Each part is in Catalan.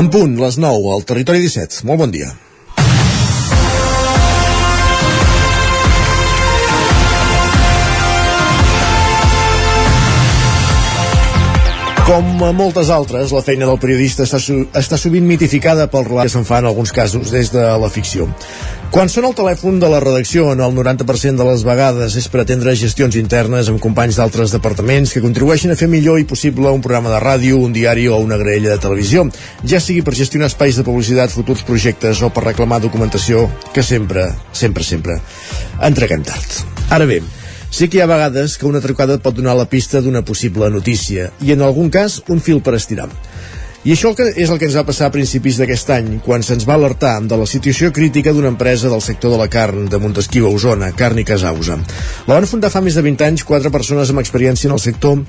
En punt, les 9, al Territori 17. Molt bon dia. Com a moltes altres, la feina del periodista està, està sovint mitificada pel relat que se'n fa en alguns casos des de la ficció. Quan sona el telèfon de la redacció, en el 90% de les vegades és per atendre gestions internes amb companys d'altres departaments que contribueixen a fer millor i possible un programa de ràdio, un diari o una graella de televisió, ja sigui per gestionar espais de publicitat, futurs projectes o per reclamar documentació que sempre, sempre, sempre entreguem tard. Ara bé, Sí que hi ha vegades que una trucada pot donar la pista d'una possible notícia i en algun cas un fil per estirar. I això és el que ens va passar a principis d'aquest any, quan se'ns va alertar de la situació crítica d'una empresa del sector de la carn de Montesquieu a Osona, Carn i Casausa. La van fundar fa més de 20 anys quatre persones amb experiència en el sector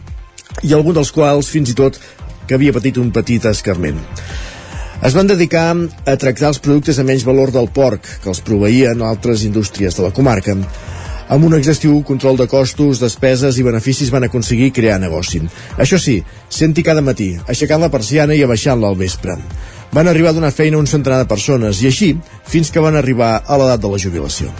i algun dels quals, fins i tot, que havia patit un petit escarment. Es van dedicar a tractar els productes a menys valor del porc, que els proveïen altres indústries de la comarca amb un exhaustiu control de costos, despeses i beneficis van aconseguir crear negoci. Això sí, senti cada matí, aixecant la persiana i abaixant-la al vespre. Van arribar a donar feina un centenar de persones i així fins que van arribar a l'edat de la jubilació.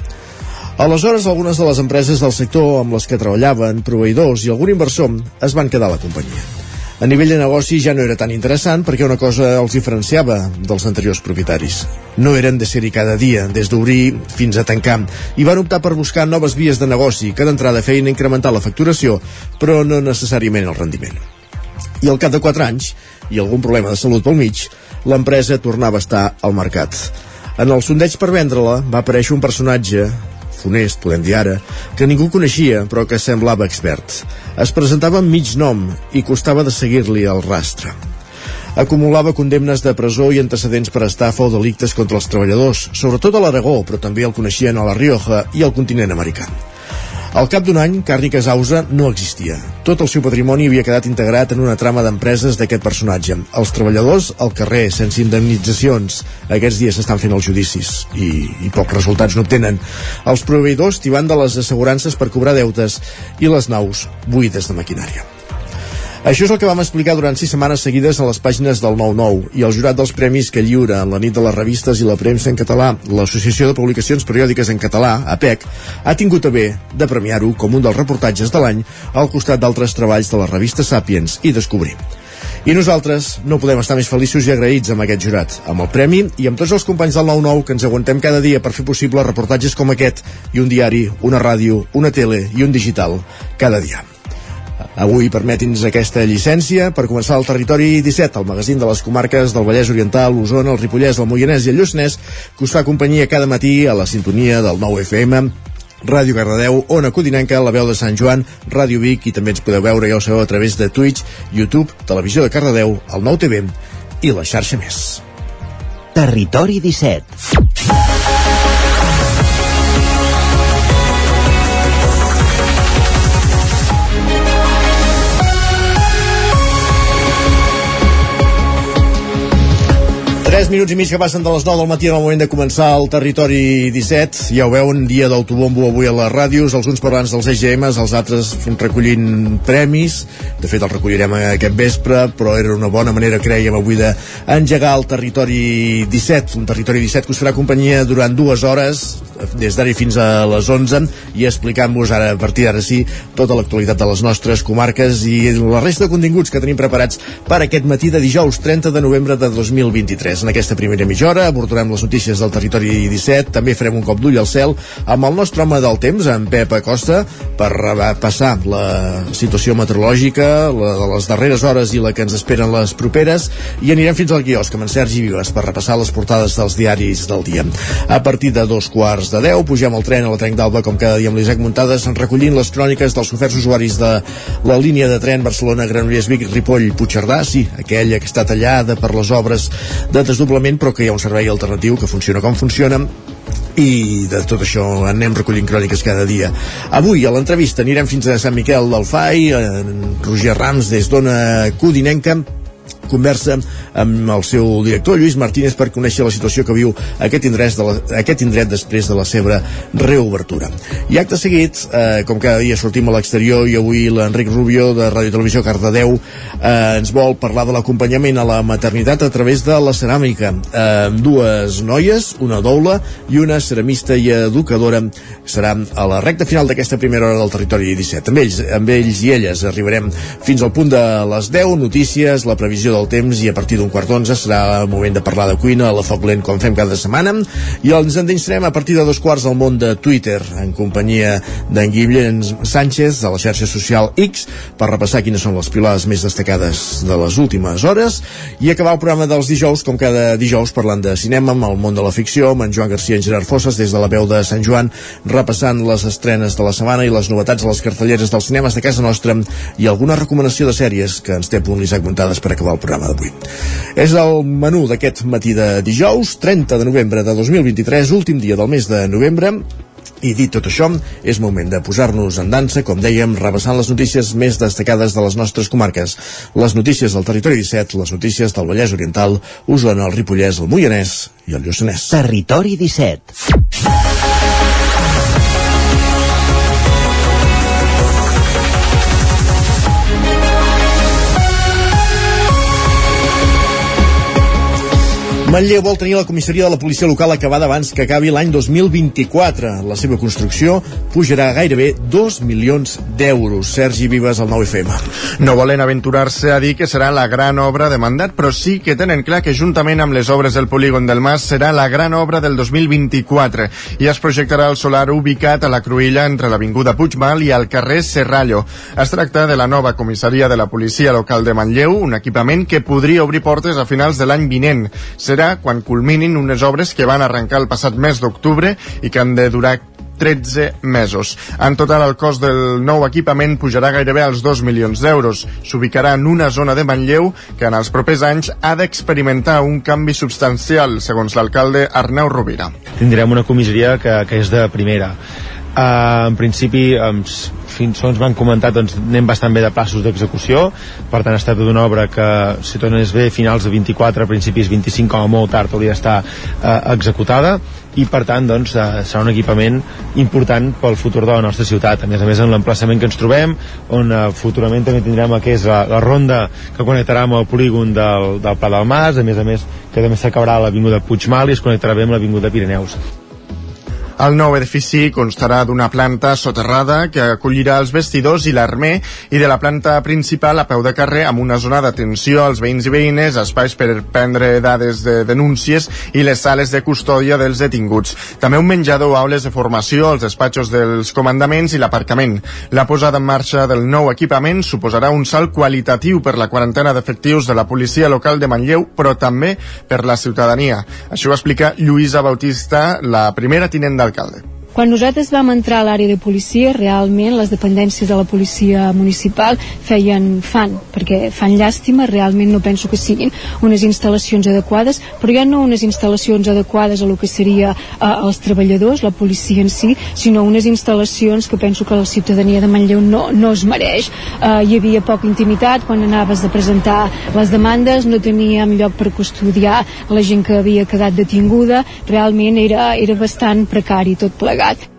Aleshores, algunes de les empreses del sector amb les que treballaven, proveïdors i algun inversor es van quedar a la companyia. A nivell de negoci ja no era tan interessant perquè una cosa els diferenciava dels anteriors propietaris. No eren de ser-hi cada dia, des d'obrir fins a tancar, i van optar per buscar noves vies de negoci que d'entrada feien incrementar la facturació, però no necessàriament el rendiment. I al cap de 4 anys, i algun problema de salut pel mig, l'empresa tornava a estar al mercat. En el sondeig per vendre-la va aparèixer un personatge funest, podem dir ara, que ningú coneixia però que semblava expert. Es presentava amb mig nom i costava de seguir-li el rastre. Acumulava condemnes de presó i antecedents per estafa o delictes contra els treballadors, sobretot a l'Aragó, però també el coneixien a la Rioja i al continent americà. Al cap d'un any, Carni Casausa no existia. Tot el seu patrimoni havia quedat integrat en una trama d'empreses d'aquest personatge. Els treballadors al carrer, sense indemnitzacions. Aquests dies s'estan fent els judicis i, i pocs resultats no obtenen. Els proveïdors tibant de les assegurances per cobrar deutes i les naus buides de maquinària. Això és el que vam explicar durant sis setmanes seguides a les pàgines del 9-9 i el jurat dels premis que lliura en la nit de les revistes i la premsa en català, l'Associació de Publicacions Periòdiques en Català, APEC, ha tingut a bé de premiar-ho com un dels reportatges de l'any al costat d'altres treballs de la revista Sapiens i Descobrir. I nosaltres no podem estar més feliços i agraïts amb aquest jurat, amb el premi i amb tots els companys del 9-9 que ens aguantem cada dia per fer possible reportatges com aquest i un diari, una ràdio, una tele i un digital cada dia. Avui permeti'ns aquesta llicència per començar el Territori 17, el magazín de les comarques del Vallès Oriental, l'Osona, el Ripollès, el Moianès i el Lluçanès, que us fa companyia cada matí a la sintonia del 9 FM, Ràdio Cardedeu, Ona Codinenca, La Veu de Sant Joan, Ràdio Vic i també ens podeu veure, ja ho sabeu, a través de Twitch, YouTube, Televisió de Cardedeu, el 9 TV i la xarxa més. Territori 17 3 minuts i mig que passen de les 9 del matí en el moment de començar el Territori 17. Ja ho veuen, dia d'autobombo avui a les ràdios, els uns parlants dels EGMs, els altres recollint premis. De fet, els recollirem aquest vespre, però era una bona manera, creiem, avui d'engegar el Territori 17, un Territori 17 que us farà companyia durant dues hores, des d'ara fins a les 11, i explicant-vos ara, a partir d'ara sí, tota l'actualitat de les nostres comarques i la resta de continguts que tenim preparats per aquest matí de dijous 30 de novembre de 2023 en aquesta primera mitja hora. Abordarem les notícies del territori 17, també farem un cop d'ull al cel amb el nostre home del temps, en Pep Acosta, per passar la situació meteorològica, la de les darreres hores i la que ens esperen les properes, i anirem fins al quiosc amb en Sergi Vives per repassar les portades dels diaris del dia. A partir de dos quarts de deu, pugem al tren a la Trenc d'Alba, com cada dia amb l'Isaac Muntades, recollint les cròniques dels oferts usuaris de la línia de tren Barcelona-Granollers-Vic, Ripoll, Puigcerdà, sí, aquella que està tallada per les obres de desdoblament però que hi ha un servei alternatiu que funciona com funciona i de tot això anem recollint cròniques cada dia. Avui a l'entrevista anirem fins a Sant Miquel del Fai, en Roger Rams des d'Ona Codinenca conversa amb el seu director, Lluís Martínez, per conèixer la situació que viu aquest indret, de la, aquest indret després de la seva reobertura. I acte seguit, eh, com cada dia sortim a l'exterior i avui l'Enric Rubio de Ràdio Televisió Cardedeu eh, ens vol parlar de l'acompanyament a la maternitat a través de la ceràmica. Eh, dues noies, una doula i una ceramista i educadora serà a la recta final d'aquesta primera hora del territori 17. Amb ells, amb ells i elles arribarem fins al punt de les 10, notícies, la previsió del temps i a partir d'un quart d'onze serà el moment de parlar de cuina a la Foc Lent com fem cada setmana. I ens endinsarem a partir de dos quarts al món de Twitter en companyia d'en Guillem Sánchez de la xarxa social X per repassar quines són les pilades més destacades de les últimes hores. I acabar el programa dels dijous com cada dijous parlant de cinema amb el món de la ficció amb en Joan Garcia i en Gerard Fosses des de la veu de Sant Joan repassant les estrenes de la setmana i les novetats de les cartelleres dels cinemes de casa nostra i alguna recomanació de sèries que ens té punt l'Isaac Montades per acabar el programa d'avui. És el menú d'aquest matí de dijous, 30 de novembre de 2023, últim dia del mes de novembre, i dit tot això, és moment de posar-nos en dansa, com dèiem, rebassant les notícies més destacades de les nostres comarques. Les notícies del territori 17, les notícies del Vallès Oriental, Osona, el Ripollès, el Moianès i el Lluçanès. Territori 17. Manlleu vol tenir la comissaria de la policia local acabada abans que acabi l'any 2024. La seva construcció pujarà gairebé 2 milions d'euros. Sergi Vives, al 9FM. No volen aventurar-se a dir que serà la gran obra de mandat, però sí que tenen clar que juntament amb les obres del polígon del Mas serà la gran obra del 2024 i es projectarà el solar ubicat a la Cruïlla entre l'Avinguda Puigmal i el carrer Serrallo. Es tracta de la nova comissaria de la policia local de Manlleu, un equipament que podria obrir portes a finals de l'any vinent. Serà serà quan culminin unes obres que van arrencar el passat mes d'octubre i que han de durar 13 mesos. En total, el cost del nou equipament pujarà gairebé als 2 milions d'euros. S'ubicarà en una zona de Manlleu que en els propers anys ha d'experimentar un canvi substancial, segons l'alcalde Arneu Rovira. Tindrem una comissaria que, que és de primera. Uh, en principi, um, fins on ens van comentar doncs anem bastant bé de passos d'execució. Per tant ha estat una obra que si tot anés bé finals de 24, principis 25 com a molt tard hauria d'estar eh, executada. I per tant doncs, eh, serà un equipament important pel futur de la nostra ciutat. A més a més en l'emplaçament que ens trobem on eh, futurament també tindrem que és la, la ronda que connectarà amb el polígon del, del Pla del Mas. A més a més que també s'acabarà l'Avinguda Puigmal i es connectarà bé amb l'Avinguda Pirineus el nou edifici constarà d'una planta soterrada que acollirà els vestidors i l'armer i de la planta principal a peu de carrer amb una zona d'atenció als veïns i veïnes, espais per prendre dades de denúncies i les sales de custòdia dels detinguts. També un menjador, aules de formació, els despatxos dels comandaments i l'aparcament. La posada en marxa del nou equipament suposarà un salt qualitatiu per la quarantena d'efectius de la policia local de Manlleu, però també per la ciutadania. Això ho explica Lluïsa Bautista, la primera tinent del alcalde. Quan nosaltres vam entrar a l'àrea de policia, realment les dependències de la policia municipal feien fan, perquè fan llàstima, realment no penso que siguin unes instal·lacions adequades, però ja no unes instal·lacions adequades a lo que seria eh, els treballadors, la policia en si, sinó unes instal·lacions que penso que la ciutadania de Manlleu no, no es mereix. Eh, hi havia poca intimitat quan anaves a presentar les demandes, no teníem lloc per custodiar la gent que havia quedat detinguda, realment era, era bastant precari tot plegat plegat.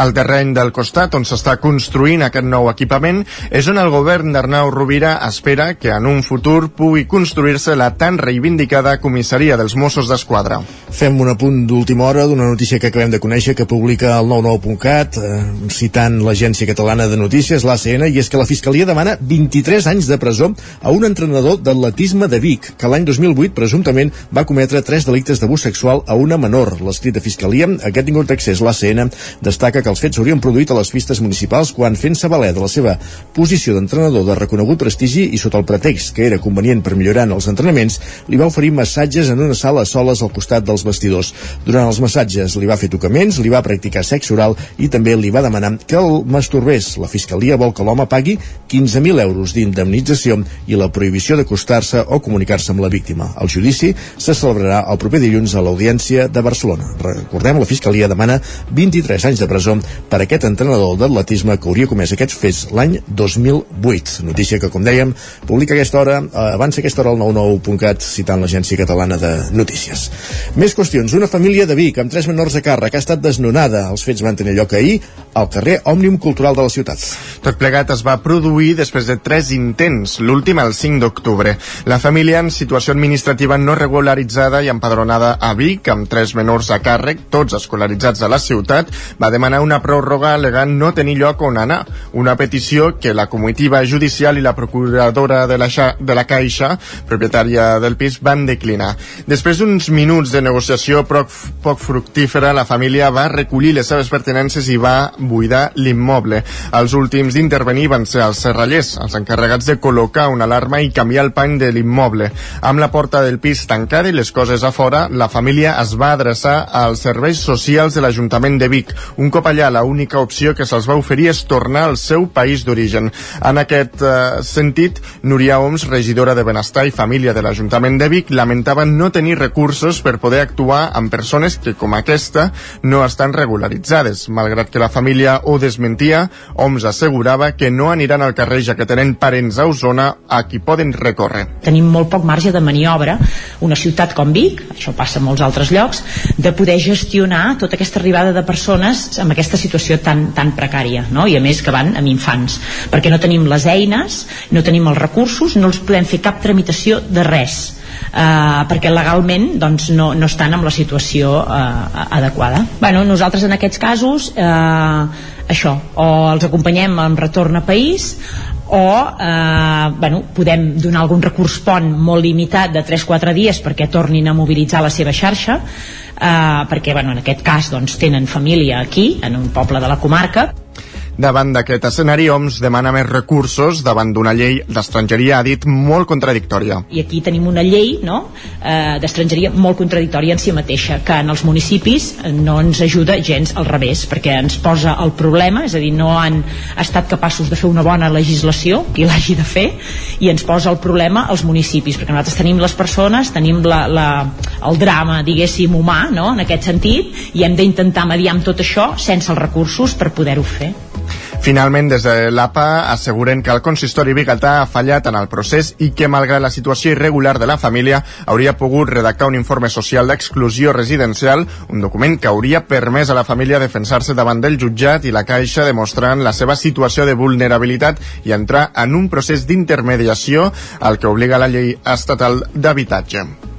El terreny del costat on s'està construint aquest nou equipament és on el govern d'Arnau Rovira espera que en un futur pugui construir-se la tan reivindicada comissaria dels Mossos d'Esquadra. Fem un apunt d'última hora d'una notícia que acabem de conèixer que publica el 99.cat eh, citant l'Agència Catalana de Notícies, l'ACN, i és que la Fiscalia demana 23 anys de presó a un entrenador d'atletisme de Vic, que l'any 2008 presumptament va cometre tres delictes d'abús sexual a una menor. L'escrit de Fiscalia, aquest tingut accés l'ACN, destaca que els fets s'haurien produït a les pistes municipals quan fent-se valer de la seva posició d'entrenador de reconegut prestigi i sota el pretext que era convenient per millorar en els entrenaments, li va oferir massatges en una sala soles al costat dels vestidors. Durant els massatges li va fer tocaments, li va practicar sexe oral i també li va demanar que el masturbés. La Fiscalia vol que l'home pagui 15.000 euros d'indemnització i la prohibició d'acostar-se o comunicar-se amb la víctima. El judici se celebrarà el proper dilluns a l'Audiència de Barcelona. Recordem, la Fiscalia demana 23 anys anys de presó per aquest entrenador d'atletisme que hauria comès aquests fets l'any 2008. Notícia que, com dèiem, publica aquesta hora, eh, avança aquesta hora al 99.cat citant l'Agència Catalana de Notícies. Més qüestions. Una família de Vic amb tres menors a càrrec ha estat desnonada. Els fets van tenir lloc ahir al carrer Òmnium Cultural de la ciutat. Tot plegat es va produir després de tres intents, l'últim el 5 d'octubre. La família en situació administrativa no regularitzada i empadronada a Vic, amb tres menors a càrrec, tots escolaritzats a la ciutat, va demanar una pròrroga alegant no tenir lloc on anar, una petició que la comitiva judicial i la procuradora de la, de la Caixa, propietària del pis, van declinar. Després d'uns minuts de negociació poc, poc fructífera, la família va recollir les seves pertinences i va buidar l'immoble. Els últims d'intervenir van ser els serrallers, els encarregats de col·locar una alarma i canviar el pany de l'immoble. Amb la porta del pis tancada i les coses a fora, la família es va adreçar als serveis socials de l'Ajuntament de Vic. Un cop allà, la única opció que se'ls va oferir és tornar al seu país d'origen. En aquest eh, sentit, Núria Oms, regidora de Benestar i Família de l'Ajuntament de Vic, lamentava no tenir recursos per poder actuar amb persones que, com aquesta, no estan regularitzades. Malgrat que la família ho desmentia, Oms assegurava que no aniran al carrer ja que tenen parents a Osona a qui poden recórrer. Tenim molt poc marge de maniobra, una ciutat com Vic, això passa a molts altres llocs, de poder gestionar tota aquesta arribada de persones amb aquesta situació tan, tan precària, no? i a més que van amb infants, perquè no tenim les eines, no tenim els recursos, no els podem fer cap tramitació de res eh, perquè legalment doncs, no, no estan en la situació eh, adequada. Bueno, nosaltres en aquests casos eh, això, o els acompanyem en retorn a país o eh, bueno, podem donar algun recurs pont molt limitat de 3-4 dies perquè tornin a mobilitzar la seva xarxa eh, perquè bueno, en aquest cas doncs, tenen família aquí, en un poble de la comarca Davant d'aquest escenari, OMS demana més recursos davant d'una llei d'estrangeria, ha dit, molt contradictòria. I aquí tenim una llei no? eh, d'estrangeria molt contradictòria en si mateixa, que en els municipis no ens ajuda gens al revés, perquè ens posa el problema, és a dir, no han estat capaços de fer una bona legislació, qui l'hagi de fer, i ens posa el problema als municipis, perquè nosaltres tenim les persones, tenim la, la, el drama, diguéssim, humà, no? en aquest sentit, i hem d'intentar mediar amb tot això sense els recursos per poder-ho fer. Finalment, des de l'APA asseguren que el consistori biguetà ha fallat en el procés i que, malgrat la situació irregular de la família, hauria pogut redactar un informe social d'exclusió residencial, un document que hauria permès a la família defensar-se davant del jutjat i la Caixa demostrant la seva situació de vulnerabilitat i entrar en un procés d'intermediació al que obliga la llei estatal d'habitatge.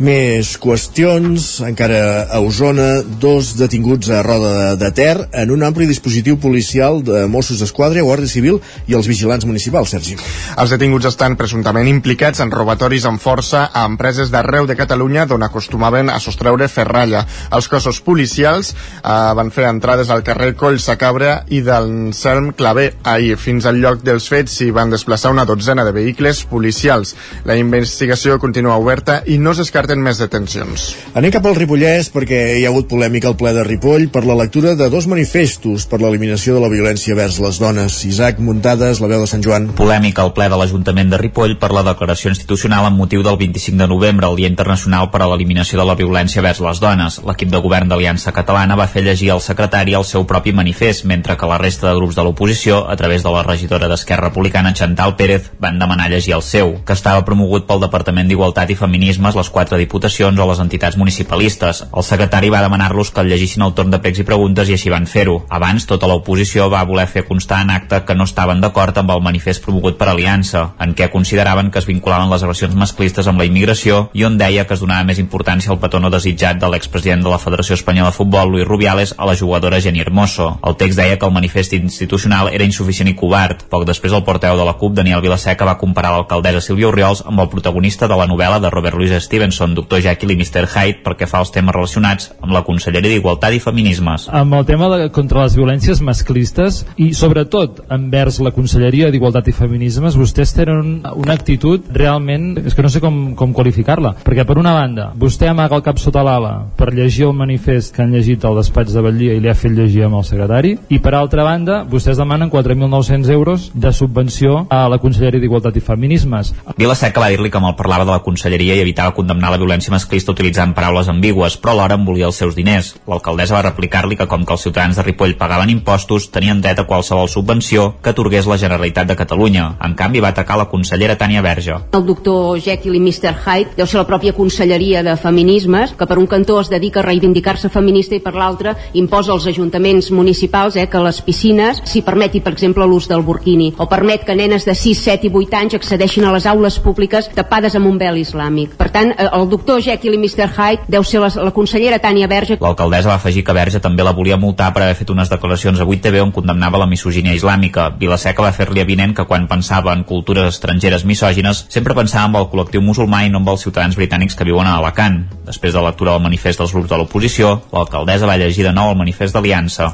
Més qüestions, encara a Osona, dos detinguts a Roda de Ter en un ampli dispositiu policial de Mossos d'Esquadra, Guàrdia Civil i els vigilants municipals, Sergi. Els detinguts estan presumptament implicats en robatoris amb força a empreses d'arreu de Catalunya d'on acostumaven a sostreure ferralla. Els cossos policials eh, van fer entrades al carrer Coll Sacabra i del Selm Clavé ahir. Fins al lloc dels fets s'hi van desplaçar una dotzena de vehicles policials. La investigació continua oberta i no s'escarta descarten més detencions. Anem cap al Ripollès perquè hi ha hagut polèmica al ple de Ripoll per la lectura de dos manifestos per l'eliminació de la violència vers les dones. Isaac Muntades, la veu de Sant Joan. Polèmica al ple de l'Ajuntament de Ripoll per la declaració institucional amb motiu del 25 de novembre, el Dia Internacional per a l'Eliminació de la Violència vers les Dones. L'equip de govern d'Aliança Catalana va fer llegir al secretari el seu propi manifest, mentre que la resta de grups de l'oposició, a través de la regidora d'Esquerra Republicana Chantal Pérez, van demanar llegir el seu, que estava promogut pel Departament d'Igualtat i Feminismes, les quatre quatre diputacions o les entitats municipalistes. El secretari va demanar-los que el llegissin el torn de pregs i preguntes i així van fer-ho. Abans, tota l'oposició va voler fer constar en acte que no estaven d'acord amb el manifest promogut per Aliança, en què consideraven que es vinculaven les agressions masclistes amb la immigració i on deia que es donava més importància al petó no desitjat de l'expresident de la Federació Espanyola de Futbol, Luis Rubiales, a la jugadora Jenny Hermoso. El text deia que el manifest institucional era insuficient i covard. Poc després, el porteu de la CUP, Daniel Vilaseca, va comparar l'alcaldessa Sílvia Oriols amb el protagonista de la novel·la de Robert Louis Stevenson, són Dr. Jekyll i Mr. Hyde perquè fa els temes relacionats amb la Conselleria d'Igualtat i Feminismes. Amb el tema de, contra les violències masclistes i sobretot envers la Conselleria d'Igualtat i Feminismes, vostès tenen una actitud realment, és que no sé com, com qualificar-la, perquè per una banda, vostè amaga el cap sota l'ala per llegir el manifest que han llegit al despatx de Batllia i li ha fet llegir amb el secretari, i per altra banda, vostès demanen 4.900 euros de subvenció a la Conselleria d'Igualtat i Feminismes. Vila Seca va dir-li que mal parlava de la Conselleria i evitava condemnar la violència masclista utilitzant paraules ambigües, però alhora en volia els seus diners. L'alcaldessa va replicar-li que com que els ciutadans de Ripoll pagaven impostos, tenien dret a qualsevol subvenció que atorgués la Generalitat de Catalunya. En canvi, va atacar la consellera Tània Verge. El doctor Jekyll i Mr. Hyde deu ser la pròpia Conselleria de Feminismes, que per un cantó es dedica a reivindicar-se feminista i per l'altre imposa als ajuntaments municipals eh, que les piscines s'hi permeti, per exemple, l'ús del burkini, o permet que nenes de 6, 7 i 8 anys accedeixin a les aules públiques tapades amb un vel islàmic. Per tant, eh, el doctor Jekyll i Mr. Hyde deu ser la, la consellera Tània Verge. L'alcaldessa va afegir que Verge també la volia multar per haver fet unes declaracions a 8TV on condemnava la misogínia islàmica. Vilaseca va fer-li avinent que quan pensava en cultures estrangeres misògines sempre pensava en el col·lectiu musulmà i no en els ciutadans britànics que viuen a Alacant. Després de la lectura del manifest dels grups de l'oposició, l'alcaldessa va llegir de nou el manifest d'Aliança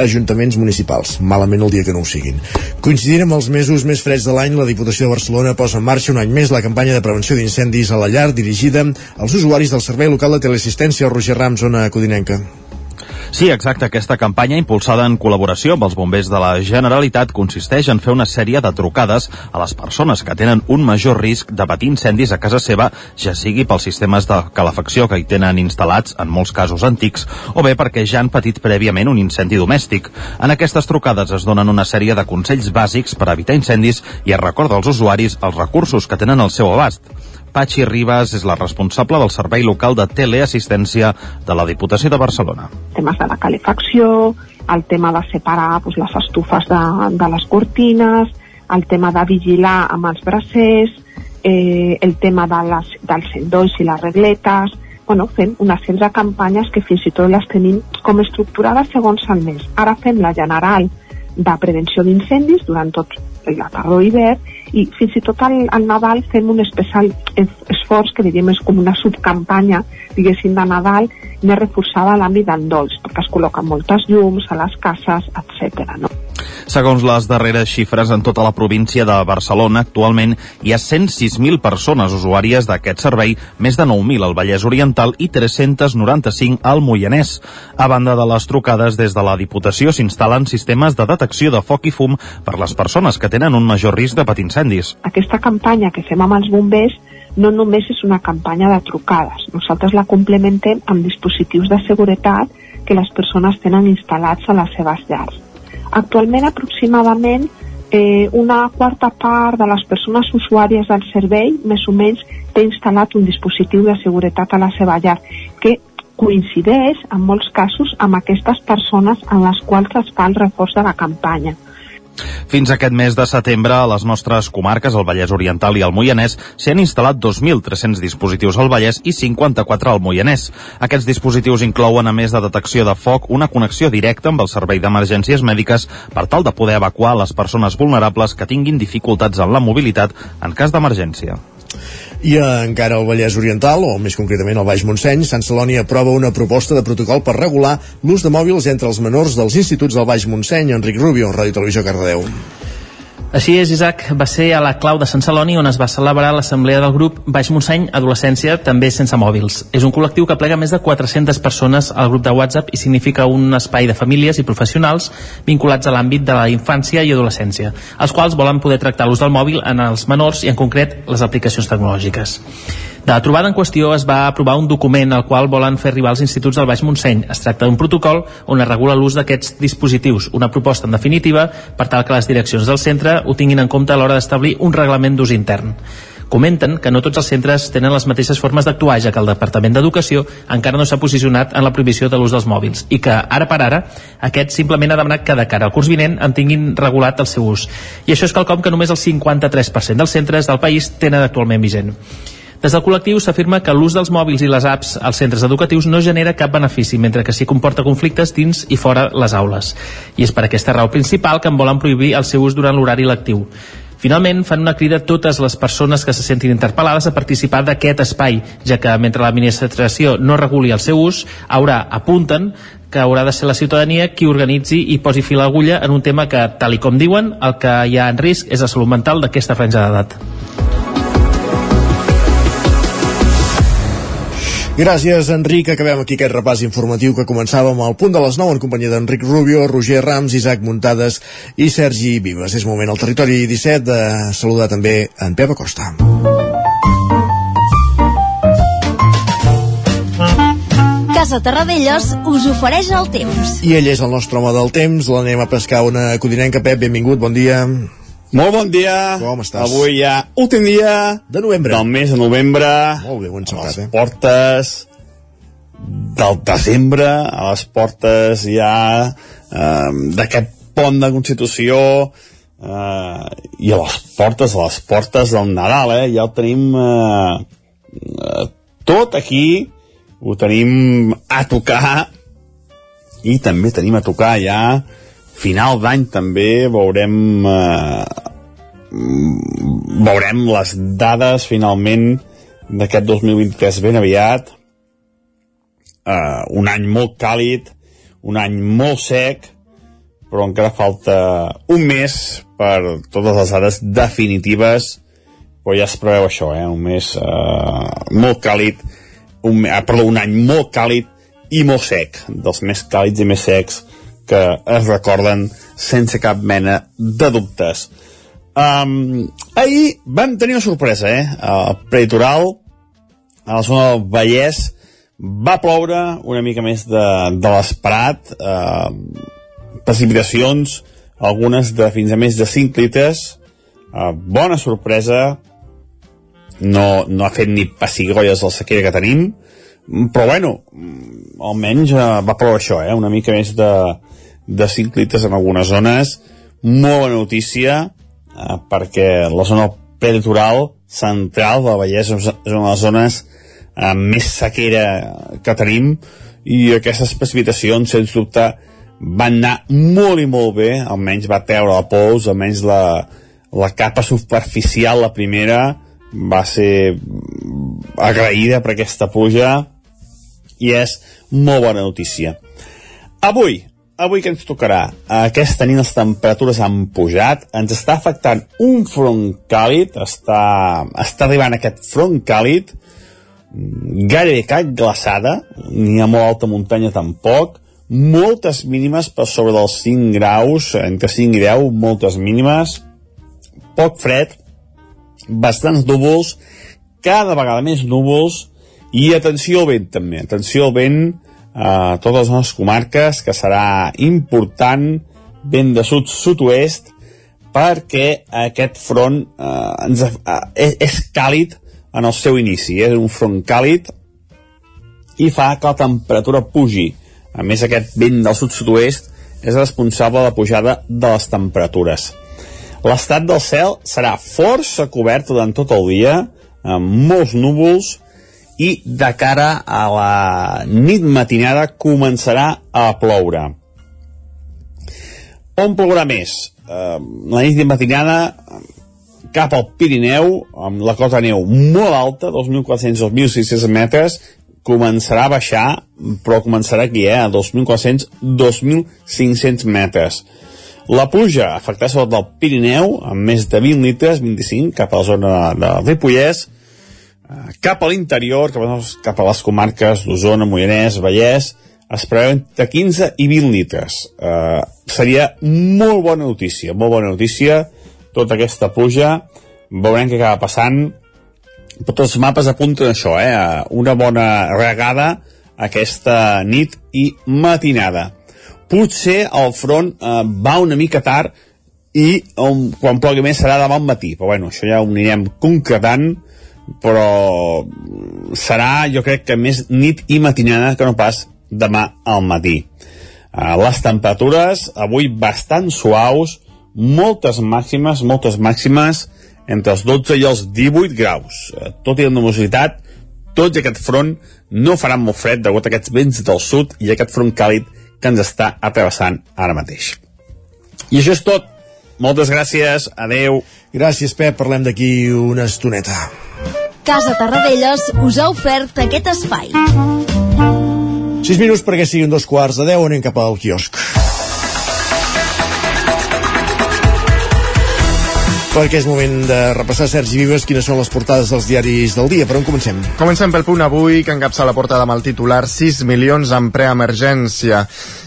ajuntaments municipals, malament el dia que no ho siguin. Coincidint amb els mesos més freds de l'any, la Diputació de Barcelona posa en marxa un any més la campanya de prevenció d'incendis a la llar dirigida als usuaris del Servei Local de Teleassistència Roger Ram, zona codinenca. Sí, exacte. Aquesta campanya, impulsada en col·laboració amb els bombers de la Generalitat, consisteix en fer una sèrie de trucades a les persones que tenen un major risc de patir incendis a casa seva, ja sigui pels sistemes de calefacció que hi tenen instal·lats, en molts casos antics, o bé perquè ja han patit prèviament un incendi domèstic. En aquestes trucades es donen una sèrie de consells bàsics per evitar incendis i es recorda als usuaris els recursos que tenen al seu abast. Patxi Ribas és la responsable del Servei Local de Teleassistència de la Diputació de Barcelona. Temes de la calefacció, el tema de separar doncs, les estufes de, de les cortines, el tema de vigilar amb els bracers, eh, el tema de les, dels endolls i les regletes, bueno, una sèrie de campanyes que fins i tot les tenim com estructurades segons el mes. Ara fem la general de prevenció d'incendis durant tot la tardor i hivern i fins i tot al, al Nadal fem un especial esforç que diríem és com una subcampanya diguéssim de Nadal més reforçada a l'àmbit d'endols perquè es col·loquen moltes llums a les cases, etc. No? Segons les darreres xifres, en tota la província de Barcelona, actualment hi ha 106.000 persones usuàries d'aquest servei, més de 9.000 al Vallès Oriental i 395 al Moianès. A banda de les trucades, des de la Diputació s'instal·len sistemes de detecció de foc i fum per les persones que tenen un major risc de patir incendis. Aquesta campanya que fem amb els bombers no només és una campanya de trucades. Nosaltres la complementem amb dispositius de seguretat que les persones tenen instal·lats a les seves llars Actualment, aproximadament, eh, una quarta part de les persones usuàries del servei, més o menys, té instal·lat un dispositiu de seguretat a la seva llar, que coincideix, en molts casos, amb aquestes persones en les quals es fa el reforç de la campanya. Fins aquest mes de setembre, a les nostres comarques, el Vallès Oriental i el Moianès, s'hi han instal·lat 2.300 dispositius al Vallès i 54 al Moianès. Aquests dispositius inclouen, a més de detecció de foc, una connexió directa amb el servei d'emergències mèdiques per tal de poder evacuar les persones vulnerables que tinguin dificultats en la mobilitat en cas d'emergència. I encara al Vallès Oriental, o més concretament al Baix Montseny, Sant Celoni aprova una proposta de protocol per regular l'ús de mòbils entre els menors dels instituts del Baix Montseny. Enric Rubio, Ràdio Televisió Cardedeu. Així és, Isaac, va ser a la clau de Sant Celoni on es va celebrar l'assemblea del grup Baix Montseny Adolescència també sense mòbils. És un col·lectiu que plega més de 400 persones al grup de WhatsApp i significa un espai de famílies i professionals vinculats a l'àmbit de la infància i adolescència, els quals volen poder tractar l'ús del mòbil en els menors i en concret les aplicacions tecnològiques. De la trobada en qüestió es va aprovar un document al qual volen fer arribar als instituts del Baix Montseny. Es tracta d'un protocol on es regula l'ús d'aquests dispositius, una proposta en definitiva per tal que les direccions del centre ho tinguin en compte a l'hora d'establir un reglament d'ús intern. Comenten que no tots els centres tenen les mateixes formes d'actuar, ja que el Departament d'Educació encara no s'ha posicionat en la prohibició de l'ús dels mòbils i que, ara per ara, aquest simplement ha demanat que de cara al curs vinent en tinguin regulat el seu ús. I això és quelcom que només el 53% dels centres del país tenen actualment vigent. Des del col·lectiu s'afirma que l'ús dels mòbils i les apps als centres educatius no genera cap benefici, mentre que sí comporta conflictes dins i fora les aules. I és per aquesta raó principal que en volen prohibir el seu ús durant l'horari lectiu. Finalment, fan una crida a totes les persones que se sentin interpel·lades a participar d'aquest espai, ja que mentre l'administració no reguli el seu ús, haurà, apunten, que haurà de ser la ciutadania qui organitzi i posi fil a l'agulla en un tema que, tal i com diuen, el que hi ha en risc és la salut mental d'aquesta franja d'edat. Gràcies, Enric. Acabem aquí aquest repàs informatiu que començàvem al punt de les 9 en companyia d'Enric Rubio, Roger Rams, Isaac Muntades i Sergi Vives. És moment al territori 17 de saludar també en Pep Acosta. Casa Terradellos us ofereix el temps. I ell és el nostre home del temps. L'anem a pescar una codinenca. Pep, benvingut, bon dia. Molt bon dia. Com estàs? Avui ja últim dia de novembre. del mes de novembre. Molt bé, ho encertat, les eh? portes del desembre, a les portes ja eh, d'aquest pont de Constitució eh, i a les portes, a les portes del Nadal, eh? Ja ho tenim eh, eh, tot aquí, ho tenim a tocar i també tenim a tocar ja final d'any també veurem eh, veurem les dades finalment d'aquest 2023 ben aviat eh, un any molt càlid un any molt sec però encara falta un mes per totes les dades definitives però ja es preveu això, eh? un mes eh, molt càlid un, ah, perdó, un any molt càlid i molt sec, dels més càlids i més secs que es recorden sense cap mena de dubtes. Um, ahir vam tenir una sorpresa, eh? Al prelitoral, a la zona del Vallès, va ploure una mica més de, de l'esperat, eh, precipitacions, algunes de fins a més de 5 litres, eh, bona sorpresa, no, no ha fet ni pessigolles la sequera que tenim, però bueno, mm, almenys eh, va ploure això, eh? una mica més de, de 5 litres en algunes zones, molt bona notícia, eh, perquè la zona prelitoral central del Vallès és una de les zones eh, més sequera que tenim i aquestes precipitacions, sens dubte, van anar molt i molt bé, almenys va treure la pols, almenys la, la capa superficial, la primera, va ser agraïda per aquesta pluja i és molt bona notícia. Avui, avui que ens tocarà? Aquesta nit les temperatures han pujat, ens està afectant un front càlid, està, està arribant aquest front càlid, gairebé cap glaçada, ni a molt alta muntanya tampoc, moltes mínimes per sobre dels 5 graus, entre 5 i 10, moltes mínimes, poc fred, bastants núvols, cada vegada més núvols, i atenció al vent també, atenció al vent a totes les comarques, que serà important, vent de sud-sud-oest, perquè aquest front eh, ens, eh, és, és càlid en el seu inici, eh? és un front càlid i fa que la temperatura pugi. A més, aquest vent del sud-sud-oest és responsable de la pujada de les temperatures. L'estat del cel serà força cobert durant tot el dia, amb molts núvols, i de cara a la nit matinada començarà a ploure. On plourà més? Eh, la nit matinada cap al Pirineu, amb la cota neu molt alta, 2.400-2.600 metres, començarà a baixar, però començarà aquí, eh, a 2.400-2.500 metres. La pluja afectarà sobretot el Pirineu, amb més de 20 litres, 25, cap a la zona de, de Ripollès, cap a l'interior, cap, cap a les comarques d'Osona, Moianès, Vallès, es preveuen de 15 i 20 litres. Eh, seria molt bona notícia, molt bona notícia, tota aquesta pluja, veurem què acaba passant, però tots els mapes apunten això, eh? una bona regada aquesta nit i matinada. Potser el front eh, va una mica tard i um, quan plogui més serà demà al matí, però bueno, això ja ho anirem concretant, però serà, jo crec que més nit i matinada que no pas demà al matí. Uh, les temperatures avui bastant suaus, moltes màximes, moltes màximes entre els 12 i els 18 graus. Uh, tot i la numositat, tots i aquest front no faran molt fred degut a aquests vents del sud i aquest front càlid que ens està atrevessant ara mateix. I això és tot. Moltes gràcies. Adeu. Gràcies, Pep. Parlem d'aquí una estoneta. Casa Tarradellas us ha ofert aquest espai. 6 minuts perquè siguin dos quarts de 10 anem cap al quiosc. Perquè és moment de repassar, Sergi Vives, quines són les portades dels diaris del dia. Per on comencem? Comencem pel punt avui, que encapça la portada amb el titular 6 milions en preemergència.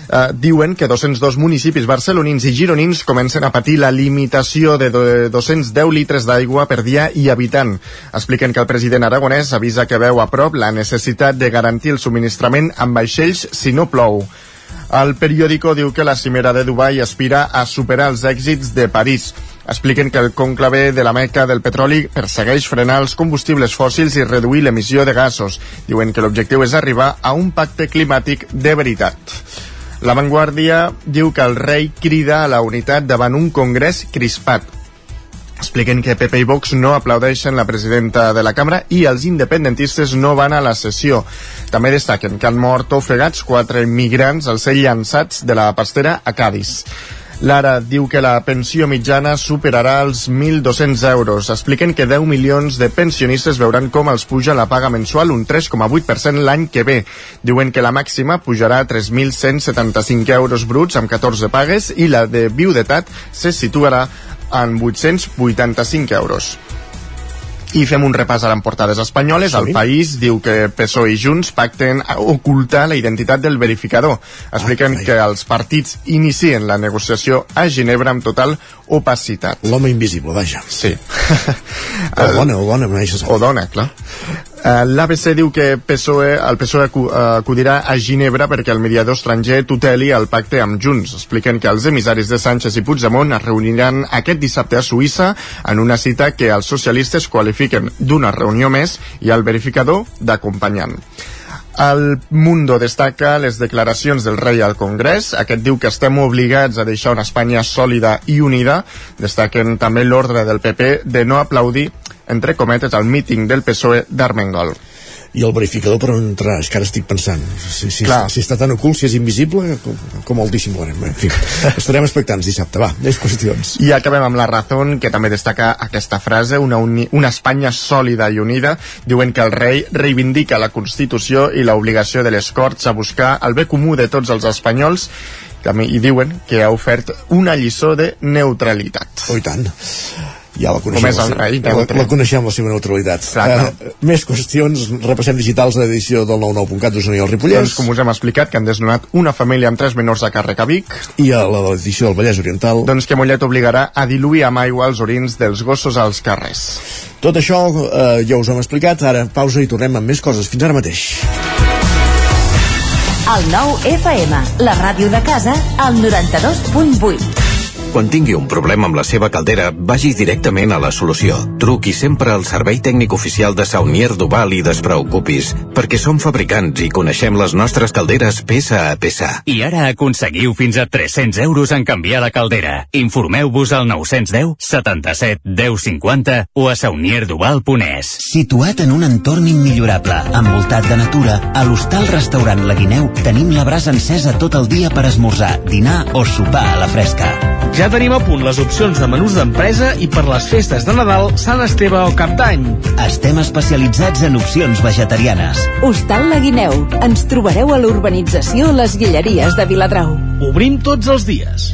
Uh, diuen que 202 municipis barcelonins i gironins comencen a patir la limitació de 210 litres d'aigua per dia i habitant. Expliquen que el president aragonès avisa que veu a prop la necessitat de garantir el subministrament amb vaixells si no plou. El periòdico diu que la cimera de Dubai aspira a superar els èxits de París. Expliquen que el conclave de la meca del petroli persegueix frenar els combustibles fòssils i reduir l'emissió de gasos. Diuen que l'objectiu és arribar a un pacte climàtic de veritat. La Vanguardia diu que el rei crida a la unitat davant un congrés crispat. Expliquen que PP i Vox no aplaudeixen la presidenta de la cambra i els independentistes no van a la sessió. També destaquen que han mort ofegats quatre immigrants al ser llançats de la pastera a Cádiz. L'Ara diu que la pensió mitjana superarà els 1.200 euros. Expliquen que 10 milions de pensionistes veuran com els puja la paga mensual un 3,8% l'any que ve. Diuen que la màxima pujarà a 3.175 euros bruts amb 14 pagues i la de viudetat se situarà en 885 euros. I fem un repàs a les portades espanyoles. Sí. El País diu que PSOE i Junts pacten a ocultar la identitat del verificador. Expliquen ah, que els partits inicien la negociació a Ginebra amb total opacitat. L'home invisible, vaja. Sí. o dona, o dona, O dona, clar. Uh, L'ABC diu que PSOE, el PSOE acu acudirà a Ginebra perquè el mediador estranger tuteli el pacte amb Junts. Expliquen que els emissaris de Sánchez i Puigdemont es reuniran aquest dissabte a Suïssa en una cita que els socialistes qualifiquen d'una reunió més i el verificador d'acompanyant. El Mundo destaca les declaracions del rei al Congrés. Aquest diu que estem obligats a deixar una Espanya sòlida i unida. Destaquen també l'ordre del PP de no aplaudir entre cometes, al míting del PSOE d'Armengol i el verificador per on entrar, és que ara estic pensant. Si, si, si està tan ocult, si és invisible com, com el dissimularem, en fi estarem expectants dissabte, va, més qüestions. I acabem amb la Razón, que també destaca aquesta frase, una, uni, una Espanya sòlida i unida, diuen que el rei reivindica la Constitució i l'obligació de les Corts a buscar el bé comú de tots els espanyols. També hi diuen que ha ofert una lliçó de neutralitat. Oh, i tant ja la coneixem, Com és el rei, la, la, la coneixem la seva neutralitat. Uh, més qüestions, repassem digitals l'edició del 99.cat d'Osona i el Ripollès. Doncs, com us hem explicat, que han desnonat una família amb tres menors a càrrec a Vic. I a l'edició del Vallès Oriental. Doncs que Mollet obligarà a diluir amb aigua els orins dels gossos als carrers. Tot això eh, ja us ho hem explicat, ara pausa i tornem amb més coses. Fins ara mateix. El nou FM, la ràdio de casa, al 92.8. Quan tingui un problema amb la seva caldera, vagi directament a la solució. Truqui sempre al servei tècnic oficial de Saunier Duval i despreocupis, perquè som fabricants i coneixem les nostres calderes peça a peça. I ara aconseguiu fins a 300 euros en canviar la caldera. Informeu-vos al 910 77 10 50 o a saunierduval.es. Situat en un entorn immillorable, envoltat de natura, a l'hostal restaurant La Guineu tenim la brasa encesa tot el dia per esmorzar, dinar o sopar a la fresca. Ja tenim a punt les opcions de menús d'empresa i per les festes de Nadal, Sant Esteve o Cap d'Any. Estem especialitzats en opcions vegetarianes. Hostal La Guineu. Ens trobareu a l'urbanització Les Guilleries de Viladrau. Obrim tots els dies.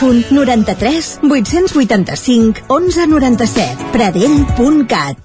93 885 1197. Pradell.cat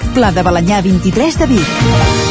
Pla de Balanyà 23 de Vic.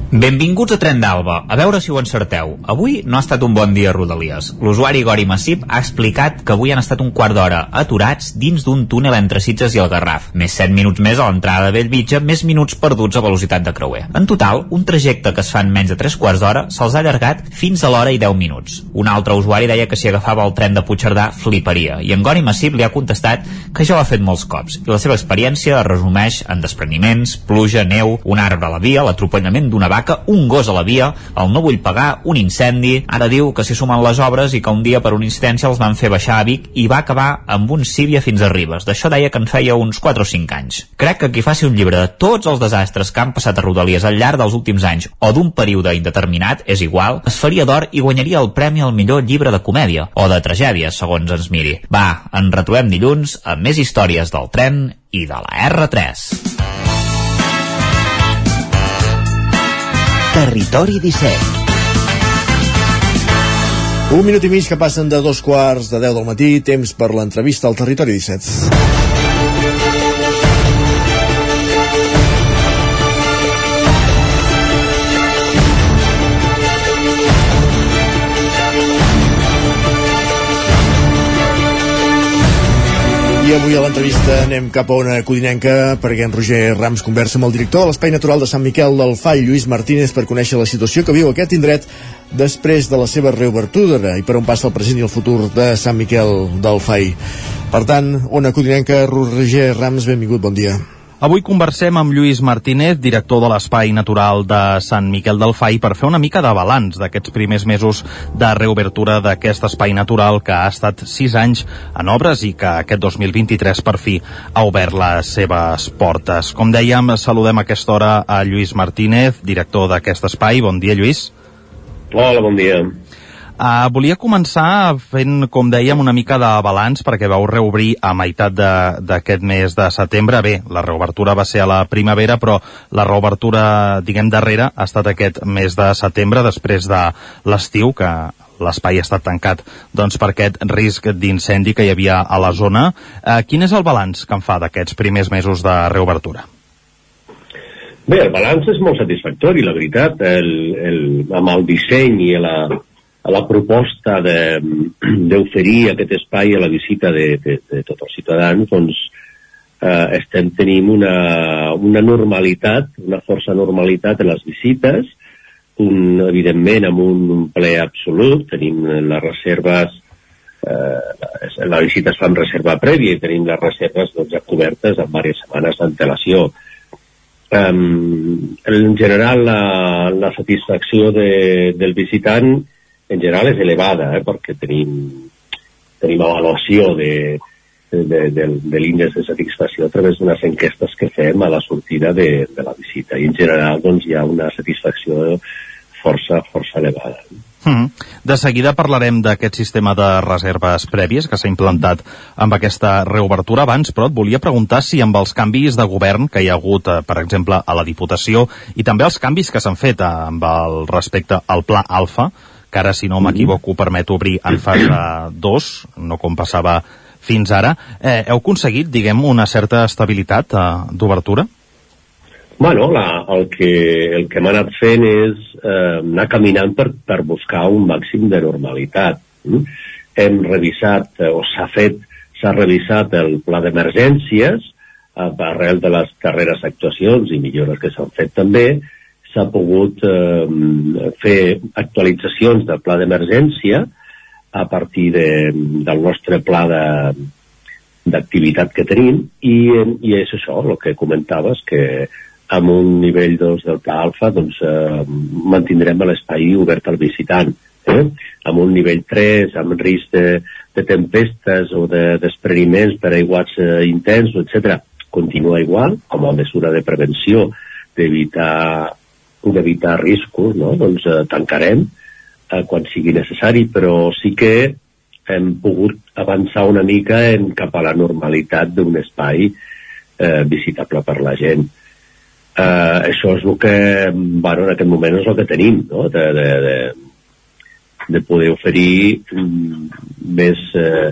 Benvinguts a Tren d'Alba. A veure si ho encerteu. Avui no ha estat un bon dia a Rodalies. L'usuari Gori Massip ha explicat que avui han estat un quart d'hora aturats dins d'un túnel entre Sitges i el Garraf. Més 7 minuts més a l'entrada de Bellvitge, més minuts perduts a velocitat de creuer. En total, un trajecte que es fa en menys de 3 quarts d'hora se'ls ha allargat fins a l'hora i 10 minuts. Un altre usuari deia que si agafava el tren de Puigcerdà fliparia i en Gori Massip li ha contestat que ja ho ha fet molts cops i la seva experiència es resumeix en despreniments, pluja, neu, un arbre a la via, l'atropellament d'una vaca, un gos a la via, el no vull pagar, un incendi... Ara diu que s'hi sumen les obres i que un dia per una incidència els van fer baixar a Vic i va acabar amb un Sívia fins a Ribes. D'això deia que en feia uns 4 o 5 anys. Crec que qui faci un llibre de tots els desastres que han passat a Rodalies al llarg dels últims anys o d'un període indeterminat, és igual, es faria d'or i guanyaria el premi al millor llibre de comèdia o de tragèdia, segons ens miri. Va, en retrobem dilluns amb més històries del tren i de la R3. Territori 17. Un minut i mig que passen de dos quarts de 10 del matí, temps per l'entrevista al Territori 17. I avui a l'entrevista anem cap a una codinenca perquè en Roger Rams conversa amb el director de l'Espai Natural de Sant Miquel del Fall, Lluís Martínez, per conèixer la situació que viu aquest indret després de la seva reobertura i per on passa el present i el futur de Sant Miquel del Fall. Per tant, una codinenca, Roger Rams, benvingut, bon dia. Avui conversem amb Lluís Martínez, director de l'Espai Natural de Sant Miquel del Fai, per fer una mica de balanç d'aquests primers mesos de reobertura d'aquest espai natural que ha estat sis anys en obres i que aquest 2023 per fi ha obert les seves portes. Com dèiem, saludem a aquesta hora a Lluís Martínez, director d'aquest espai. Bon dia, Lluís. Hola, bon dia. Uh, volia començar fent, com dèiem, una mica de balanç perquè vau reobrir a meitat d'aquest mes de setembre. Bé, la reobertura va ser a la primavera, però la reobertura, diguem, darrere ha estat aquest mes de setembre, després de l'estiu, que l'espai ha estat tancat doncs, per aquest risc d'incendi que hi havia a la zona. Uh, quin és el balanç que en fa d'aquests primers mesos de reobertura? Bé, el balanç és molt satisfactori, la veritat. El, el, amb el disseny i la, a la proposta d'oferir aquest espai a la visita de, de, de tots els ciutadans, doncs eh, estem tenint una, una normalitat, una força normalitat en les visites, un, evidentment amb un ple absolut, tenim les reserves, eh, la visita es fa amb reserva prèvia i tenim les reserves doncs, ja cobertes amb diverses setmanes d'antelació. Um, en general, la, la satisfacció de, del visitant en general és elevada, eh, perquè tenim, tenim avaluació de, de, de, de l'índex de satisfacció a través d'unes enquestes que fem a la sortida de, de la visita. I en general doncs, hi ha una satisfacció força, força elevada. Mm. De seguida parlarem d'aquest sistema de reserves prèvies que s'ha implantat amb aquesta reobertura abans, però et volia preguntar si amb els canvis de govern que hi ha hagut, eh, per exemple, a la Diputació i també els canvis que s'han fet eh, amb el respecte al Pla Alfa, que ara, si no m'equivoco, permet obrir en fase 2, no com passava fins ara. Eh, heu aconseguit, diguem, una certa estabilitat eh, d'obertura? Bueno, la, el que, el que hem anat fent és eh, anar caminant per, per buscar un màxim de normalitat. Mm? Hem revisat, eh, o s'ha fet, s'ha revisat el pla d'emergències, eh, arrel de les darreres actuacions i millores que s'han fet també, s'ha pogut eh, fer actualitzacions del pla d'emergència a partir de, del nostre pla de, d'activitat que tenim i, i és això, el que comentaves, que amb un nivell 2 del pla alfa doncs, eh, mantindrem l'espai obert al visitant. Eh? Amb un nivell 3, amb risc de, de tempestes o de despreniments per aiguats eh, intensos, etc continua igual, com a mesura de prevenció d'evitar d'evitar riscos, no? doncs eh, tancarem eh, quan sigui necessari, però sí que hem pogut avançar una mica en cap a la normalitat d'un espai eh, visitable per la gent eh, això és el que bueno, en aquest moment és el que tenim no? de, de, de, de poder oferir mm, més, eh,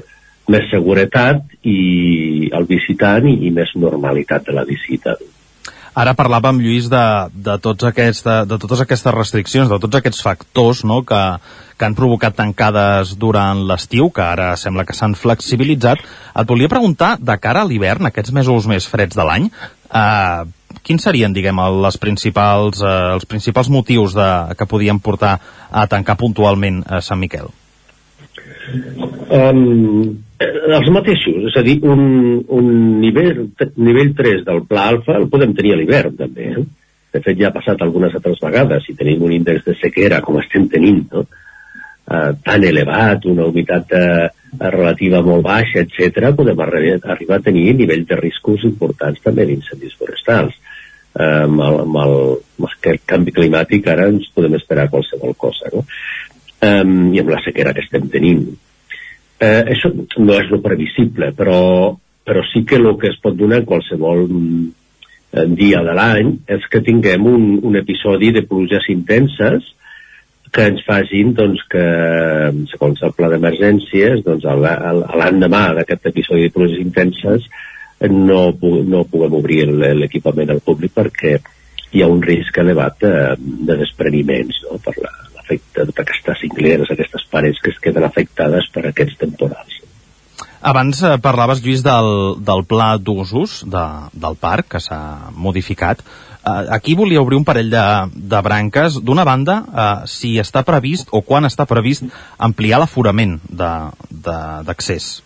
més seguretat i al visitant i, i més normalitat de la visita Ara parlàvem, Lluís, de, de, tots aquests, de, de totes aquestes restriccions, de tots aquests factors no, que, que han provocat tancades durant l'estiu, que ara sembla que s'han flexibilitzat. Et volia preguntar, de cara a l'hivern, aquests mesos més freds de l'any, eh, quins serien, diguem, les principals, eh, els principals motius de, que podien portar a tancar puntualment a Sant Miquel? Um, els mateixos, és a dir, un, un nivell, nivell 3 del pla alfa el podem tenir a l'hivern, també. Eh? De fet, ja ha passat algunes altres vegades, si tenim un índex de sequera, com estem tenint, no? uh, tan elevat, una humitat uh, relativa molt baixa, etc, podem arribar, a tenir nivells de riscos importants també d'incendis forestals eh, amb, el, amb, el, amb el canvi climàtic ara ens podem esperar qualsevol cosa no? eh, i amb la sequera que estem tenint eh, això no és lo previsible però, però sí que el que es pot donar en qualsevol eh, dia de l'any és que tinguem un, un episodi de pluges intenses que ens facin doncs, que, segons el pla d'emergències, doncs, l'endemà d'aquest episodi de pluges intenses, no, no puguem obrir l'equipament al públic perquè hi ha un risc elevat de, de despreniments no? per l'efecte la, d'aquestes cingleres, aquestes parets que es queden afectades per aquests temporals. Abans eh, parlaves, Lluís, del, del pla d'usos de, del parc, que s'ha modificat. Eh, aquí volia obrir un parell de, de branques. D'una banda, eh, si està previst o quan està previst ampliar l'aforament d'accés.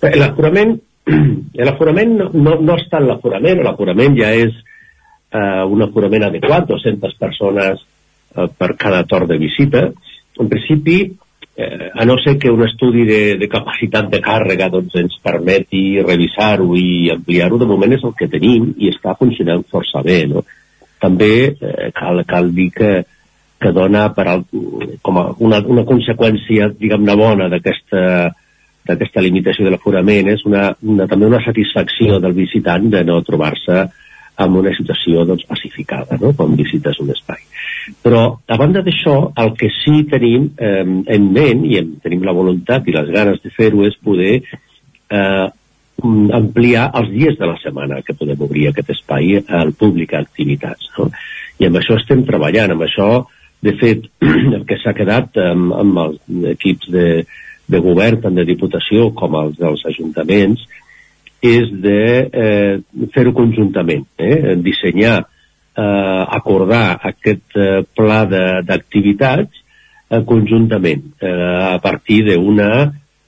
L'aforament L'aforament no, no, no està en l'aforament, l'aforament ja és eh, un aforament adequat, 200 persones eh, per cada torn de visita. En principi, eh, a no ser que un estudi de, de capacitat de càrrega doncs, ens permeti revisar-ho i ampliar-ho, de moment és el que tenim i està funcionant força bé. No? També eh, cal, cal dir que, que dona per al, com a una, una conseqüència, diguem-ne, bona d'aquesta d'aquesta limitació de l'aforament és una, una, també una satisfacció del visitant de no trobar-se en una situació doncs, pacificada, no? quan visites un espai. Però, a banda d'això, el que sí tenim eh, en ment, i en, tenim la voluntat i les ganes de fer-ho, és poder eh, ampliar els dies de la setmana que podem obrir aquest espai al públic a activitats. No? I amb això estem treballant, amb això, de fet, el que s'ha quedat amb, amb els equips de, de govern, tant de diputació com els dels ajuntaments, és de eh, fer-ho conjuntament, eh? dissenyar, eh, acordar aquest eh, pla d'activitats eh, conjuntament, eh, a partir d'una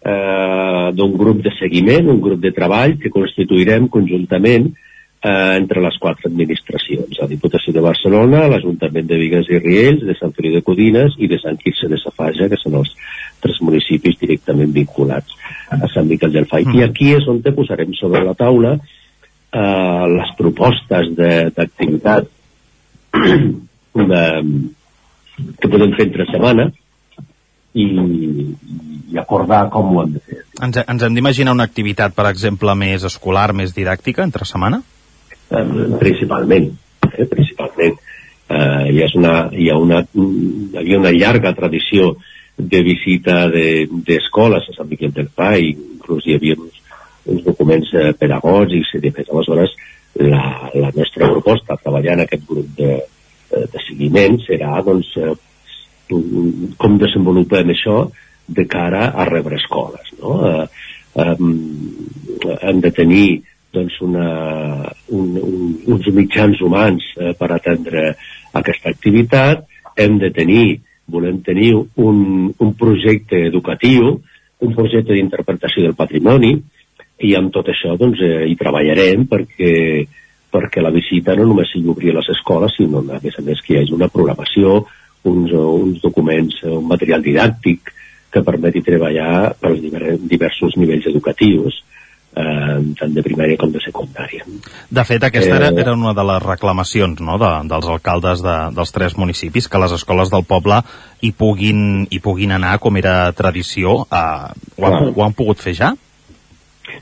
eh, d'un grup de seguiment, un grup de treball que constituirem conjuntament eh, entre les quatre administracions, la Diputació de Barcelona, l'Ajuntament de Vigues i Riells, de Sant Feliu de Codines i de Sant Quirze de Safaja, que són els tres municipis directament vinculats a Sant Miquel del Fai. I aquí és on te posarem sobre la taula eh, les propostes d'activitat de, que podem fer entre setmana i, i acordar com ho hem de fer. Ens, ens hem d'imaginar una activitat, per exemple, més escolar, més didàctica, entre setmana? eh, principalment, eh, principalment. Eh, hi, ha una, hi, ha una, hi havia una llarga tradició de visita d'escoles de, a Sant Miquel del Fai, inclús hi havia uns, uns documents eh, pedagògics i de fet aleshores la, la nostra proposta treballar en aquest grup de, de seguiment serà doncs eh, com desenvolupem això de cara a rebre escoles no? eh, eh, hem de tenir doncs una, un, un, uns mitjans humans eh, per atendre aquesta activitat hem de tenir volem tenir un, un projecte educatiu, un projecte d'interpretació del patrimoni, i amb tot això doncs, eh, hi treballarem perquè, perquè la visita no només sigui obrir les escoles, sinó a més a més que hi hagi una programació, uns, uns documents, un material didàctic que permeti treballar pels diversos nivells educatius eh, tant de primària com de secundària. De fet, aquesta era, eh, era una de les reclamacions no, de, dels alcaldes de, dels tres municipis, que les escoles del poble hi puguin, hi puguin anar com era tradició. Eh, ho, han, ho han pogut fer ja?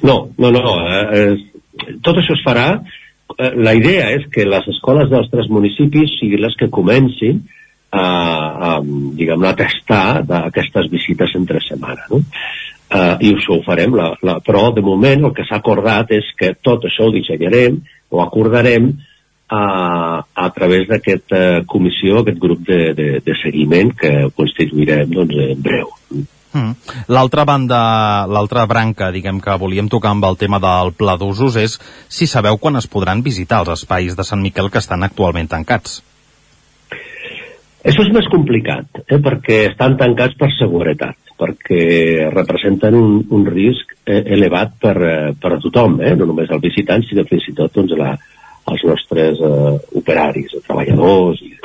No, no, no. Eh, tot això es farà. Eh, la idea és que les escoles dels tres municipis siguin les que comencin a, a diguem a testar aquestes visites entre setmana. No? eh, i això ho farem, la, la, però de moment el que s'ha acordat és que tot això ho dissenyarem o acordarem a, a través d'aquesta comissió, aquest grup de, de, de seguiment que constituirem doncs, en breu. Mm. L'altra banda, l'altra branca, diguem que volíem tocar amb el tema del pla d'usos és si sabeu quan es podran visitar els espais de Sant Miquel que estan actualment tancats. Això és més complicat, eh, perquè estan tancats per seguretat, perquè representen un, un risc eh, elevat per, eh, per a tothom, eh, no només al visitant, sinó fins i tot doncs, la, als nostres eh, operaris, treballadors. I,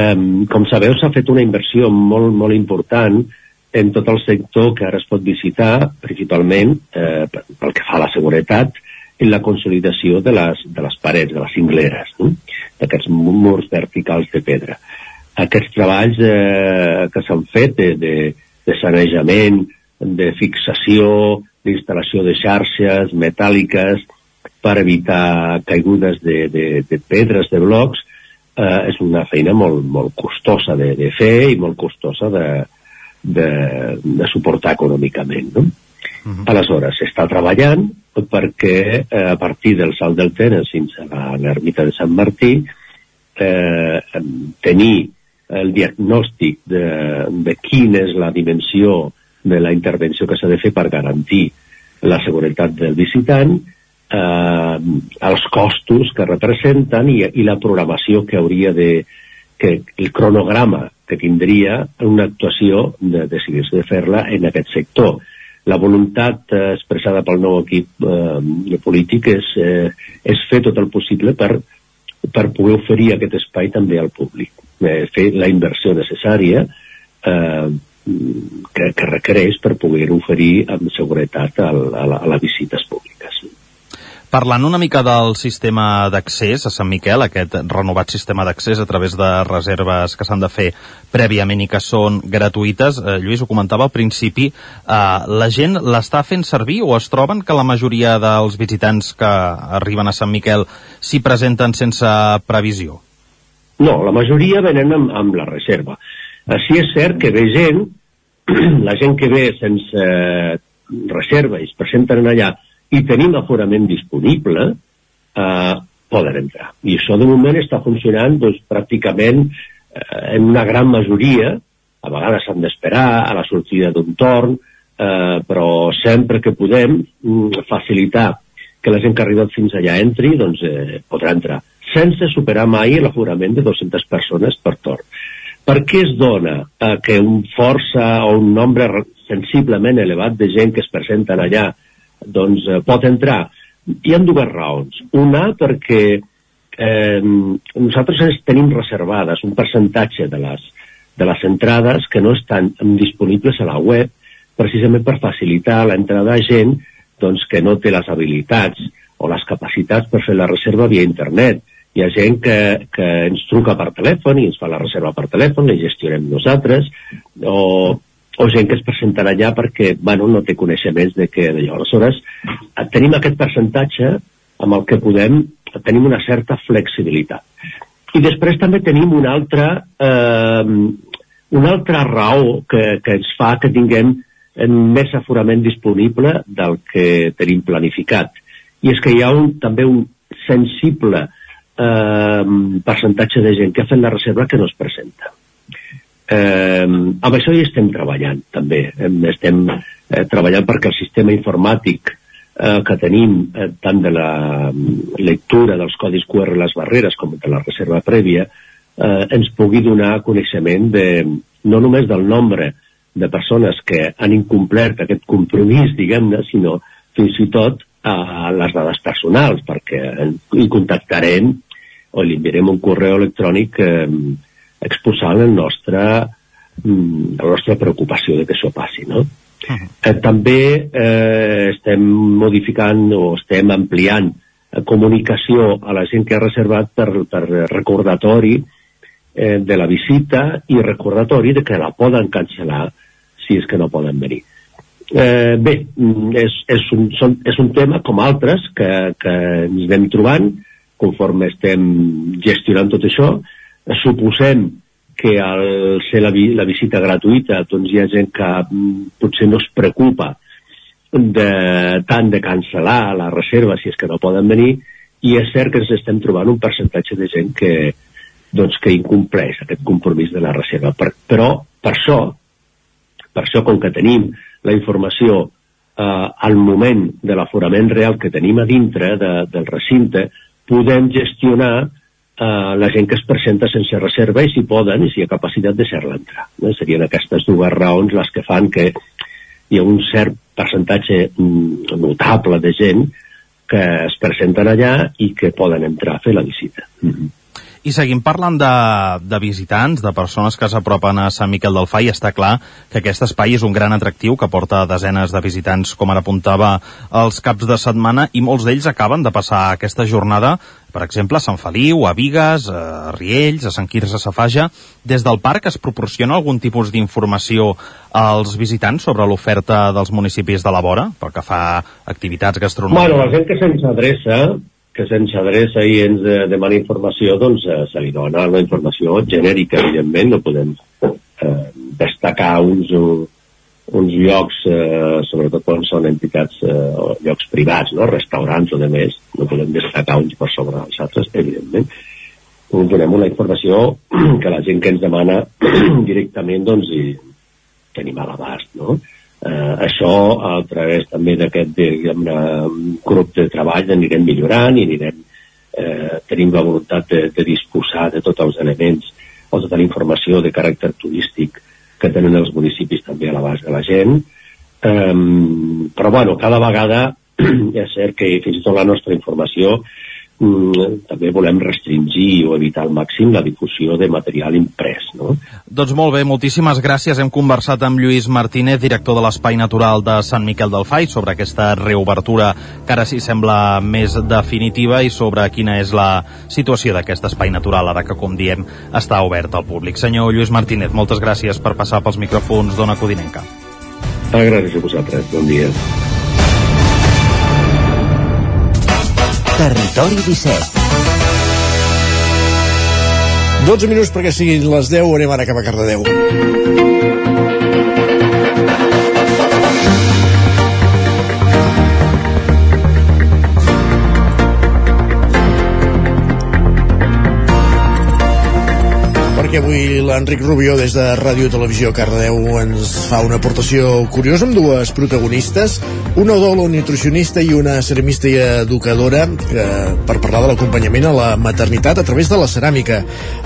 eh, com sabeu, s'ha fet una inversió molt, molt important en tot el sector que ara es pot visitar, principalment eh, pel que fa a la seguretat, en la consolidació de les, de les parets, de les cingleres, no? d'aquests murs verticals de pedra. Aquests treballs eh, que s'han fet de, de, de sanejament, de fixació, d'instal·lació de xarxes metàl·liques per evitar caigudes de, de, de pedres, de blocs, eh, és una feina molt, molt costosa de, de fer i molt costosa de, de, de suportar econòmicament. No? Uh -huh. Aleshores, s'està treballant perquè eh, a partir del salt del Tenes fins a l'ermita de Sant Martí eh, tenir el diagnòstic de, de quina és la dimensió de la intervenció que s'ha de fer per garantir la seguretat del visitant, eh, els costos que representen i, i la programació que hauria de... que el cronograma que tindria una actuació de decidir-se de fer-la en aquest sector la voluntat eh, expressada pel nou equip eh, polític és, eh, és fer tot el possible per, per poder oferir aquest espai també al públic. Eh, fer la inversió necessària eh, que, que requereix per poder oferir amb seguretat a, a, la, a les visites públiques. Parlant una mica del sistema d'accés a Sant Miquel, aquest renovat sistema d'accés a través de reserves que s'han de fer prèviament i que són gratuïtes, eh, Lluís ho comentava al principi, eh, la gent l'està fent servir o es troben que la majoria dels visitants que arriben a Sant Miquel s'hi presenten sense previsió? No, la majoria venen amb, amb la reserva. Així és cert que ve gent, la gent que ve sense reserva i es presenten allà i tenim aforament disponible, eh, poden entrar. I això de moment està funcionant doncs, pràcticament eh, en una gran majoria, a vegades s'han d'esperar a la sortida d'un torn, eh, però sempre que podem mm, facilitar que la gent que ha arribat fins allà entri, doncs eh, podrà entrar, sense superar mai l'aforament de 200 persones per torn. Per què es dona eh, que un força o un nombre sensiblement elevat de gent que es presenten allà doncs eh, pot entrar. Hi ha dues raons. Una, perquè eh, nosaltres tenim reservades un percentatge de les, de les entrades que no estan disponibles a la web precisament per facilitar l'entrada a gent doncs, que no té les habilitats o les capacitats per fer la reserva via internet. Hi ha gent que, que ens truca per telèfon i ens fa la reserva per telèfon, la gestionem nosaltres, o o gent que es presenten allà perquè bueno, no té coneixements de què d'allò. Aleshores, eh, tenim aquest percentatge amb el que podem, tenim una certa flexibilitat. I després també tenim una altra, eh, una altra raó que, que ens fa que tinguem més aforament disponible del que tenim planificat. I és que hi ha un, també un sensible eh, percentatge de gent que ha fet la reserva que no es presenta. Eh, amb això hi estem treballant, també. Estem eh, treballant perquè el sistema informàtic eh, que tenim, eh, tant de la lectura dels codis QR les barreres com de la reserva prèvia, eh, ens pugui donar coneixement de, no només del nombre de persones que han incomplert aquest compromís, diguem-ne, sinó fins i tot a les dades personals, perquè hi contactarem o li enviarem un correu electrònic eh, exposant el nostre, mm, la nostra preocupació de que això passi, no? Uh -huh. eh, també eh, estem modificant o estem ampliant eh, comunicació a la gent que ha reservat per, per recordatori eh, de la visita i recordatori de que la poden cancel·lar si és que no poden venir. Eh, bé, mm, és, és, un, són, és un tema com altres que, que ens anem trobant conforme estem gestionant tot això. Suposem que al ser la, la visita gratuïta doncs hi ha gent que mm, potser no es preocupa de, tant de cancel·lar la reserva si és que no poden venir i és cert que ens estem trobant un percentatge de gent que, doncs, que incompleix aquest compromís de la reserva. Per, però per això, per això com que tenim la informació eh, al moment de l'aforament real que tenim a dintre de, del recinte, podem gestionar eh, la gent que es presenta sense reserva i si poden i si hi ha capacitat de ser-la entrar. No? Serien aquestes dues raons les que fan que hi ha un cert percentatge mm, notable de gent que es presenten allà i que poden entrar a fer la visita. Mm -hmm. I seguim parlant de, de visitants, de persones que s'apropen a Sant Miquel del Fai. Està clar que aquest espai és un gran atractiu que porta desenes de visitants, com ara apuntava, els caps de setmana, i molts d'ells acaben de passar aquesta jornada per exemple, a Sant Feliu, a Vigues, a Riells, a Sant Quirze Safaja. Des del parc es proporciona algun tipus d'informació als visitants sobre l'oferta dels municipis de la vora, pel que fa a activitats gastronòmiques? Bueno, la gent que se'ns adreça, que se'ns adreça i ens eh, demana informació, doncs eh, se li dona la informació genèrica, evidentment, no podem eh, destacar uns, uns llocs, eh, sobretot quan són entitats eh, o llocs privats, no? restaurants o de més, no podem destacar uns per sobre els altres, evidentment. Doncs donem una informació que la gent que ens demana directament doncs, i tenim a l'abast. No? Eh, això a través també d'aquest grup de treball anirem millorant i anirem, eh, tenim la voluntat de, de disposar de tots els elements o tota la informació de caràcter turístic que tenen els municipis també a l'abast de la gent. Um, però bueno, cada vegada és cert que fins i tot la nostra informació també volem restringir o evitar al màxim la difusió de material imprès. No? Doncs molt bé, moltíssimes gràcies. Hem conversat amb Lluís Martínez, director de l'Espai Natural de Sant Miquel del Fai, sobre aquesta reobertura que ara sí sembla més definitiva i sobre quina és la situació d'aquest espai natural, ara que, com diem, està obert al públic. Senyor Lluís Martínez, moltes gràcies per passar pels micròfons d'Ona Codinenca. Gràcies a vosaltres. Bon dia. Territori 17 12 minuts perquè siguin les 10, anem ara cap a Cardedeu. Perquè avui l'Enric Rubió des de Ràdio Televisió Cardedeu ens fa una aportació curiosa amb dues protagonistes, una odola nutricionista i una ceramista i educadora que, per parlar de l'acompanyament a la maternitat a través de la ceràmica.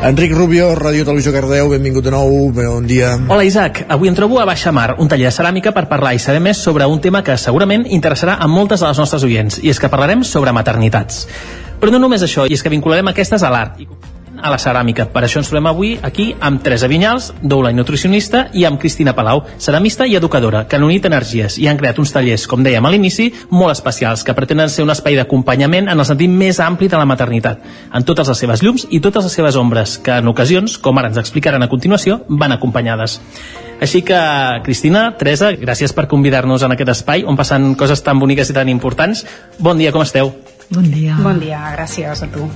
Enric Rubió, Ràdio Televisió Cardedeu, benvingut de nou, bon dia. Hola Isaac, avui em trobo a Baixa Mar, un taller de ceràmica per parlar i saber més sobre un tema que segurament interessarà a moltes de les nostres oients, i és que parlarem sobre maternitats. Però no només això, i és que vincularem aquestes a l'art a la ceràmica. Per això ens trobem avui aquí amb Teresa Vinyals, doula i nutricionista, i amb Cristina Palau, ceramista i educadora, que han unit energies i han creat uns tallers, com dèiem a l'inici, molt especials, que pretenen ser un espai d'acompanyament en el sentit més ampli de la maternitat, en totes les seves llums i totes les seves ombres, que en ocasions, com ara ens explicaran a continuació, van acompanyades. Així que, Cristina, Teresa, gràcies per convidar-nos en aquest espai on passen coses tan boniques i tan importants. Bon dia, com esteu? Bon dia. Bon dia, gràcies a tu.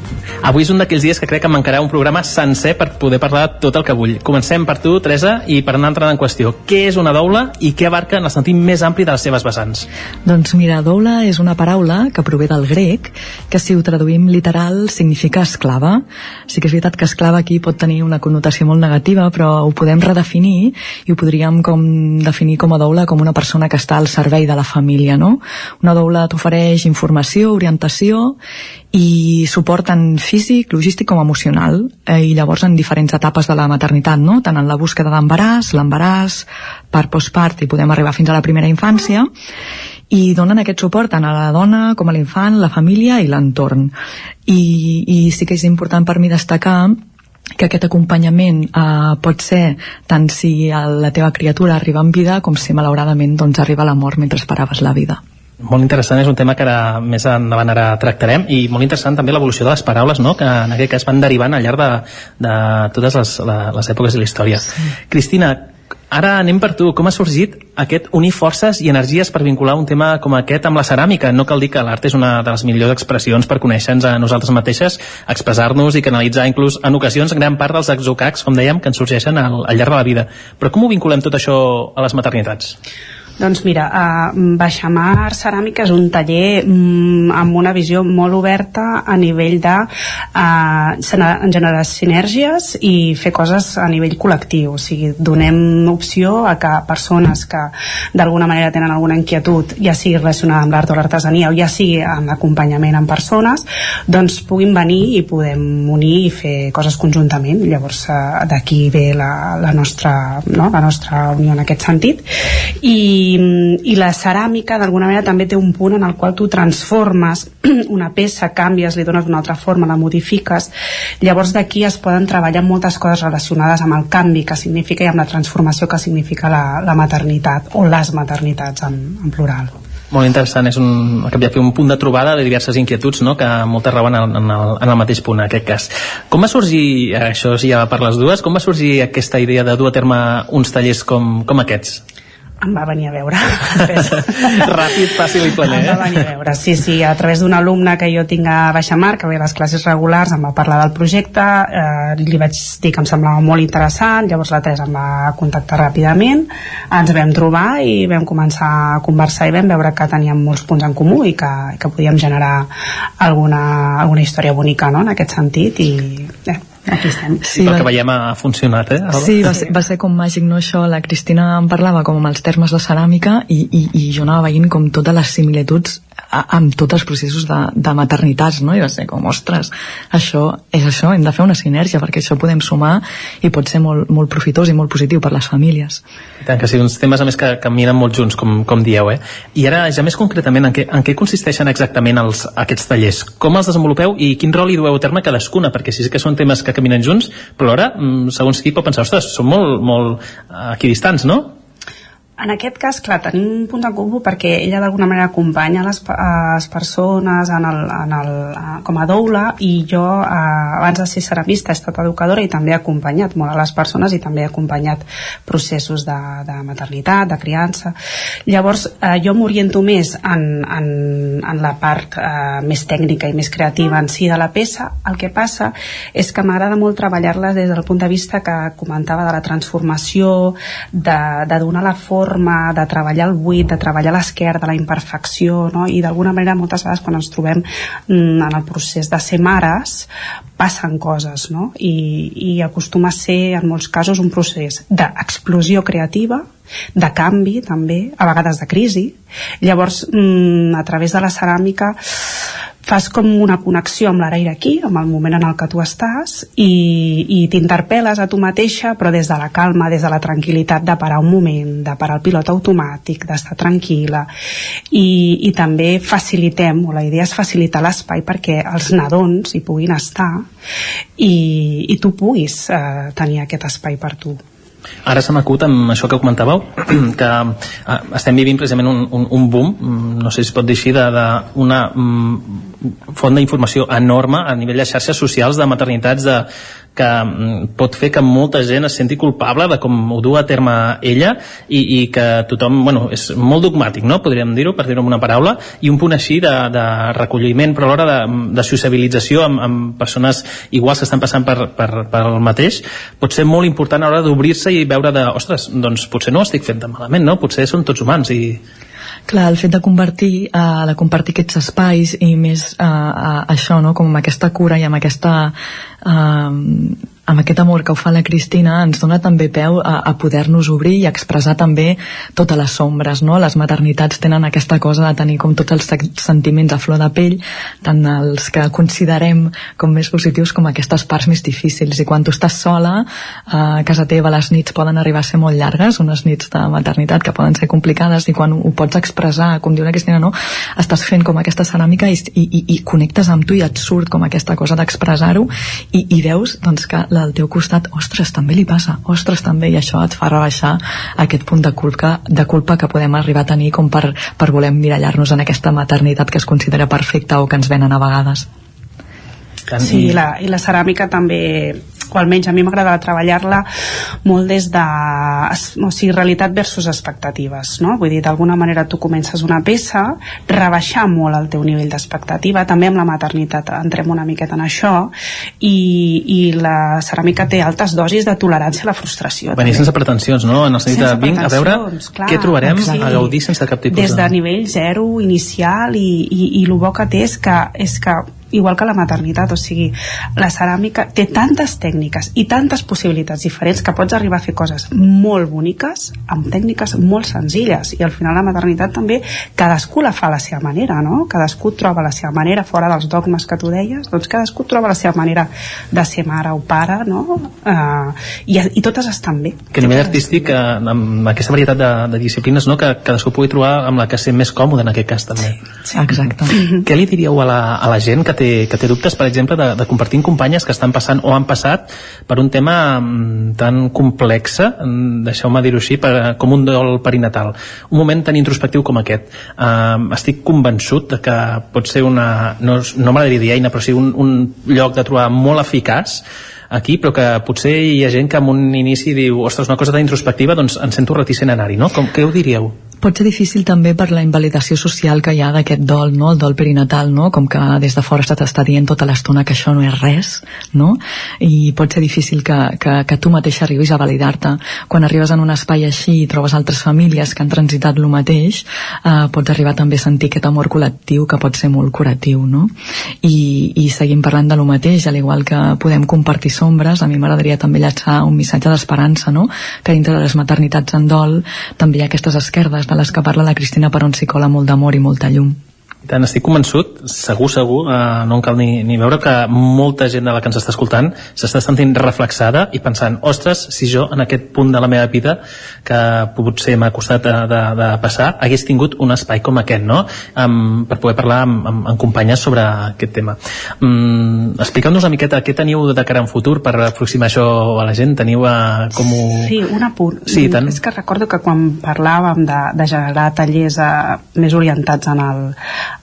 Avui és un d'aquells dies que crec que mancarà un programa sencer per poder parlar de tot el que vull. Comencem per tu, Teresa, i per anar entrant en qüestió. Què és una doula i què abarca en el sentit més ampli de les seves vessants? Doncs mira, doula és una paraula que prové del grec, que si ho traduïm literal significa esclava. Sí que és veritat que esclava aquí pot tenir una connotació molt negativa, però ho podem redefinir i ho podríem com definir com a doula com una persona que està al servei de la família, no? Una doula t'ofereix informació, orientació i suport tant físic, logístic com emocional eh, i llavors en diferents etapes de la maternitat no? tant en la búsqueda d'embaràs, l'embaràs per postpart i podem arribar fins a la primera infància i donen aquest suport tant a la dona com a l'infant, la família i l'entorn I, i sí que és important per mi destacar que aquest acompanyament eh, pot ser tant si la teva criatura arriba en vida com si malauradament doncs, arriba la mort mentre esperaves la vida molt interessant, és un tema que ara més endavant ara tractarem i molt interessant també l'evolució de les paraules no? que en aquest cas van derivant al llarg de, de totes les, les èpoques de la història sí. Cristina, ara anem per tu com ha sorgit aquest unir forces i energies per vincular un tema com aquest amb la ceràmica no cal dir que l'art és una de les millors expressions per conèixer-nos a nosaltres mateixes expressar-nos i canalitzar inclús en ocasions gran part dels exocacs, com dèiem, que ens sorgeixen al, al llarg de la vida però com ho vinculem tot això a les maternitats? Doncs mira, uh, Baixamar Ceràmica és un taller um, amb una visió molt oberta a nivell de uh, generar sinergies i fer coses a nivell col·lectiu. O sigui, donem opció a que persones que d'alguna manera tenen alguna inquietud, ja sigui relacionada amb l'art o l'artesania o ja sigui en acompanyament amb persones, doncs puguin venir i podem unir i fer coses conjuntament. Llavors, uh, d'aquí ve la, la, nostra, no? la nostra unió en aquest sentit. I i, la ceràmica d'alguna manera també té un punt en el qual tu transformes una peça, canvies, li dones una altra forma, la modifiques llavors d'aquí es poden treballar moltes coses relacionades amb el canvi que significa i amb la transformació que significa la, la maternitat o les maternitats en, en plural molt interessant, és un, fer un punt de trobada de diverses inquietuds no? que moltes rauen en, en, el, en el mateix punt en aquest cas. Com va sorgir, això sí ja per les dues, com va sorgir aquesta idea de dur a terme uns tallers com, com aquests? Em va venir a veure ràpid, fàcil i planer em va venir a veure, sí, sí, a través d'un alumne que jo tinc a Baixamar, que ve a les classes regulars em va parlar del projecte eh, li vaig dir que em semblava molt interessant llavors la Teresa em va contactar ràpidament ens vam trobar i vam començar a conversar i vam veure que teníem molts punts en comú i que, que podíem generar alguna, alguna història bonica no? en aquest sentit i eh, aquí estem. Sí, I pel que veiem ha funcionat, eh? Sí, va ser, va ser com màgic, no, això. La Cristina em parlava com amb els termes de ceràmica i, i, i jo anava veient com totes les similituds amb tots els processos de, de maternitats, no? I va ser com, ostres, això és això, hem de fer una sinergia perquè això podem sumar i pot ser molt, molt profitós i molt positiu per les famílies. I tant, que sí, uns temes a més que caminen molt junts, com, com dieu, eh? I ara, ja més concretament, en què, en què consisteixen exactament els, aquests tallers? Com els desenvolupeu i quin rol hi dueu a terme cadascuna? Perquè sí que són temes que caminen junts, però ara, mm, segons qui pot pensar, ostres, són molt, molt eh, equidistants, no? En aquest cas, clar, tenim un punt en comú perquè ella d'alguna manera acompanya les, les persones en el, en el, com a doula i jo, eh, abans de ser ceramista, he estat educadora i també he acompanyat molt a les persones i també he acompanyat processos de, de maternitat, de criança. Llavors, eh, jo m'oriento més en, en, en la part eh, més tècnica i més creativa en si de la peça. El que passa és que m'agrada molt treballar-la des del punt de vista que comentava de la transformació, de, de donar la forma forma de treballar el buit, de treballar l'esquerra, de la imperfecció, no? i d'alguna manera moltes vegades quan ens trobem mm, en el procés de ser mares passen coses no? I, i acostuma a ser en molts casos un procés d'explosió creativa de canvi també, a vegades de crisi. Llavors mm, a través de la ceràmica fas com una connexió amb l'ara aquí, amb el moment en el que tu estàs i, i t'interpel·les a tu mateixa però des de la calma, des de la tranquil·litat de parar un moment, de parar el pilot automàtic d'estar tranquil·la. I, i també facilitem o la idea és facilitar l'espai perquè els nadons hi puguin estar i, i tu puguis eh, tenir aquest espai per tu Ara se m'acut amb això que comentàveu, que eh, estem vivint precisament un, un, un boom, mm, no sé si es pot dir així, d'una mm, font d'informació enorme a nivell de xarxes socials de maternitats de que mm, pot fer que molta gent es senti culpable de com ho du a terme ella i, i que tothom, bueno, és molt dogmàtic, no? podríem dir-ho, per dir-ho amb una paraula, i un punt així de, de recolliment, però alhora de, de sociabilització amb, amb persones iguals que estan passant per, per, per el mateix, pot ser molt important a l'hora d'obrir-se i veure de, ostres, doncs potser no ho estic fent de malament, no? Potser som tots humans i Clar, el fet de convertir, uh, de compartir aquests espais i més uh, uh, això, no? com amb aquesta cura i amb aquesta uh, amb aquest amor que ho fa la Cristina ens dona també peu a, a poder-nos obrir i expressar també totes les sombres no? les maternitats tenen aquesta cosa de tenir com tots els sentiments a flor de pell tant els que considerem com més positius com aquestes parts més difícils i quan tu estàs sola a casa teva les nits poden arribar a ser molt llargues unes nits de maternitat que poden ser complicades i quan ho pots expressar com diu la Cristina no? estàs fent com aquesta ceràmica i, i, i, connectes amb tu i et surt com aquesta cosa d'expressar-ho i, i veus doncs, que la del teu costat, ostres, també li passa, ostres, també, i això et fa rebaixar aquest punt de culpa, de culpa que podem arribar a tenir com per, per voler mirallar-nos en aquesta maternitat que es considera perfecta o que ens venen a vegades. Sí, i la, i la ceràmica també o almenys a mi m'agrada treballar-la molt des de o sigui, realitat versus expectatives no? vull dir, d'alguna manera tu comences una peça rebaixar molt el teu nivell d'expectativa també amb la maternitat entrem una miqueta en això i, i la ceràmica té altes dosis de tolerància a la frustració venir sense pretensions, no? en el sentit de vinc a veure clar, què trobarem sí. a gaudir sense cap tipus des de nivell zero inicial i, i, i el bo que té és que, és que igual que la maternitat, o sigui, la ceràmica té tantes tècniques i tantes possibilitats diferents que pots arribar a fer coses molt boniques amb tècniques molt senzilles i al final la maternitat també cadascú la fa a la seva manera, no? Cadascú troba la seva manera fora dels dogmes que tu deies, doncs cadascú troba la seva manera de ser mare o pare, no? Uh, i, I totes estan bé. Que a nivell artístic, eh, amb aquesta varietat de, de disciplines, no? que cadascú pugui trobar amb la que ser més còmode en aquest cas també. Sí. Exacte. Què li diríeu a la, a la gent que té, que té dubtes, per exemple, de, de compartir amb companyes que estan passant o han passat per un tema mm, tan complex, mm, deixeu-me dir-ho així, per, com un dol perinatal. Un moment tan introspectiu com aquest. Uh, estic convençut de que pot ser una... No, no m'agradaria dir eina, però sí un, un lloc de trobar molt eficaç aquí, però que potser hi ha gent que en un inici diu, ostres, una cosa tan introspectiva, doncs em sento reticent a anar-hi, no? Com, què ho diríeu? Pot ser difícil també per la invalidació social que hi ha d'aquest dol, no? el dol perinatal, no? com que des de fora se t'està dient tota l'estona que això no és res, no? i pot ser difícil que, que, que tu mateix arribis a validar-te. Quan arribes en un espai així i trobes altres famílies que han transitat el mateix, eh, pots arribar també a sentir aquest amor col·lectiu que pot ser molt curatiu. No? I, I seguim parlant de lo mateix, al igual que podem compartir sombres, a mi m'agradaria també llançar un missatge d'esperança, no? que dintre de les maternitats en dol també hi ha aquestes esquerdes de les que parla la Cristina per on cola molt d'amor i molta llum tant estic convençut, segur, segur, eh, no en cal ni, ni veure que molta gent de la que ens està escoltant s'està sentint reflexada i pensant, ostres, si jo en aquest punt de la meva vida que potser m'ha costat de, de, de passar, hagués tingut un espai com aquest, no? Um, per poder parlar amb, amb, amb companyes sobre aquest tema. Um, Explica'm-nos una miqueta què teniu de cara en futur per aproximar això a la gent. Teniu a, com ho... Sí, un apunt. Sí, tant. És que recordo que quan parlàvem de, de generar tallers eh, més orientats en el,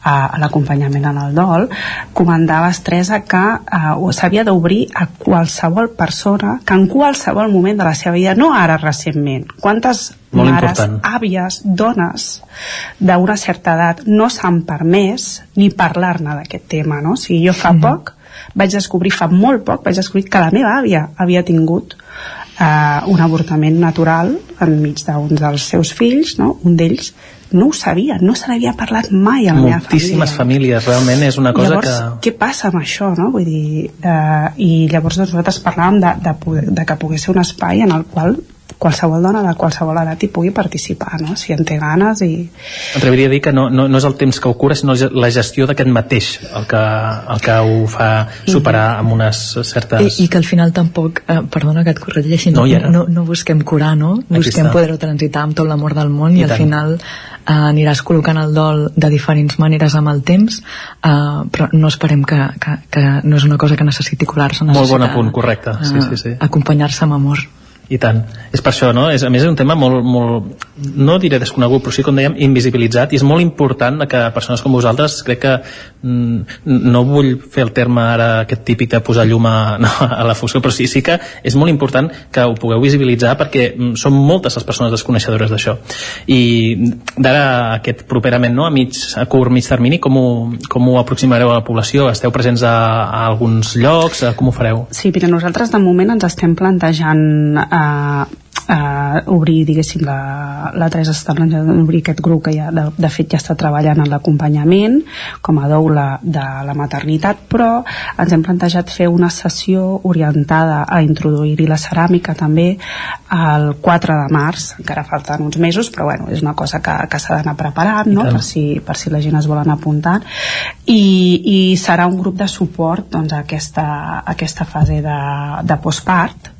a, a l'acompanyament en el dol, comandaves, Teresa, que eh, s'havia d'obrir a qualsevol persona que en qualsevol moment de la seva vida, no ara recentment, quantes Molt mares, important. àvies, dones d'una certa edat no s'han permès ni parlar-ne d'aquest tema, no? O sigui, jo fa poc vaig descobrir, fa molt poc, vaig descobrir que la meva àvia havia tingut eh, un avortament natural enmig d'un dels seus fills, no? un d'ells no ho sabia, no se n'havia parlat mai a la meva Moltíssimes família. famílies, realment és una cosa llavors, que... què passa amb això, no? Vull dir, eh, i llavors doncs, nosaltres parlàvem de, de, poder, de que pogués ser un espai en el qual qualsevol dona de qualsevol edat hi pugui participar, no? si en té ganes i... M'atreviria a dir que no, no, no és el temps que ho cura, sinó la gestió d'aquest mateix el que, el que ho fa superar amb unes certes... I, i que al final tampoc, eh, perdona que et corregeixi, no, No, no, no busquem curar, no? Busquem poder-ho transitar amb tot l'amor del món i, I al tant. final eh, aniràs col·locant el dol de diferents maneres amb el temps, eh, però no esperem que, que, que no és una cosa que necessiti curar-se, Molt bon necessita, apunt, correcte. Sí, eh, sí, sí. acompanyar-se amb amor. I tant. És per això, no? És, a més, és un tema molt, molt, no diré desconegut, però sí, com dèiem, invisibilitzat, i és molt important que persones com vosaltres, crec que mm, no vull fer el terme ara aquest típic de posar llum a, no, a la funció, però sí, sí que és molt important que ho pugueu visibilitzar perquè mm, són moltes les persones desconeixedores d'això. I d'ara aquest properament, no? a, mig, a curt, mig termini, com ho, com ho aproximareu a la població? Esteu presents a, a alguns llocs? Com ho fareu? Sí, mira, nosaltres de moment ens estem plantejant eh, eh, obrir, diguéssim, la, la Teresa està plantejant obrir aquest grup que ja, de, de fet ja està treballant en l'acompanyament com a doula de la maternitat, però ens hem plantejat fer una sessió orientada a introduir-hi la ceràmica també el 4 de març, encara falten uns mesos, però bueno, és una cosa que, que s'ha d'anar preparant, no? per, si, per si la gent es volen apuntar, i, i serà un grup de suport doncs, a, aquesta, a aquesta fase de, de postpart,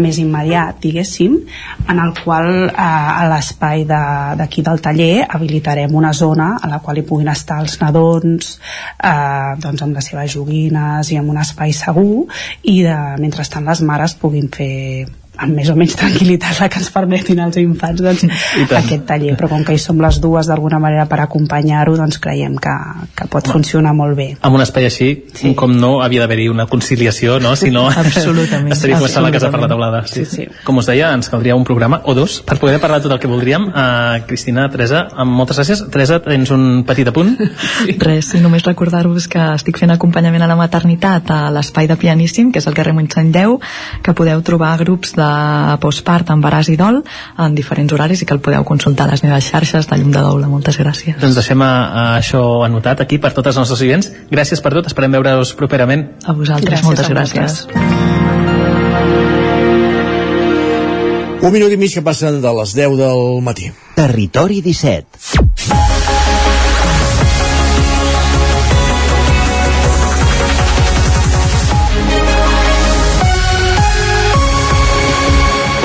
més immediat, diguéssim, en el qual eh, a l'espai d'aquí de, del taller habilitarem una zona a la qual hi puguin estar els nadons eh, doncs amb les seves joguines i amb un espai segur i de, mentrestant les mares puguin fer amb més o menys tranquil·litat la que ens permetin els infants doncs, aquest taller, però com que hi som les dues d'alguna manera per acompanyar-ho doncs creiem que, que pot funcionar molt bé amb un espai així, sí. com no havia d'haver-hi una conciliació, no? si no absolutament, estaria començant la casa per la taulada sí, sí. com us deia, ens caldria un programa o dos per poder parlar tot el que voldríem uh, Cristina, Teresa, amb moltes gràcies Teresa, tens un petit apunt? Sí. Res, i només recordar-vos que estic fent acompanyament a la maternitat a l'espai de Pianíssim, que és el carrer Montseny 10 que podeu trobar grups de postpart, embaràs i dol en diferents horaris i que el podeu consultar a les meves xarxes de Llum de Doula. Moltes gràcies. Doncs deixem a, a això anotat aquí per tots els nostres oients. Gràcies per tot, esperem veure-us properament. A vosaltres, gràcies, moltes gràcies. Un minut i mig que passen de les 10 del matí. Territori 17.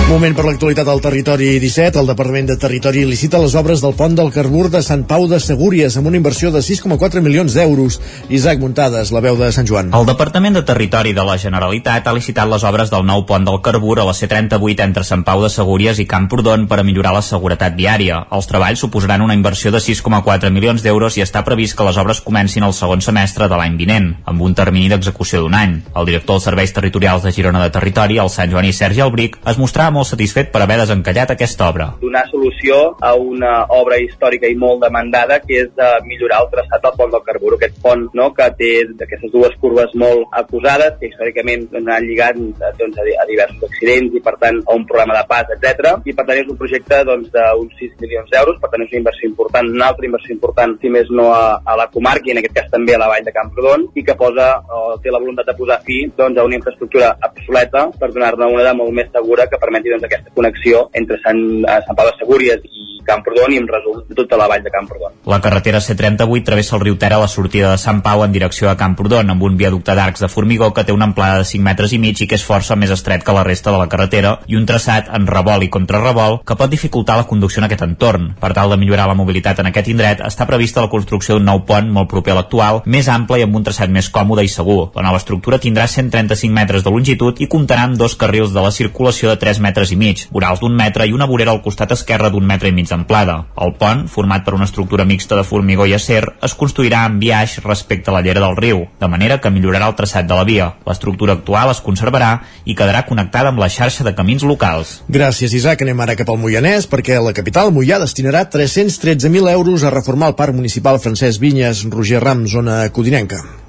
Moment per l'actualitat al territori 17. El Departament de Territori licita les obres del pont del Carbur de Sant Pau de Segúries amb una inversió de 6,4 milions d'euros. Isaac Muntades, la veu de Sant Joan. El Departament de Territori de la Generalitat ha licitat les obres del nou pont del Carbur a la C38 entre Sant Pau de Segúries i Camprodon per a millorar la seguretat viària. Els treballs suposaran una inversió de 6,4 milions d'euros i està previst que les obres comencin el segon semestre de l'any vinent, amb un termini d'execució d'un any. El director dels Serveis Territorials de Girona de Territori, el Sant Joan i Sergi Albric, es mostrava satisfet per haver desencallat aquesta obra. Donar solució a una obra històrica i molt demandada que és de millorar el traçat del pont del Carburo, aquest pont no, que té aquestes dues curves molt acusades que històricament doncs, han lligat doncs, a, diversos accidents i per tant a un programa de pas, etc. I per tant és un projecte doncs, d'uns 6 milions d'euros, per tant és una inversió important, una altra inversió important, si més no a, a la comarca i en aquest cas també a la vall de Camprodon i que posa o té la voluntat de posar fi doncs, a una infraestructura obsoleta per donar-ne una de molt més segura que permeti doncs, aquesta connexió entre Sant, eh, Sant Pau de Segúries i Camprodon i en resum de tota la vall de Camprodon. La carretera C38 travessa el riu Ter a la sortida de Sant Pau en direcció a Camprodon amb un viaducte d'arcs de formigó que té una amplada de 5 metres i mig i que és força més estret que la resta de la carretera i un traçat en revolt i contrarrevolt que pot dificultar la conducció en aquest entorn. Per tal de millorar la mobilitat en aquest indret està prevista la construcció d'un nou pont molt proper a l'actual, més ample i amb un traçat més còmode i segur. La nova estructura tindrà 135 metres de longitud i comptarà amb dos carrils de la circulació de 3 metres i mig, vorals d'un metre i una vorera al costat esquerre d'un metre i mig d'amplada. El pont, format per una estructura mixta de formigó i acer, es construirà en biaix respecte a la llera del riu, de manera que millorarà el traçat de la via. L'estructura actual es conservarà i quedarà connectada amb la xarxa de camins locals. Gràcies, Isaac. Anem ara cap al Moianès, perquè la capital, Moià, destinarà 313.000 euros a reformar el Parc Municipal Francesc Vinyes, Roger Ram, zona codinenca.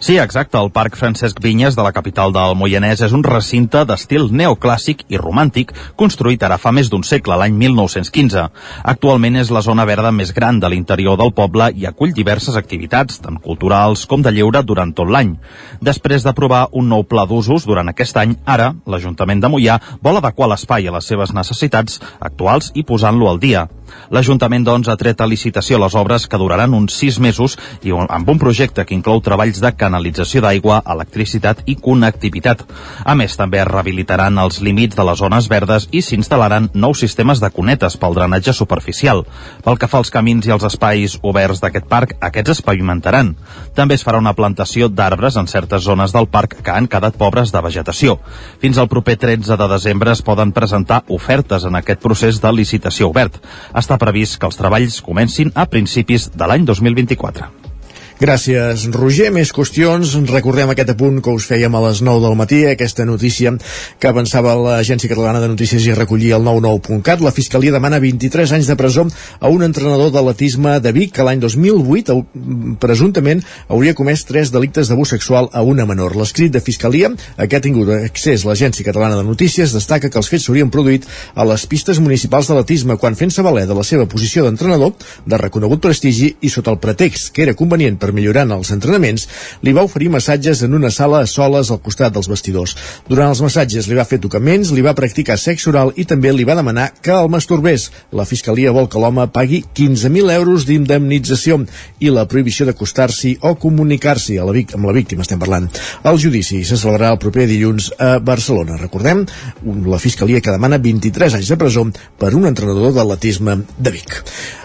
Sí, exacte. El Parc Francesc Vinyes de la capital del Moianès és un recinte d'estil neoclàssic i romàntic construït ara fa més d'un segle, l'any 1915. Actualment és la zona verda més gran de l'interior del poble i acull diverses activitats, tant culturals com de lleure, durant tot l'any. Després d'aprovar un nou pla d'usos durant aquest any, ara l'Ajuntament de Moià vol adequar l'espai a les seves necessitats actuals i posant-lo al dia. L'Ajuntament, doncs, ha tret a licitació les obres que duraran uns sis mesos i amb un projecte que inclou treballs de canalització d'aigua, electricitat i connectivitat. A més, també es rehabilitaran els límits de les zones verdes i s'instal·laran nous sistemes de cunetes pel drenatge superficial. Pel que fa als camins i als espais oberts d'aquest parc, aquests es pavimentaran. També es farà una plantació d'arbres en certes zones del parc que han quedat pobres de vegetació. Fins al proper 13 de desembre es poden presentar ofertes en aquest procés de licitació obert. Està previst que els treballs comencin a principis de l'any 2024. Gràcies, Roger. Més qüestions. Recordem aquest apunt que us fèiem a les 9 del matí, aquesta notícia que avançava l'Agència Catalana de Notícies i recollia el 99.cat. La Fiscalia demana 23 anys de presó a un entrenador d'atletisme de Vic que l'any 2008 presumptament hauria comès tres delictes d'abús sexual a una menor. L'escrit de Fiscalia, a què ha tingut accés l'Agència Catalana de Notícies, destaca que els fets s'haurien produït a les pistes municipals d'atletisme quan fent-se valer de la seva posició d'entrenador de reconegut prestigi i sota el pretext que era convenient per per millorar en els entrenaments, li va oferir massatges en una sala a soles al costat dels vestidors. Durant els massatges li va fer tocaments, li va practicar sexe oral i també li va demanar que el masturbés. La Fiscalia vol que l'home pagui 15.000 euros d'indemnització i la prohibició d'acostar-s'hi o comunicar-s'hi amb la víctima, estem parlant. El judici se celebrarà el proper dilluns a Barcelona. Recordem, la Fiscalia que demana 23 anys de presó per un entrenador d'atletisme de Vic.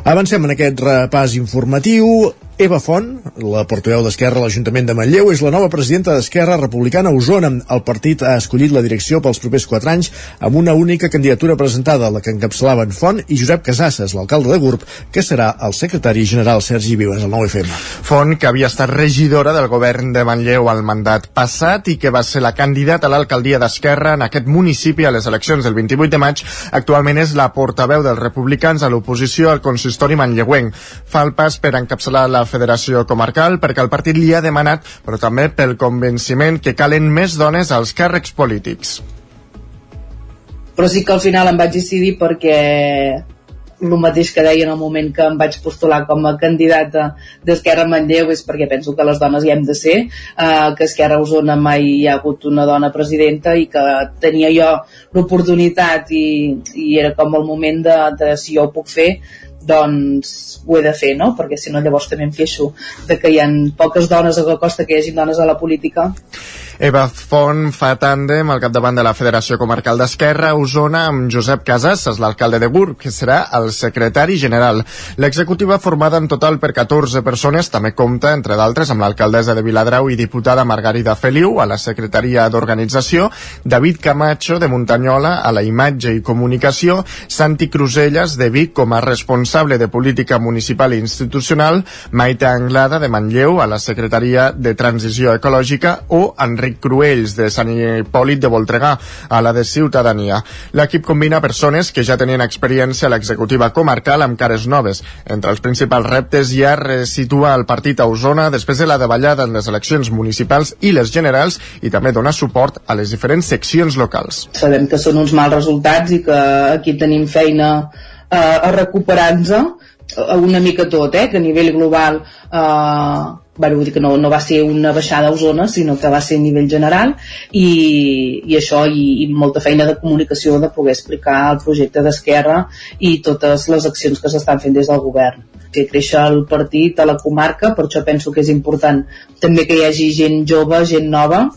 Avancem en aquest repàs informatiu. Eva Font, la portaveu d'Esquerra a l'Ajuntament de Manlleu, és la nova presidenta d'Esquerra Republicana a Osona. El partit ha escollit la direcció pels propers quatre anys amb una única candidatura presentada, la que encapçalaven Font i Josep Casasses, l'alcalde de Gurb, que serà el secretari general Sergi Vives, al 9FM. Font, que havia estat regidora del govern de Manlleu al mandat passat i que va ser la candidata a l'alcaldia d'Esquerra en aquest municipi a les eleccions del 28 de maig, actualment és la portaveu dels republicans a l'oposició al consistori manlleuenc. Fa el pas per encapçalar la Federació Comarcal perquè el partit li ha demanat, però també pel convenciment que calen més dones als càrrecs polítics. Però sí que al final em vaig decidir perquè el mateix que deia en el moment que em vaig postular com a candidata d'Esquerra Manlleu és perquè penso que les dones hi hem de ser, eh, que Esquerra Osona mai hi ha hagut una dona presidenta i que tenia jo l'oportunitat i, i era com el moment de, de si jo ho puc fer doncs ho he de fer, no? Perquè si no llavors també em queixo de que hi ha poques dones a costa que hi hagi dones a la política Eva Font fa tàndem al capdavant de la Federació Comarcal d'Esquerra a Osona amb Josep Casas, l'alcalde de Gurb, que serà el secretari general. L'executiva formada en total per 14 persones també compta, entre d'altres, amb l'alcaldessa de Viladrau i diputada Margarida Feliu a la Secretaria d'Organització, David Camacho de Muntanyola a la Imatge i Comunicació, Santi Cruselles de Vic com a responsable de Política Municipal i Institucional, Maite Anglada de Manlleu a la Secretaria de Transició Ecològica o Enric Enric Cruells de Sant Hipòlit de Voltregà a la de Ciutadania. L'equip combina persones que ja tenien experiència a l'executiva comarcal amb cares noves. Entre els principals reptes hi ha resituar el partit a Osona després de la davallada en les eleccions municipals i les generals i també donar suport a les diferents seccions locals. Sabem que són uns mals resultats i que aquí tenim feina eh, a recuperar-nos una mica tot, eh, que a nivell global eh, bueno, vull dir que no, no va ser una baixada a Osona, sinó que va ser a nivell general i, i això i, i molta feina de comunicació de poder explicar el projecte d'Esquerra i totes les accions que s'estan fent des del govern. Que créixer el partit a la comarca, per això penso que és important també que hi hagi gent jove, gent nova,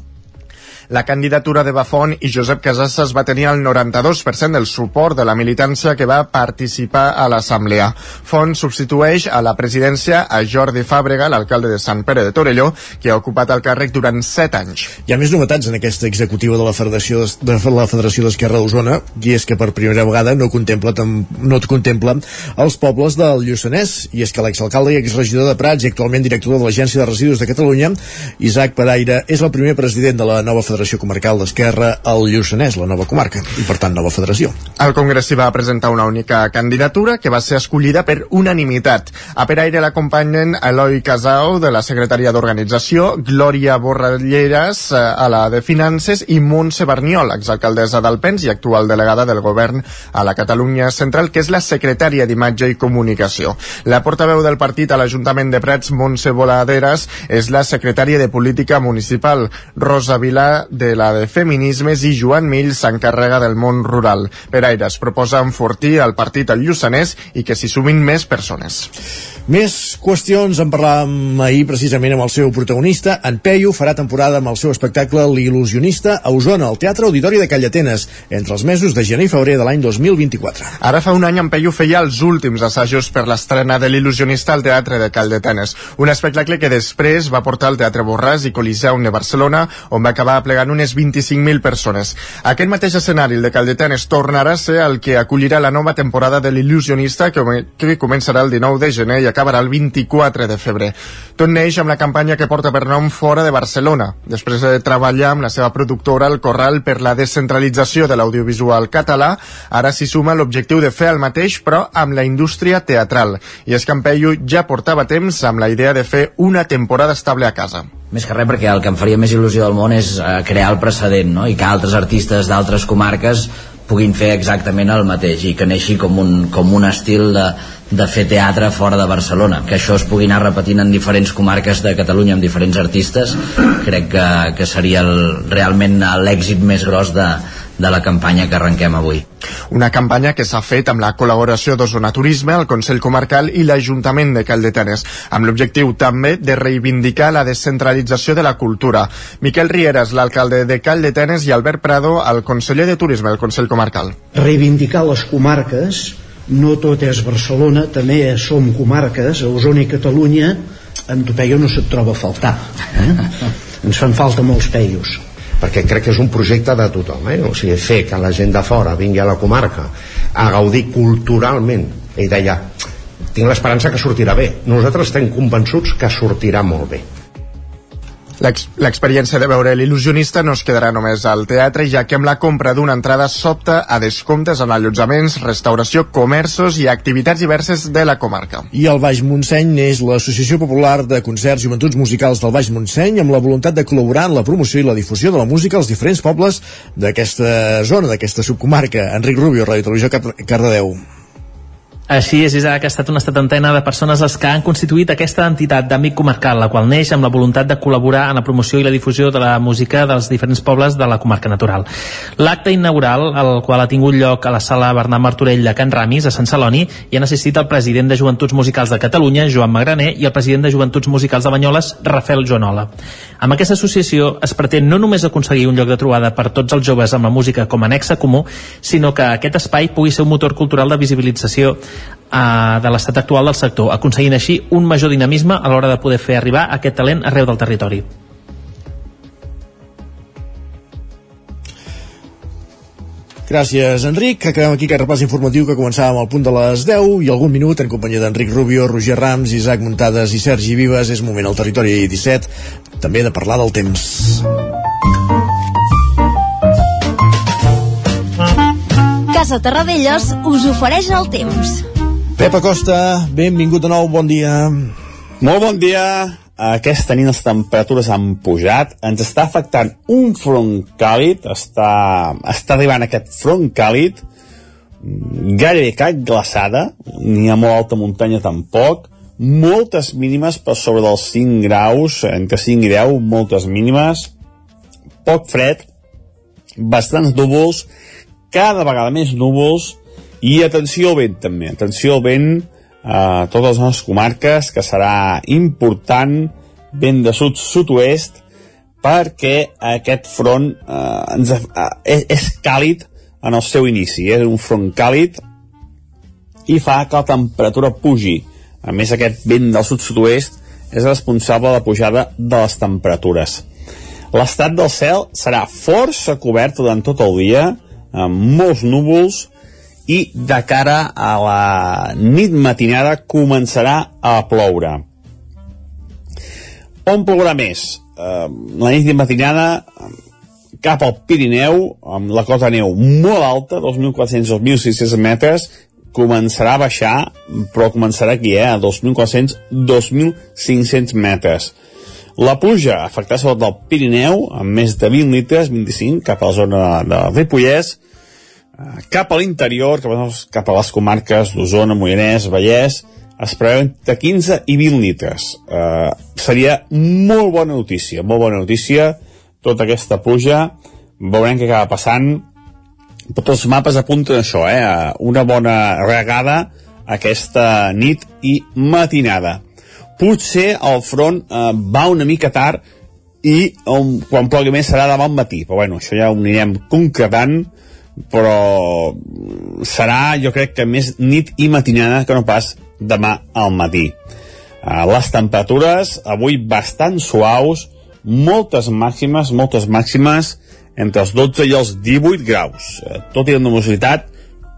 la candidatura de Bafont i Josep Casasses va tenir el 92% del suport de la militància que va participar a l'Assemblea. Font substitueix a la presidència a Jordi Fàbrega, l'alcalde de Sant Pere de Torelló, que ha ocupat el càrrec durant 7 anys. Hi ha més novetats en aquesta executiva de la Federació de la Federació d'Esquerra d'Osona, i és que per primera vegada no contempla, no contempla els pobles del Lluçanès, i és que l'exalcalde i exregidor de Prats i actualment director de l'Agència de Residus de Catalunya, Isaac Paraire, és el primer president de la nova Federació Federació Comarcal d'Esquerra al Lluçanès, la nova comarca, i per tant nova federació. El Congrés s'hi va presentar una única candidatura que va ser escollida per unanimitat. A Peraire l'acompanyen Eloi Casao de la Secretaria d'Organització, Glòria Borralleres eh, a la de Finances i Montse Berniol, exalcaldessa d'Alpens i actual delegada del govern a la Catalunya Central, que és la secretària d'Imatge i Comunicació. La portaveu del partit a l'Ajuntament de Prats, Montse Voladeres, és la secretària de Política Municipal. Rosa Vilà de la de Feminismes i Joan Mill s'encarrega del món rural. Per aire es proposa enfortir el partit al Lluçanès i que s'hi sumin més persones. Més qüestions, en parlàvem ahir precisament amb el seu protagonista. En Peyu farà temporada amb el seu espectacle L'il·lusionista a Osona, al Teatre Auditori de Callatenes, entre els mesos de gener i febrer de l'any 2024. Ara fa un any en Peyu feia els últims assajos per l'estrena de l'il·lusionista al Teatre de Callatenes, un espectacle que després va portar al Teatre Borràs i Coliseum de Barcelona, on va acabar plegant unes 25.000 persones. Aquest mateix escenari, el de Callatenes, tornarà a ser el que acollirà la nova temporada de l'il·lusionista que, que començarà el 19 de gener i acabarà el 24 de febrer. Tot neix amb la campanya que porta per nom Fora de Barcelona, després de treballar amb la seva productora El Corral per la descentralització de l'audiovisual català, ara s'hi suma l'objectiu de fer el mateix però amb la indústria teatral. I és que en Peyu ja portava temps amb la idea de fer una temporada estable a casa més que res perquè el que em faria més il·lusió del món és eh, crear el precedent no? i que altres artistes d'altres comarques puguin fer exactament el mateix i que neixi com un, com un estil de, de fer teatre fora de Barcelona que això es pugui anar repetint en diferents comarques de Catalunya amb diferents artistes crec que, que seria el, realment l'èxit més gros de, de la campanya que arrenquem avui. Una campanya que s'ha fet amb la col·laboració d'Osona Turisme, el Consell Comarcal i l'Ajuntament de Caldetenes, amb l'objectiu també de reivindicar la descentralització de la cultura. Miquel Rieras, l'alcalde de Caldetenes, i Albert Prado, el conseller de Turisme del Consell Comarcal. Reivindicar les comarques, no tot és Barcelona, també som comarques, a Osona i Catalunya, en Topeio no se't troba a faltar. Eh? Ens fan falta molts peios perquè crec que és un projecte de tothom eh? o sigui, fer que la gent de fora vingui a la comarca a gaudir culturalment ell deia, tinc l'esperança que sortirà bé nosaltres estem convençuts que sortirà molt bé L'experiència de veure l'il·lusionista no es quedarà només al teatre, ja que amb la compra d'una entrada s'opta a descomptes en allotjaments, restauració, comerços i activitats diverses de la comarca. I el Baix Montseny és l'Associació Popular de Concerts i Joventuts Musicals del Baix Montseny amb la voluntat de col·laborar en la promoció i la difusió de la música als diferents pobles d'aquesta zona, d'aquesta subcomarca. Enric Rubio, Ràdio Televisió Cardedeu. Així és, Isaac, ha estat una setantena de persones les que han constituït aquesta entitat d'àmbit comarcal, la qual neix amb la voluntat de col·laborar en la promoció i la difusió de la música dels diferents pobles de la comarca natural. L'acte inaugural, el qual ha tingut lloc a la sala Bernat Martorell de Can Ramis, a Sant Celoni, hi han assistit el president de Joventuts Musicals de Catalunya, Joan Magraner, i el president de Joventuts Musicals de Banyoles, Rafael Joanola. Amb aquesta associació es pretén no només aconseguir un lloc de trobada per tots els joves amb la música com a nexe comú, sinó que aquest espai pugui ser un motor cultural de visibilització eh, de l'estat actual del sector, aconseguint així un major dinamisme a l'hora de poder fer arribar aquest talent arreu del territori. Gràcies, Enric. Acabem aquí aquest repàs informatiu que començàvem al punt de les 10 i algun minut en companyia d'Enric Rubio, Roger Rams, Isaac Muntades i Sergi Vives. És moment al territori 17 també de parlar del temps. Casa Terradellos us ofereix el temps. Pep Acosta, benvingut de nou, bon dia. Molt bon dia. Aquesta nit les temperatures han pujat. Ens està afectant un front càlid. Està, està arribant aquest front càlid. Gairebé cap glaçada. Ni a molt alta muntanya tampoc. Moltes mínimes per sobre dels 5 graus, entre 5 i 10, moltes mínimes. Poc fred. Bastants núvols. Cada vegada més núvols i atenció al vent també, atenció al vent a totes les nostres comarques, que serà important, vent de sud-sud-oest, perquè aquest front eh, ens, eh, és, és càlid en el seu inici, és un front càlid i fa que la temperatura pugi. A més, aquest vent del sud-sud-oest és responsable de la pujada de les temperatures. L'estat del cel serà força cobert durant tot el dia, amb molts núvols, i de cara a la nit matinada començarà a ploure. On plourà més? Eh, la nit matinada cap al Pirineu, amb la cota de neu molt alta, 2.400-2.600 metres, començarà a baixar, però començarà aquí, eh, a 2.400-2.500 metres. La pluja afectarà sobretot el Pirineu, amb més de 20 litres, 25, cap a la zona de Ripollès, cap a l'interior, cap, a, les comarques d'Osona, Moianès, Vallès, es preveuen de 15 i 20 litres. Uh, seria molt bona notícia, molt bona notícia, tota aquesta pluja, veurem què acaba passant, tots els mapes apunten això, eh? Una bona regada aquesta nit i matinada. Potser el front eh, va una mica tard i um, quan plogui més serà demà al matí, però bueno, això ja ho anirem concretant, però serà, jo crec que més nit i matinada que no pas demà al matí. Uh, les temperatures avui bastant suaus, moltes màximes, moltes màximes entre els 12 i els 18 graus. Uh, tot i la nubositat,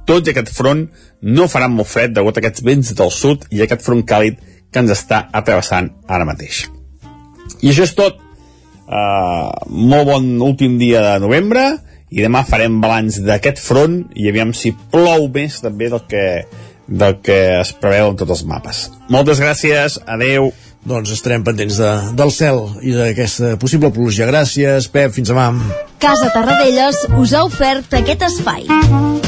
tot i aquest front no farà molt fred degut a aquests vents del sud i aquest front càlid que ens està atrevessant ara mateix. I això és tot. Uh, molt bon últim dia de novembre i demà farem balanç d'aquest front i aviam si plou més també del que, del que es preveu en tots els mapes. Moltes gràcies, adeu. Doncs estarem pendents de, del cel i d'aquesta possible pluja. Gràcies, Pep, fins demà. Casa Tarradellas us ha ofert aquest espai.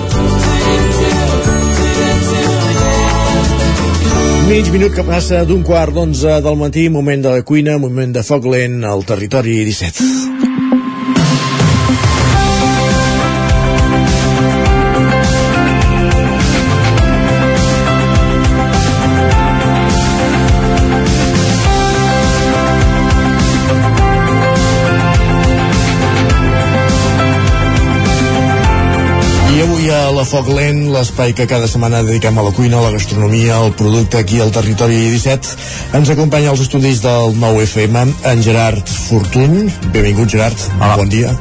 Mig minut que passa d'un quart d'onze del matí, moment de la cuina, moment de foc lent al territori 17. Foc Lent, l'espai que cada setmana dediquem a la cuina, a la gastronomia, al producte aquí al territori 17, ens acompanya als estudis del 9FM en Gerard Fortuny. Benvingut, Gerard. Hola. Bon dia.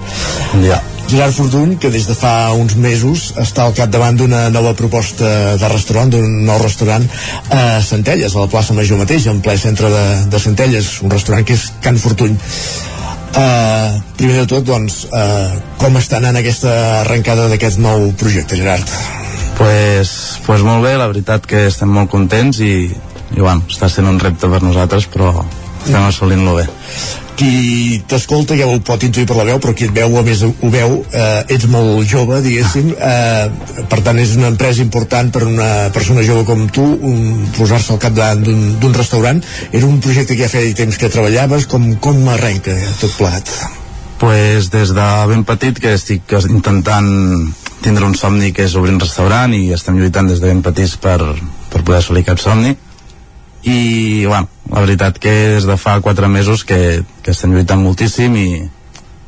Bon dia. Gerard Fortuny, que des de fa uns mesos està al capdavant d'una nova proposta de restaurant, d'un nou restaurant a Centelles, a la plaça Major mateix, en ple centre de, de Centelles, un restaurant que és Can Fortuny. Uh, primer de tot, doncs, uh, com està anant aquesta arrencada d'aquest nou projecte, Gerard? Pues, pues molt bé, la veritat que estem molt contents i, i bueno, està sent un repte per nosaltres, però estem assolint-lo bé. Qui t'escolta ja ho pot intuir per la veu, però qui et veu, a més ho veu, eh, ets molt jove, diguéssim, eh, per tant és una empresa important per una persona jove com tu, posar-se al capdavant d'un d'un restaurant. Era un projecte que ja feia temps que treballaves, com, com arrenca tot plat? Pues des de ben petit que estic intentant tindre un somni que és obrir un restaurant i estem lluitant des de ben petits per, per poder assolir aquest somni i bueno, la veritat que des de fa 4 mesos que, que estem lluitant moltíssim i,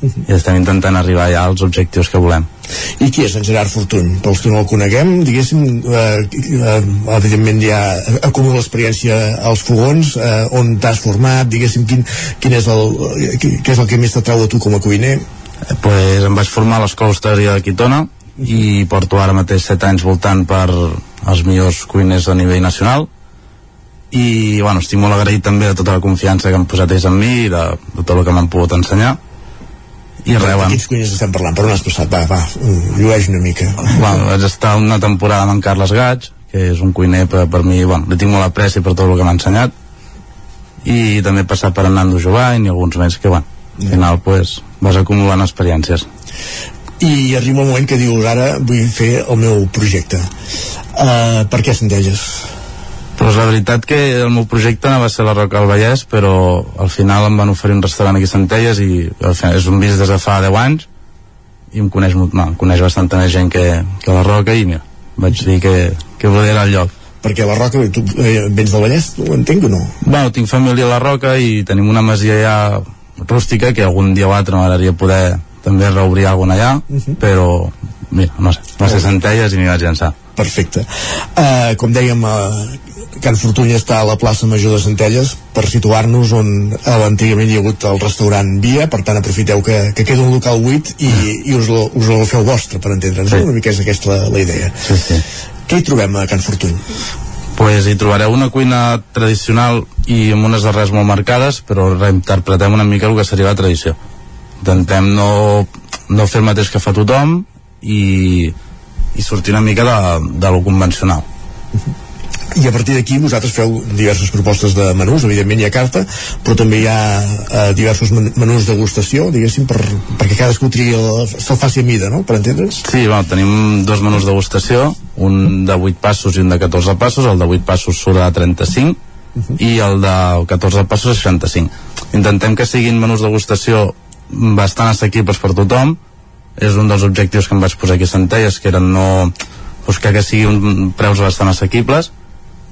i estem intentant arribar ja als objectius que volem. I qui és en Gerard Fortuny? Pels que no el coneguem, diguéssim, eh, eh, evidentment ja acumula experiència als fogons, eh, on t'has format, diguéssim, quin, quin és el, què és el que més t'atrau a tu com a cuiner? Eh, pues em vaig formar a l'Escola Hostaleria de Quitona i porto ara mateix 7 anys voltant per els millors cuiners a nivell nacional i bueno, estic molt agraït també de tota la confiança que han posat ells en mi i de, de tot el que m'han pogut ensenyar i res, bueno. Quins cuiners estem parlant? Per on has passat? Va, va, llueix una mica. Bueno, vaig estar una temporada amb en Carles Gaig, que és un cuiner per, per mi, bueno, li tinc molt apreci per tot el que m'ha ensenyat, i també he passat per en Nando Jovany i alguns més que, bueno, al final, pues, vas acumulant experiències. I arriba un moment que dius, ara vull fer el meu projecte. Uh, per què Centelles? Pues la veritat que el meu projecte va ser la Roca del Vallès, però al final em van oferir un restaurant aquí a Centelles i al final és un bis des de fa 10 anys i em coneix, no, em coneix bastanta més gent que, que la Roca i mira, vaig dir que, que volia anar al lloc. Perquè la Roca, tu eh, vens del Vallès, ho entenc o no? Bueno, tinc família a la Roca i tenim una masia ja rústica que algun dia o altre m'agradaria poder també reobrir alguna allà, uh -huh. però mira, no sé, va ser Centelles i m'hi vaig llançar. Perfecte. Uh, com dèiem, uh, Can Fortuny està a la plaça Major de Centelles per situar-nos on antigament hi ha hagut el restaurant Via, per tant aprofiteu que, que queda un local buit i, i us, lo, us el feu vostre, per entendre'ns. Sí. Una mica és aquesta la, la idea. Sí, sí. Què hi trobem a Can Fortuny? pues hi trobareu una cuina tradicional i amb unes arrels molt marcades, però reinterpretem una mica el que seria la tradició. Intentem no no fer el mateix que fa tothom i, i sortir una mica de, de lo convencional i a partir d'aquí vosaltres feu diverses propostes de menús, evidentment hi ha carta però també hi ha eh, diversos men menús de degustació, diguéssim per, perquè cadascú trigui se'l faci a mida, no? per entendre'ns? Sí, bueno, tenim dos menús de degustació un de 8 passos i un de 14 passos el de 8 passos surt a 35 uh -huh. i el de 14 passos a 65 intentem que siguin menús de degustació bastant assequibles per tothom és un dels objectius que em vaig posar aquí a Centelles que eren no buscar que siguin preus bastant assequibles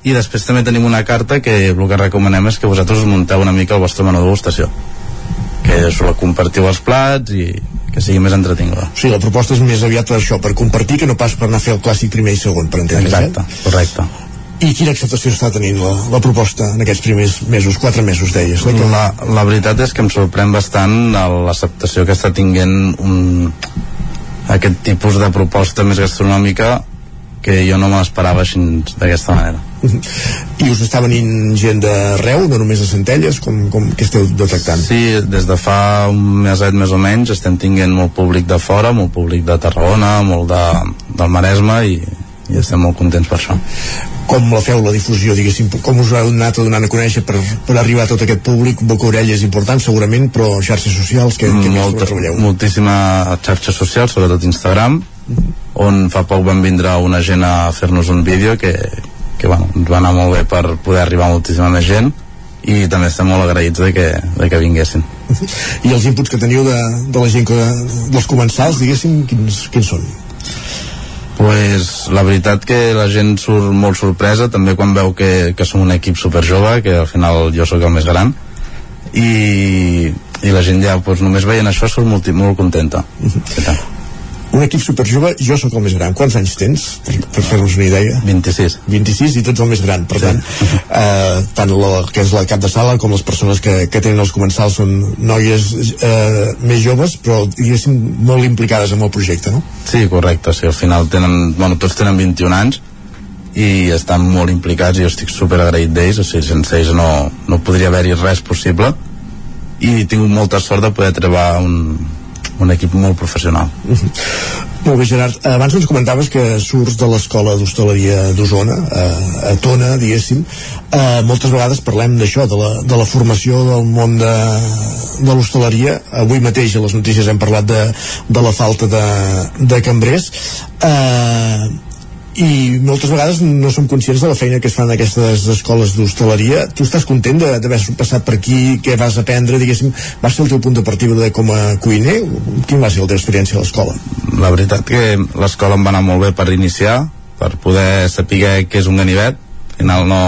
i després també tenim una carta que el que recomanem és que vosaltres us munteu una mica el vostre menú de degustació que us la compartiu els plats i que sigui més entretinguda. Sí, la proposta és més aviat per això, per compartir que no pas per anar a fer el clàssic primer i segon, per entendre's, Exacte, eh? correcte. I quina acceptació està tenint la, la proposta en aquests primers mesos, quatre mesos, deies? La, la, la veritat és que em sorprèn bastant l'acceptació que està tinguent un, aquest tipus de proposta més gastronòmica que jo no me l'esperava així d'aquesta manera. I us està venint gent d'arreu, no només de Centelles, com, com que esteu detectant? Sí, des de fa un meset més o menys estem tinguent molt públic de fora, molt públic de Tarragona, molt de, del Maresme i, i estem molt contents per això. Com la feu, la difusió, diguéssim, com us heu anat donant a conèixer per, per arribar a tot aquest públic? Boca orella és important, segurament, però xarxes socials, que, que Molta, moltíssima xarxes socials, sobretot Instagram, on fa poc van vindre una gent a fer-nos un vídeo que, que bueno, ens va anar molt bé per poder arribar a moltíssima més gent i també estem molt agraïts de que, de que vinguessin I els inputs que teniu de, de la gent que, dels comensals, diguéssim, quins, quins són? Pues la veritat que la gent surt molt sorpresa també quan veu que, que som un equip super jove que al final jo sóc el més gran i, i la gent ja pues, només veient això surt molt, molt contenta un equip superjove, jo sóc el més gran. Quants anys tens, per, per fer-nos una idea. 26 26 i tu ets el més gran per sí. tant, eh, tant la, que és la cap de sala com les persones que, que tenen els comensals són noies eh, més joves però diguéssim molt implicades en el projecte no? Sí, correcte, sí, al final tenen, bueno, tots tenen 21 anys i estan molt implicats i jo estic super agraït d'ells, o sigui, sense ells no, no podria haver-hi res possible. I he tingut molta sort de poder trobar un, un equip molt professional. -huh. Molt bé, Gerard. Abans ens comentaves que surts de l'escola d'hostaleria d'Osona, a, a Tona, diguéssim. Uh, moltes vegades parlem d'això, de, la, de la formació del món de, de l'hostaleria. Avui mateix a les notícies hem parlat de, de la falta de, de cambrers. Uh, i moltes vegades no som conscients de la feina que es fan en aquestes escoles d'hostaleria. Tu estàs content d'haver passat per aquí? Què vas aprendre, diguéssim va ser el teu punt de partida de com a cuiner? Quin va ser la teva experiència a l'escola? La veritat que l'escola em va anar molt bé per iniciar per poder saber què és un ganivet. Al final no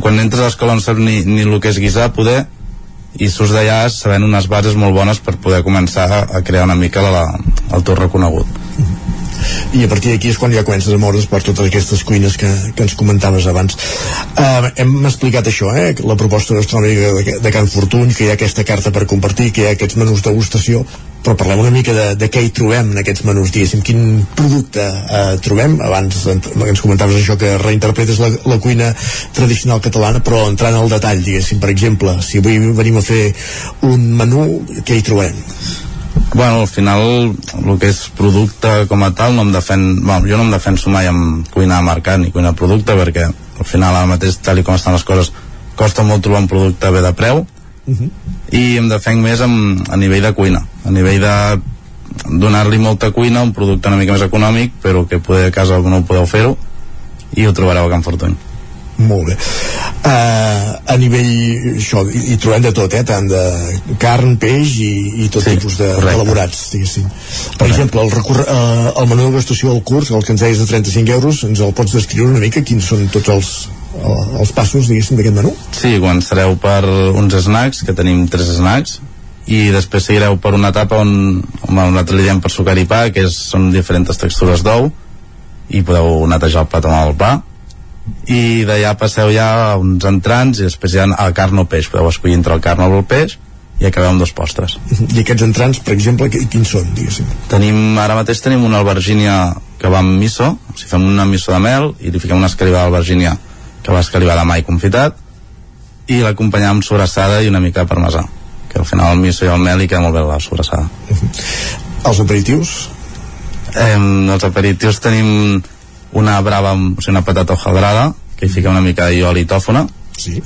quan entres a l'escola no saps ni, ni el que és guisar poder i surts d'allà sabent unes bases molt bones per poder començar a crear una mica la, el teu reconegut i a partir d'aquí és quan ja comences a moure's per totes aquestes cuines que, que ens comentaves abans uh, hem explicat això eh? la proposta gastronòmica de, de Can Fortuny que hi ha aquesta carta per compartir que hi ha aquests menús degustació però parlem una mica de, de què hi trobem en aquests menús, diguéssim, quin producte eh, trobem, abans ens comentaves això que reinterpretes la, la cuina tradicional catalana, però entrant al detall diguéssim, per exemple, si avui venim a fer un menú, què hi trobem? Bueno, al final el que és producte com a tal no em defen, bueno, jo no em defenso mai amb cuina de mercat ni cuina de producte perquè al final ara mateix tal com estan les coses costa molt trobar un producte bé de preu uh -huh. i em defenc més amb, a nivell de cuina a nivell de donar-li molta cuina, un producte una mica més econòmic però que poder a casa no podeu fer-ho i ho trobareu a Can Fortuny molt bé. Uh, a nivell, això, hi, trobem de tot, eh? tant de carn, peix i, i tot sí, tipus de, diguéssim. Per correcte. exemple, el, recurre, uh, el menú de gastació del curs, el que ens deies de 35 euros, ens el pots descriure una mica? Quins són tots els, uh, els passos, diguéssim, d'aquest menú? Sí, començareu per uns snacks, que tenim tres snacks, i després seguireu per una etapa on, on nosaltres li diem per sucar i pa, que és, són diferents textures d'ou, i podeu netejar el plat amb el pa, i d'allà passeu ja uns entrants i després ja a carn o peix podeu escollir entre el carn o el peix i acabeu amb dos postres i aquests entrants, per exemple, quins són? Diguéssim? tenim, ara mateix tenim una albergínia que va amb miso o sigui, fem una miso de mel i li fiquem una escalivada d'albergínia que va escalivada mai confitat i l'acompanyam amb sobrassada i una mica de parmesà que al final el miso i el mel hi queda molt bé la sobrassada Els aperitius? Eh, els aperitius tenim una brava, o sigui, una patata hojaldrada, que hi fica una mica d'oli i tòfona. Sí.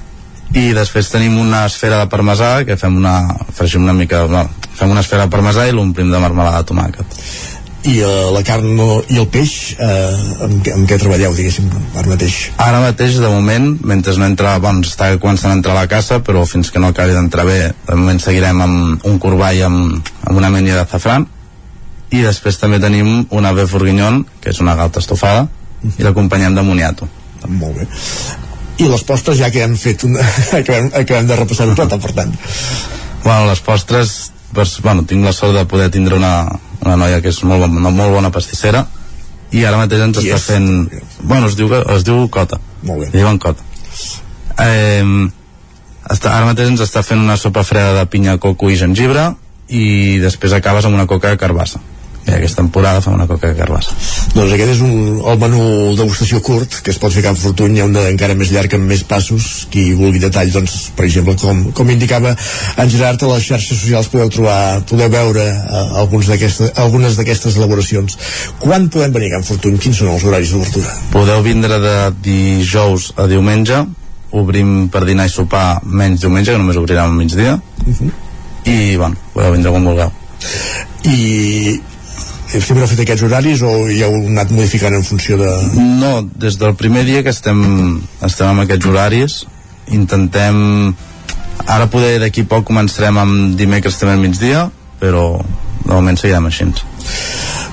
I després tenim una esfera de parmesà, que fem una, fregim una mica, no, fem una esfera de parmesà i l'omplim de marmelada de tomàquet. I uh, la carn no, i el peix, eh, amb, què- amb què treballeu, diguéssim, ara mateix? Ara mateix, de moment, mentre no entra, bueno, està començant a entrar a la casa, però fins que no acabi d'entrar bé, de moment seguirem amb un corball amb, amb una ametlla de zafran, i després també tenim una ave forguinyon, que és una galta estofada, i l'acompanyem de moniato. Molt bé. I les postres ja que han fet una... acabem, acabem de repassar un plat, per tant. Bueno, les postres, pues, bueno, tinc la sort de poder tindre una, una noia que és molt, una molt bona pastissera, i ara mateix ens està és? fent... Bueno, es diu, es diu Cota. Molt bé. Diuen Cota. Eh, està, ara mateix ens està fent una sopa freda de pinya, coco i gengibre, i després acabes amb una coca de carbassa. I aquesta temporada fa una coca de carbassa. Doncs aquest és un, el menú degustació curt que es pot fer a Can Fortuny, hi ha un de, encara més llarg amb més passos, qui vulgui detall doncs, per exemple, com, com indicava en Gerard a les xarxes socials podeu trobar podeu veure eh, alguns algunes d'aquestes elaboracions quan podem venir a Can Fortuny? Quins són els horaris d'obertura? Podeu vindre de dijous a diumenge, obrim per dinar i sopar menys diumenge, que només obrirem al migdia, i, bueno, podeu vindre quan vulgueu. I sempre heu fet aquests horaris o hi heu anat modificant en funció de... No, des del primer dia que estem, estem amb aquests horaris, intentem... Ara poder d'aquí poc començarem amb dimecres també al migdia, però de moment seguirem així.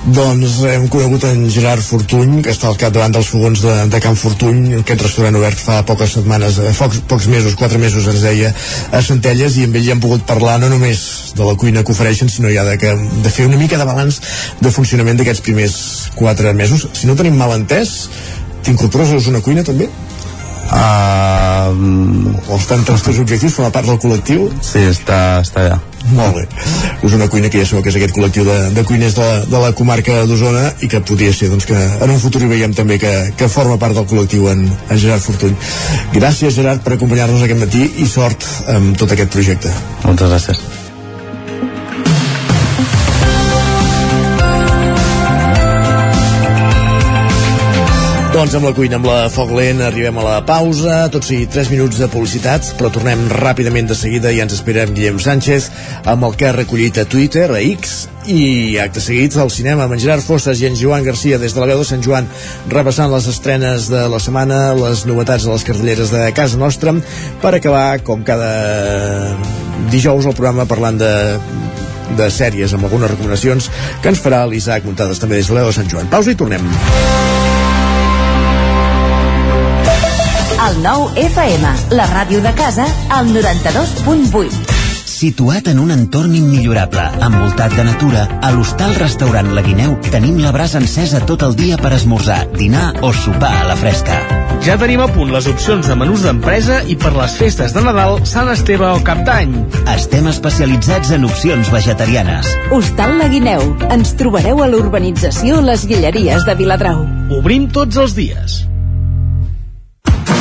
Doncs hem conegut en Gerard Fortuny, que està al capdavant dels fogons de, de Can Fortuny, aquest restaurant obert fa poques setmanes, eh, pocs, pocs mesos, quatre mesos ens deia, a Centelles, i amb ell hem pogut parlar no només de la cuina que ofereixen, sinó ja de, que, de fer una mica de balanç de funcionament d'aquests primers quatre mesos. Si no tenim mal entès, t'incorpores a una cuina també? Uh, estan entre els teus objectius, forma part del col·lectiu? Sí, està, està allà. Molt bé. És una cuina que ja sabeu que és aquest col·lectiu de, de cuiners de, de la comarca d'Osona i que podria ser doncs, que en un futur hi veiem també que, que forma part del col·lectiu en, en Gerard Fortuny. Gràcies, Gerard, per acompanyar-nos aquest matí i sort amb tot aquest projecte. Moltes gràcies. Doncs amb la cuina, amb la foc lent, arribem a la pausa, tot sigui 3 minuts de publicitat, però tornem ràpidament de seguida i ens espera en Guillem Sánchez amb el que ha recollit a Twitter, a X, i acte seguit al cinema amb en Gerard Fosses i en Joan Garcia des de la veu de Sant Joan repassant les estrenes de la setmana les novetats de les cartelleres de casa nostra per acabar com cada dijous el programa parlant de de sèries amb algunes recomanacions que ens farà l'Isaac Muntades també des de de Sant Joan. Pausa i tornem. El nou FM, la ràdio de casa, al 92.8. Situat en un entorn immillorable, envoltat de natura, a l'hostal restaurant La Guineu tenim la brasa encesa tot el dia per esmorzar, dinar o sopar a la fresca. Ja tenim a punt les opcions de menús d'empresa i per les festes de Nadal, Sant Esteve o Cap d'Any. Estem especialitzats en opcions vegetarianes. Hostal La Guineu. Ens trobareu a l'urbanització Les Guilleries de Viladrau. Obrim tots els dies.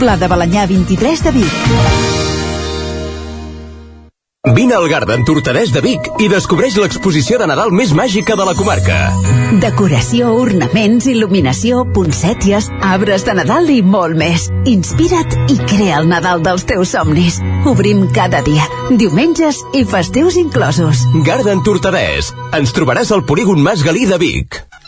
Pla de Balanyà 23 de Vic. Vine al Garden Tortadès de Vic i descobreix l'exposició de Nadal més màgica de la comarca. Decoració, ornaments, il·luminació, poncèties, arbres de Nadal i molt més. Inspira't i crea el Nadal dels teus somnis. Obrim cada dia, diumenges i festius inclosos. Garden Tortadès. Ens trobaràs al polígon Mas Galí de Vic.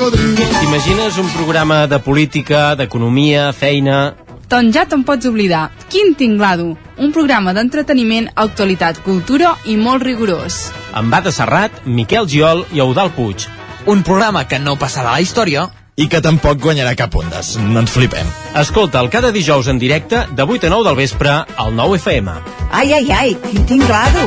cocodrilo. T'imagines un programa de política, d'economia, feina... Doncs ja te'n pots oblidar. Quin tinglado! Un programa d'entreteniment, actualitat, cultura i molt rigorós. Amb Bada Serrat, Miquel Giol i Eudal Puig. Un programa que no passarà a la història i que tampoc guanyarà cap ondes. No ens flipem. Escolta'l cada dijous en directe de 8 a 9 del vespre al 9 FM. Ai, ai, ai, quin tinglado!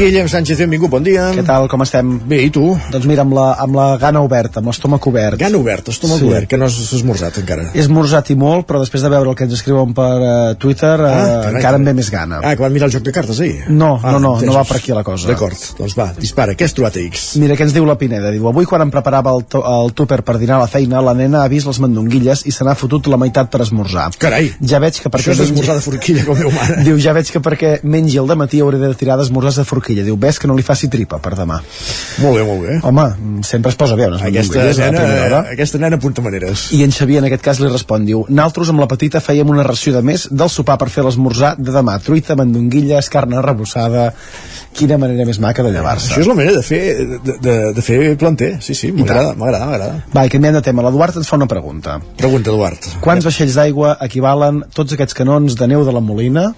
Guillem Sánchez, benvingut, bon dia. Què tal, com estem? Bé, i tu? Doncs mira, amb la, amb la gana oberta, amb l'estómac obert. Gana obert, estómac Sí. obert, que no has esmorzat encara. He esmorzat i molt, però després de veure el que ens escriuen per uh, Twitter, uh, carai, encara em ve més gana. Ah, que van mirar el joc de cartes ahir? No, no, no, entesos. no va per aquí la cosa. D'acord, doncs va, dispara, què has trobat a X? Mira, què ens diu la Pineda? Diu, avui quan em preparava el, el tupper per dinar a la feina, la nena ha vist les mandonguilles i se n'ha fotut la meitat per esmorzar. Carai! Ja veig que perquè... Això és d'esmorzar de forquilla, com meu mare. Diu, ja veig que perquè mengi el matí hauré de tirar d'esmorzars de forquilla. Diu, ves que no li faci tripa per demà. Molt bé, molt bé. Home, sempre es posa bé unes Aquesta primera nena, hora. aquesta nena apunta maneres. I en Xavier en aquest cas li respon, diu Naltros amb la petita fèiem una ració de més del sopar per fer l'esmorzar de demà truita, mandonguilles, carn arrebossada quina manera més maca de llevar-se Això és la manera de fer, de, de, de fer planter. Sí, sí, m'agrada, m'agrada, m'agrada. Va, i canviant de tema, l'Eduard ens fa una pregunta Pregunta, Eduard. Quants vaixells d'aigua equivalen tots aquests canons de neu de la Molina?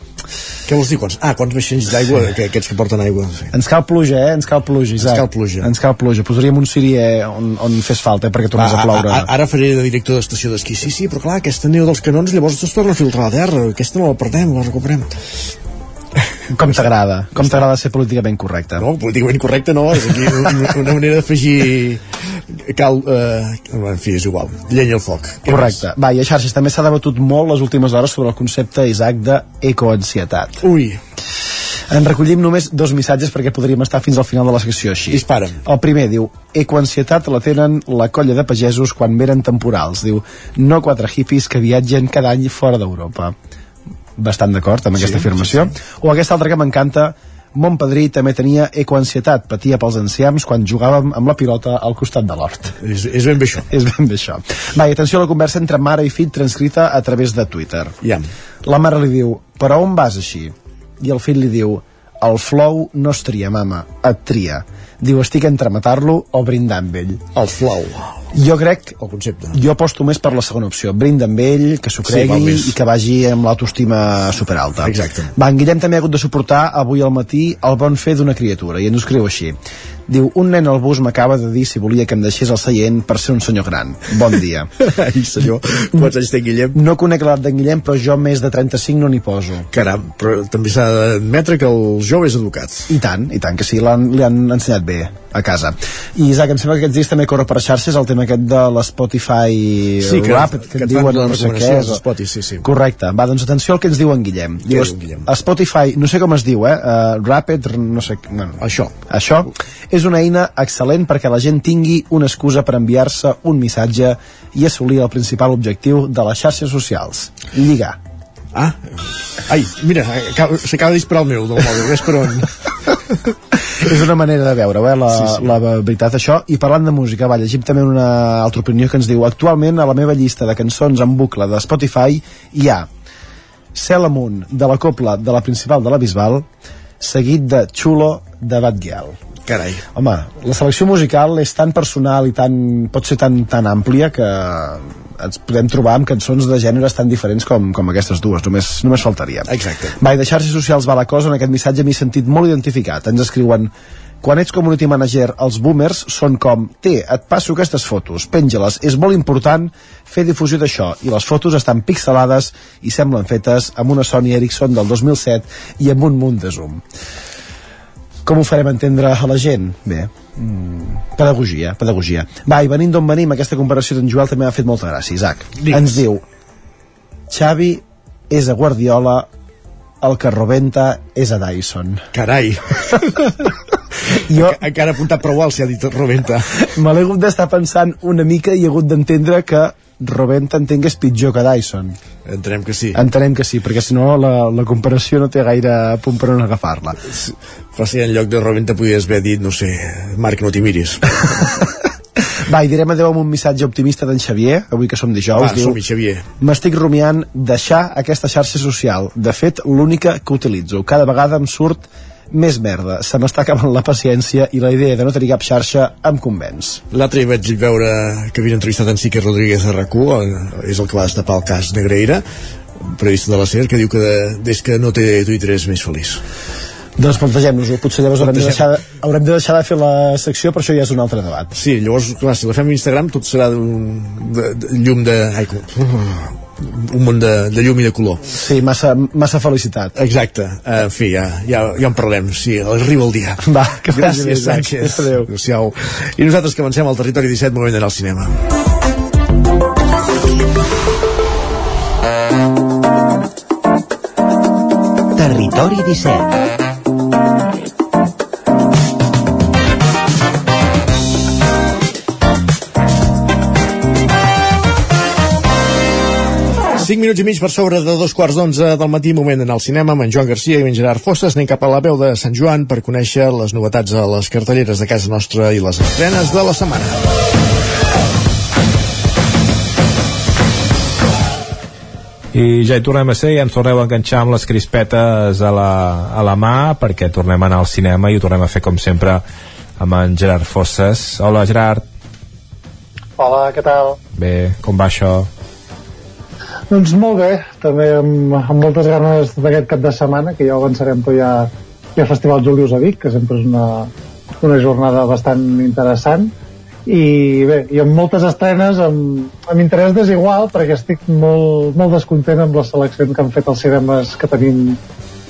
Què vols dir? Quants? Ah, quants vaixells d'aigua, que, aquests que porten aigua. Sí. Ens cal pluja, eh? Ens cal pluja, Isaac. cal pluja. Ens cal pluja. Posaríem un sirier on, on fes falta, eh, perquè tornés a ploure. a, ara faré de director d'estació d'esquí. Sí, sí, però clar, aquesta neu dels canons llavors es torna a filtrar a la terra. Aquesta no la perdem, la recuperem. Com t'agrada? Com t'agrada ser políticament correcte? No, políticament correcte no, és aquí una, manera d'afegir cal... Eh, en fi, és igual. Llenya al foc. Correcte. Va, i a xarxes també s'ha debatut molt les últimes hores sobre el concepte, Isaac, d'ecoansietat. Ui. En recollim només dos missatges perquè podríem estar fins al final de la secció així. Dispara'm. El primer diu, ecoansietat la tenen la colla de pagesos quan veren temporals. Diu, no quatre hippies que viatgen cada any fora d'Europa. Bastant d'acord amb Sí, aquesta afirmació. O aquesta altra que m'encanta, Mon padrí també tenia ecoansietat, patia pels enciams quan jugàvem amb la pilota al costat de l'hort. És, és ben bé això. És ben bé això. Va, i atenció a la conversa entre mare i fill transcrita a través de Twitter. Ja. La mare li diu, però on vas així? I el fill li diu, el flow no es tria, mama, et tria. Diu, estic entre matar-lo o brindar amb ell. El flow. Jo crec... El concepte. Jo aposto més per la segona opció. Brinda amb ell, que s'ho Sí, cregui més. i que vagi amb l'autoestima superalta. Exacte. Va, en Guillem també ha hagut de suportar avui al matí el bon fer d'una criatura i ens ho escriu així. Diu, un nen al bus m'acaba de dir si volia que em deixés el seient per ser un senyor gran. Bon dia. Ai, senyor, quants anys té Guillem? No conec l'edat d'en Guillem, però jo més de 35 no n'hi poso. Caram, però també s'ha d'admetre que el jove és educat. I tant, i tant, que sí, l'han, li han ensenyat bé a casa. I Isaac, em sembla que aquests dies també corre per xarxes el tema aquest de l'Spotify Sí, que- Rapid, que, que en diuen no sé què. Spotify, sí, sí. Correcte. Va, doncs atenció al que ens diu en Guillem. Diu, Guillem? Spotify, no sé com es diu, eh? Uh, Rapid, no sé... No, Això. Això és una eina excel·lent perquè la gent tingui una excusa per enviar-se un missatge i assolir el principal objectiu de les xarxes socials. Lligar. Ah, ai, mira, acaba- s'acaba de disparar el meu del mòbil, ves per on. és una manera de veure-ho, eh, la, Sí, sí, la veritat, això. I parlant de música, va, llegim també una altra opinió que ens diu actualment a la meva llista de cançons en bucle de Spotify hi ha Cel amunt de la copla de la principal de la Bisbal seguit de Chulo de Batgirl. Carai. Home, la selecció musical és tan personal i tan, pot ser tan, tan àmplia que ens podem trobar amb cançons de gèneres tan diferents com, com aquestes dues, només, només faltaria. Exacte. Va, i de xarxes socials va la cosa, en aquest missatge m'he sentit molt identificat. Ens escriuen quan ets community manager, els boomers són com té, et passo aquestes fotos, penja-les, és molt important fer difusió d'això, i les fotos estan pixelades i semblen fetes amb una Sony Ericsson del 2007 i amb un munt de zoom. Com ho farem entendre a la gent? Bé, mm, pedagogia, pedagogia. Va, i venint d'on venim, aquesta comparació d'en Joel també m'ha fet molta gràcia, Isaac. Digues. Ens diu, Xavi és a Guardiola, el que rebenta és a Dyson. Carai. jo... Encara ha apuntat prou alt si ha dit rebenta. Me l'he hagut d'estar pensant una mica i he hagut d'entendre que rebenta entenc que és pitjor que Dyson. Entenem que sí. Entenem que sí, perquè si no la, la comparació no té gaire punt per on agafar-la. Però si en lloc de rebenta podies haver dit, no sé, Marc, no t'hi miris. Va, i direm adeu amb un missatge optimista d'en Xavier, avui que som dijous. Va, som-hi, Xavier. M'estic rumiant deixar aquesta xarxa social. De fet, l'única que utilitzo. Cada vegada em surt més merda. Se m'està acabant la paciència i la idea de no tenir cap xarxa em convenç. L'altre dia vaig veure que havia entrevistat en Sique Rodríguez a rac és el que va destapar el cas Negreira, periodista de la SER, que diu que de, des que no té Twitter és més feliç. Doncs plantegem-nos-ho, potser llavors haurem de, deixar de, haurem de deixar de fer la secció, però això ja és un altre debat. Sí, llavors, clar, si la fem a Instagram tot serà un de, de, llum de... Ai, com, un munt de, de llum i de color. Sí, massa, massa felicitat. Exacte. Uh, en fi, ja, ja, ja en parlem. Sí, arriba el dia. Va, que Gràcies, Sánchez. Adéu. Adéu. I nosaltres que avancem al territori 17, moment d'anar al cinema. Territori 17 5 minuts i mig per sobre de dos quarts d'onze del matí, moment d'anar al cinema amb en Joan Garcia i en Gerard Fosses. Anem cap a la veu de Sant Joan per conèixer les novetats a les cartelleres de casa nostra i les estrenes de la setmana. i ja hi tornem a ser i ens torneu a enganxar amb les crispetes a la, a la mà perquè tornem a anar al cinema i ho tornem a fer com sempre amb en Gerard Fosses Hola Gerard Hola, què tal? Bé, com va això? Doncs molt bé, també amb, amb moltes ganes d'aquest cap de setmana, que ja avançarem, però hi ha, hi Festival Julius a Vic, que sempre és una, una jornada bastant interessant, i bé, i amb moltes estrenes amb, amb interès desigual perquè estic molt, molt descontent amb les seleccions que han fet els cinemes que tenim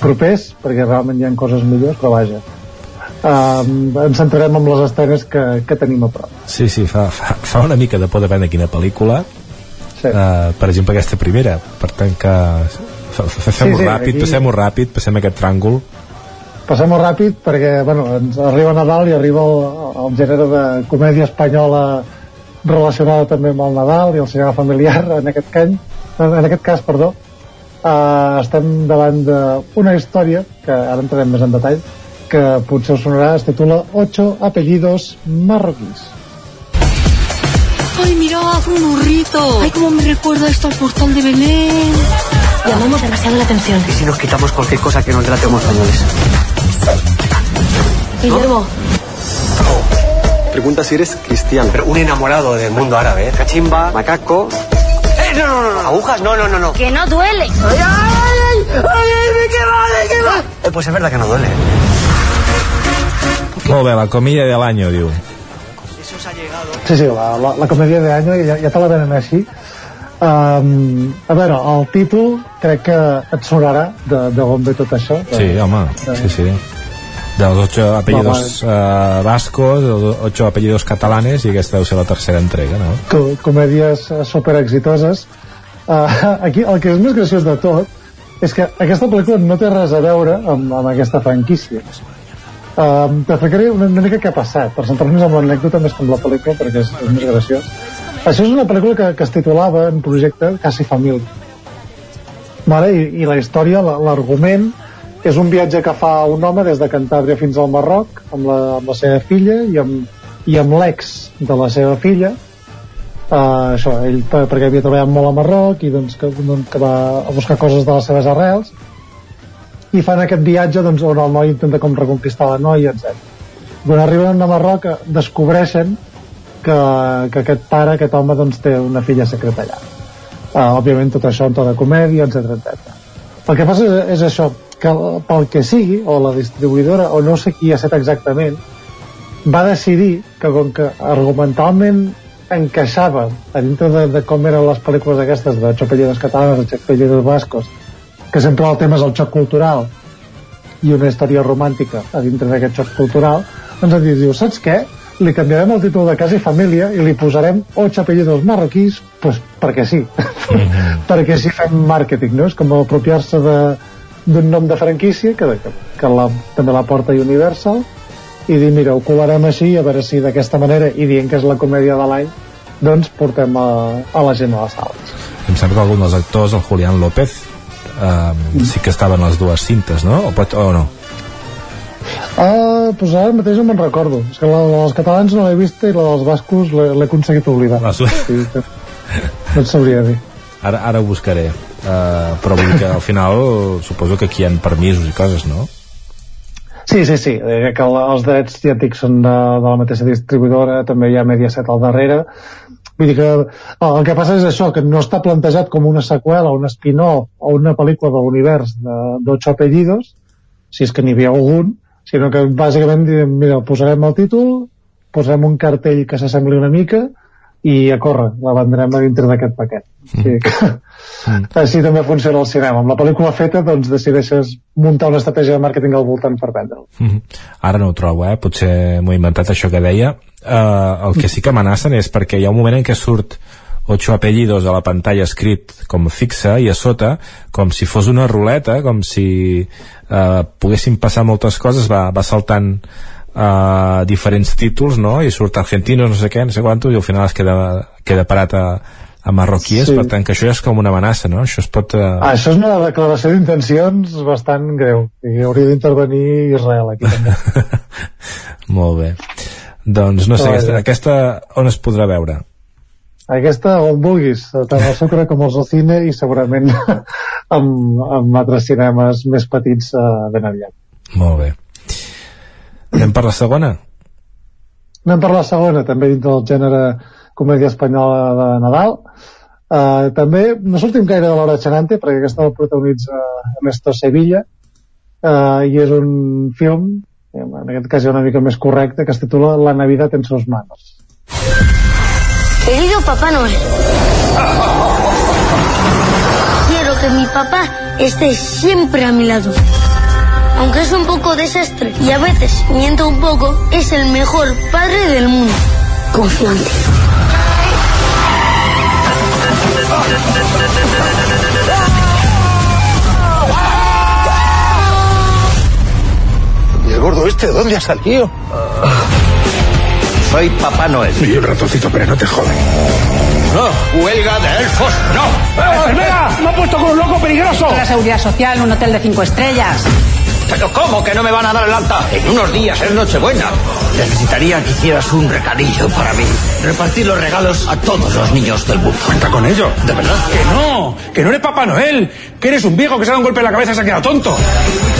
propers, perquè realment hi ha coses millors, però vaja. Um, ens centrarem amb les estrenes que, que tenim a prop. Sí, sí, fa, fa, fa una mica de por de quina pel·lícula sí. uh, per exemple aquesta primera. Per tant que fem-ho Sí, sí, ràpid, aquí- passem-ho ràpid passem aquest tràngol passem-ho ràpid perquè bueno, ens arriba Nadal i arriba el, el gènere de comèdia espanyola relacionada també amb el Nadal i el cinema familiar en aquest, cany, en aquest cas perdó. Uh, estem davant d'una història que ara entrarem més en detall que potser us sonarà, es titula Ocho apellidos marroquíes ¡Ay, mirad, un burrito! ¡Ay, cómo me recuerda esto al portal de Belén! Llamamos demasiado la atención. ¿Y si nos quitamos cualquier cosa que nos delate como españoles? Guillermo, Pregunta si eres cristiano. Pero un enamorado del mundo árabe, ¿eh? Cachimba, macaco... ¡Eh, no, no, no, no! ¿Agujas? No, no, no, no. que no duele. ¡Ay, ay, ay! ay qué vale, qué vale! Eh, pues es verdad que no duele. molt bé, la comida de l'any diu Sí, sí, la, la, la comèdia de any ja, ja te la venen així. Um, a veure, el títol crec que et sonarà de, de on ve tot això. De, sí, home, sí, sí de los ocho apellidos uh, vascos, de los ocho apellidos catalanes i aquesta deu ser la tercera entrega, no? co comèdies eh, super exitoses. Uh, aquí el que és més graciós de tot és que aquesta pel·lícula no té res a veure amb, amb aquesta franquícia. Uh, T'explicaré una, una mica què ha passat, per centrar-nos en l'anècdota més que la pel·lícula, perquè és, és més graciós. Això és una pel·lícula que, que es titulava en projecte Casi Família. Vale? I, I la història, la- l'argument, és un viatge que fa un home des de Cantàbria fins al Marroc amb la, amb la seva filla i amb, i amb l'ex de la seva filla uh, això, ell per, perquè havia treballat molt a Marroc i doncs que, doncs, que va a buscar coses de les seves arrels i fan aquest viatge doncs, on el noi intenta com reconquistar la noia, etc. Quan arriben a Marroc eh, descobreixen que, que aquest pare, aquest home doncs, té una filla secreta allà uh, òbviament tot això en to de comèdia, etc etc. El que passa és, és això, que pel que sigui, o la distribuïdora, o no sé qui ha set exactament, va decidir que com que argumentalment encaixava a dintre de, de com eren les pel·lícules aquestes de xopelleros catalanes, de xopelleros bascos que sempre el tema és el xoc cultural i una història romàntica a dintre d'aquest xoc cultural doncs ens diu, saps què? li canviarem el títol de Casa i Família i li posarem ocho apellidos marroquís pues, perquè sí perquè sí fem màrqueting no? és com apropiar-se de- d'un nom de franquícia que, que, que la, també la porta Universal i dir, mira, ho colarem així a veure si d'aquesta manera, i dient que és la comèdia de l'any doncs portem a, a la gent a les sales Em sembla que algun dels actors, el Julián López, eh, sí que estaven les dues cintes, no? O, pot, o no? Ah, doncs ara mateix no me'n recordo. És que la, la dels catalans no l'he vista i la dels bascos l'he aconseguit oblidar. La su- Sí, no et sabria dir. Ara, ara ho buscaré. Uh, però vull que al final suposo que aquí hi ha permisos i coses, no? Sí, sí, sí, eh, que el- els drets ja dic són de, de la mateixa distribuïdora, també hi ha Mediaset al darrere. Vull dir que eh, el que passa és això, que no està plantejat com una seqüela, un spin-off o una pel·lícula de l'univers d'Ocho apellidos, si és que n'hi havia algun, sinó que bàsicament mira, posarem el títol, posarem un cartell que s'assembli una mica i a córrer, la vendrem a dintre d'aquest paquet. Sí, que, així també funciona el cinema. Amb la pel·lícula feta, doncs decideixes muntar una estratègia de màrqueting al voltant per vendre'l. Mhm. Ara no ho trobo, eh? Potser m'ho he inventat això que deia. Uh, el que sí que amenacen és perquè hi ha un moment en què surt ocho apellidos a la pantalla escrit com fixa i a sota com si fos una ruleta, com si uh, poguessin passar moltes coses, va, va saltant uh, diferents títols, no? I surt argentinos, no sé què, no sé quantos, i al final es queda, queda parat a, a marroquies, Sí. per tant que això ja és com una amenaça, no? Això es pot... Uh... Ah, això és una declaració d'intencions bastant greu. I hauria d'intervenir Israel aquí també. Molt bé. Doncs no sé, aquesta, aquesta on es podrà veure? Aquesta on vulguis, tant al sucre com al cine i segurament amb, amb altres cinemes més petits uh, ben aviat. Molt bé. Anem per la segona? Anem per la segona, també dintre del gènere comèdia espanyola de Nadal. Uh, també no sortim gaire de l'hora Chanante perquè aquesta el protagonitza Ernesto Sevilla uh, i és un film en aquest cas ja una mica més correcte que es titula La Navidad en sus manos Querido Papá Noel, quiero que mi papá esté siempre a mi lado. Aunque es un poco desastre y a veces miento un poco, es el mejor padre del mundo. Confiante. ¿Y el gordo este de dónde ha salido? Soy Papá Noel. Y un ratoncito, pero no te jodas. No, huelga de elfos, no. ¡Enfermera! ¡Me ha puesto con un loco peligroso! La seguridad social, un hotel de cinco estrellas. Pero ¿cómo que no me van a dar el alta? En unos días es Nochebuena. Necesitaría que hicieras un recadillo para mí. Repartir los regalos a todos los niños del mundo. Cuenta con ello. ¿De verdad? Que no, que no eres Papá Noel, que eres un viejo que se ha dado un golpe en la cabeza y se ha quedado tonto.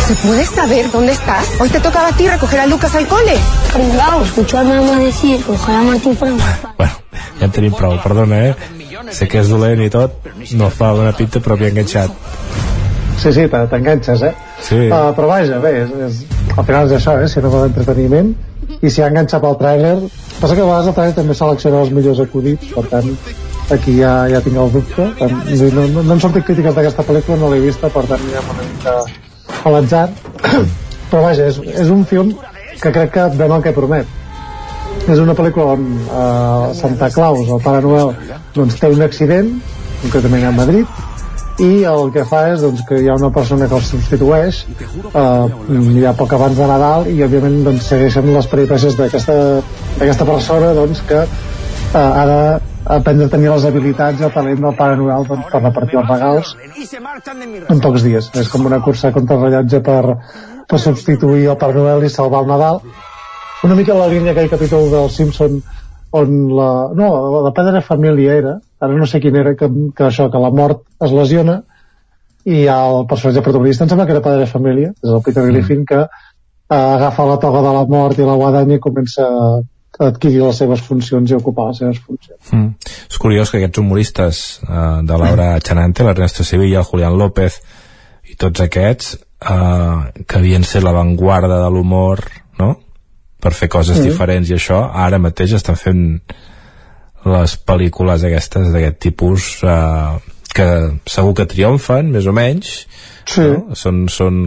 ¿Se puede saber dónde estás? Hoy te tocaba a ti recoger a Lucas al cole. Pringao, escuchó a mi mamá decir que ojalá Martín fuera papá. Ja en tenim prou, perdona, eh? Sé que és dolent i tot, no fa bona pinta, però m'he enganxat. Sí, sí, te- t'enganxes, eh? Sí. Uh, però vaja, bé, és, és, al final és això, eh? Cinema d'entreteniment i si ha enganxat pel tràiler passa que a vegades el tràiler també selecciona els millors acudits per tant, aquí ja, ja tinc el dubte Tant, no, no, no han sortit crítiques d'aquesta pel·lícula, no l'he vista per tant ja una mica a l'atzar però vaja, és, és un film que crec que ven el que promet és una pel·lícula on eh, Santa Claus, el Pare Noel doncs té un accident, concretament a Madrid i el que fa és doncs, que hi ha una persona que el substitueix eh, ja poc abans de Nadal i òbviament doncs, segueixen les peripècies d'aquesta persona doncs, que eh, ha d'aprendre a tenir les habilitats i el talent del Pare Noel doncs, per repartir els regals en pocs dies. És com una cursa contra el rellotge per, per substituir el Pare Noel i salvar el Nadal. Una mica la línia aquell capítol del Simpson on la... no, la de Padre Família era ara no sé quin era, que, que això, que la mort es lesiona i el personatge protagonista, em sembla que era Padre Família és el Peter Griffin que eh, agafa la toga de la mort i la guadanya i comença a adquirir les seves funcions i ocupar les seves funcions Mm. És curiós que aquests humoristes uh, de Laura Chanante, l'Ernesto Sevilla, el Julián López i tots aquests uh, que havien ser l'avantguarda de l'humor no? per fer coses Mm. diferents i això, ara mateix estan fent les pel·lícules aquestes d'aquest tipus eh, que segur que triomfen, més o menys sí. no? són, són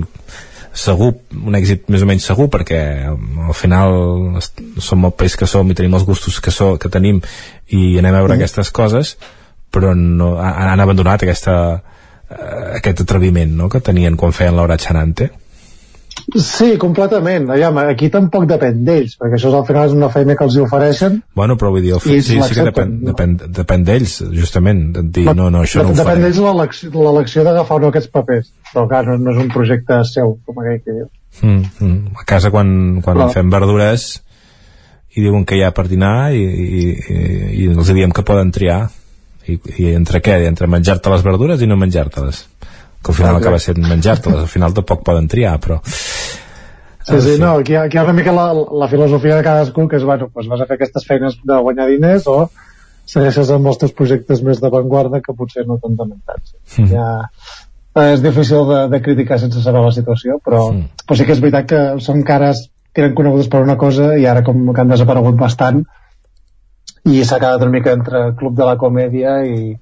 segur, un èxit més o menys segur perquè al final som el país que som i tenim els gustos que, so, que tenim i anem a veure Mm. aquestes coses però no, han, abandonat aquesta, eh, aquest atreviment no? que tenien quan feien l'hora Chanante Sí, completament. Aviam, aquí tampoc depèn d'ells, perquè això és, al final és una feina que els hi ofereixen. bueno, però vull dir, el I fet, sí, sí que depèn, depèn, depèn d'ells justament, de dir, no, no, això no ho Depèn d'ells l'elecció d'agafar no aquests papers, però clar, no, no és un projecte seu, com aquell que diu. mm, mm. a casa quan, quan Però- fem verdures i diuen que hi ha per dinar i, i, i, i els diem que poden triar i, i entre què? entre menjar-te les verdures i no menjar-te-les que al final Ok. acaba sent menjar-te-les al final tampoc poden triar però Sí, sí, no, aquí, aquí hi ha una mica la, la filosofia de cadascú, que és, bueno, doncs vas a fer aquestes feines de guanyar diners o segueixes amb els teus projectes més d'avantguarda que potser no t'han dementats. Mhm. Ja, eh, és difícil de, de criticar sense saber la situació, però, però sí que és veritat que són cares que eren conegudes per una cosa i ara com que han desaparegut bastant i s'ha quedat una mica entre club de la comèdia i,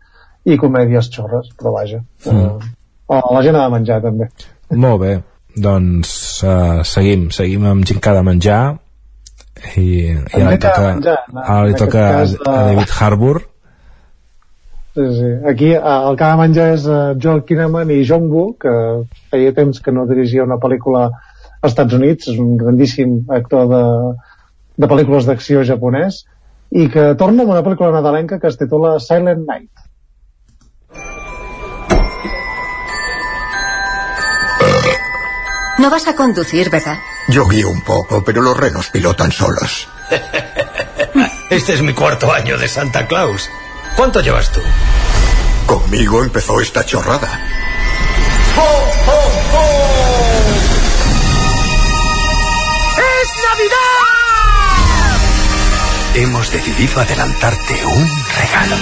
i comèdies xorres, però vaja. Mm. Eh, la gent ha de menjar també. molt bé doncs uh, seguim, seguim amb gent que ha de menjar i, i ara li ha de toca, menjar, ara li toca aquest a, cas, a eh, David Harbour Sí, sí. Aquí eh, el que va menjar és uh, Joel Kinnaman i John Woo, que feia temps que no dirigia una pel·lícula als Estats Units, és un grandíssim actor de, de pel·lícules d'acció japonès, i que torna amb una pel·lícula nadalenca que es titula Silent Night. No vas a conducir, ¿verdad? Yo guío un poco, pero los renos pilotan solos. Este es mi cuarto año de Santa Claus. ¿Cuánto llevas tú? Conmigo empezó esta chorrada. ¡Es Navidad! Hemos decidido adelantarte un regalo.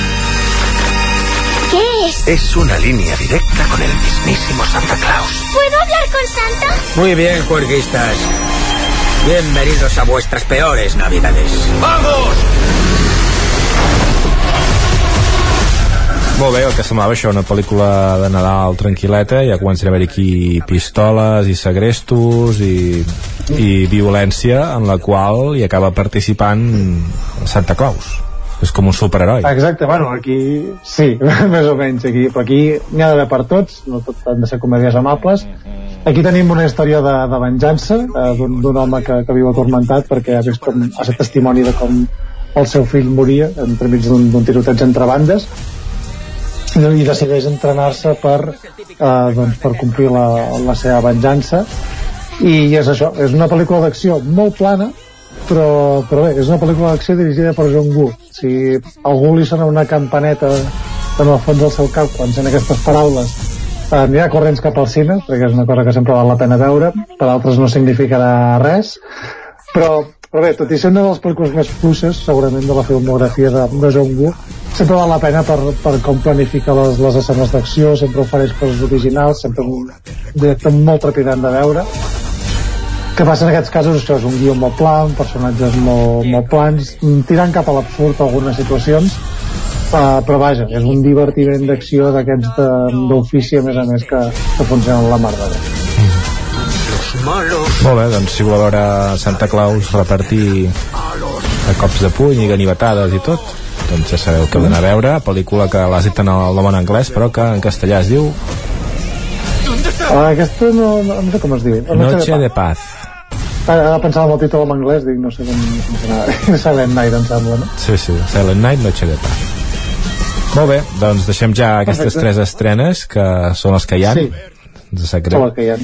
¿Qué es? Es una línea directa con el mismísimo Santa Claus. ¿Puedo hablar con Santa? Muy bien, juerguistas. Bienvenidos a vuestras peores navidades. ¡Vamos! Molt bé, el que semblava això, una pel·lícula de Nadal tranquil·leta, ja comencen a haver aquí pistoles i segrestos i, i violència en la qual hi acaba participant Santa Claus. És com un superheroi. Exacte, bueno, aquí sí, més o menys aquí, però aquí n'hi ha d'haver per tots, no tot han de ser comèdies amables. Aquí tenim una història de, de venjança eh, d'un home que, que viu atormentat perquè ha vist com, ha estat testimoni de com el seu fill moria entremig d'un tiroteig entre bandes i decideix entrenar-se per, eh, doncs, per complir la, la seva venjança i és això, és una pel·lícula d'acció molt plana però, però bé, és una pel·lícula d'acció dirigida per John Woo. Si algú li sona una campaneta en el fons del seu cap quan sent aquestes paraules eh, anirà corrents cap al cine perquè és una cosa que sempre val la pena veure per altres no significarà res. Però, però bé, tot i ser una de les pel·lícules més fluixes segurament de la filmografia de, de John Woo sempre val la pena per, per com planifica les, les escenes d'acció sempre ofereix coses originals sempre un directe molt trepidant de veure que passa en aquests casos? Això és un guió molt pla, amb personatges molt, molt plans, tirant cap a l'absurd algunes situacions. Uh, però vaja, és un divertiment d'acció d'aquests d'ofici a més a més que, que funcionen la mar de bé. Molt bé, doncs si voleu veure Santa Claus repartir a cops de puny i ganivetades i tot, doncs ja sabeu que heu d'anar a veure, pel·lícula que l'has dit en el nom en anglès, però que en castellà es diu uh, aquesta no, no, no sé com es diu. Noche de Paz. Ara pensava en el títol en anglès, dic, no sé com funcionava. Silent Night, em sembla, no? Sí, sí, Silent Night, Noche de Paz. Molt bé, doncs deixem ja aquestes Perfecte. tres estrenes, que són les que hi ha. Sí. Ens sap Són les que hi ha.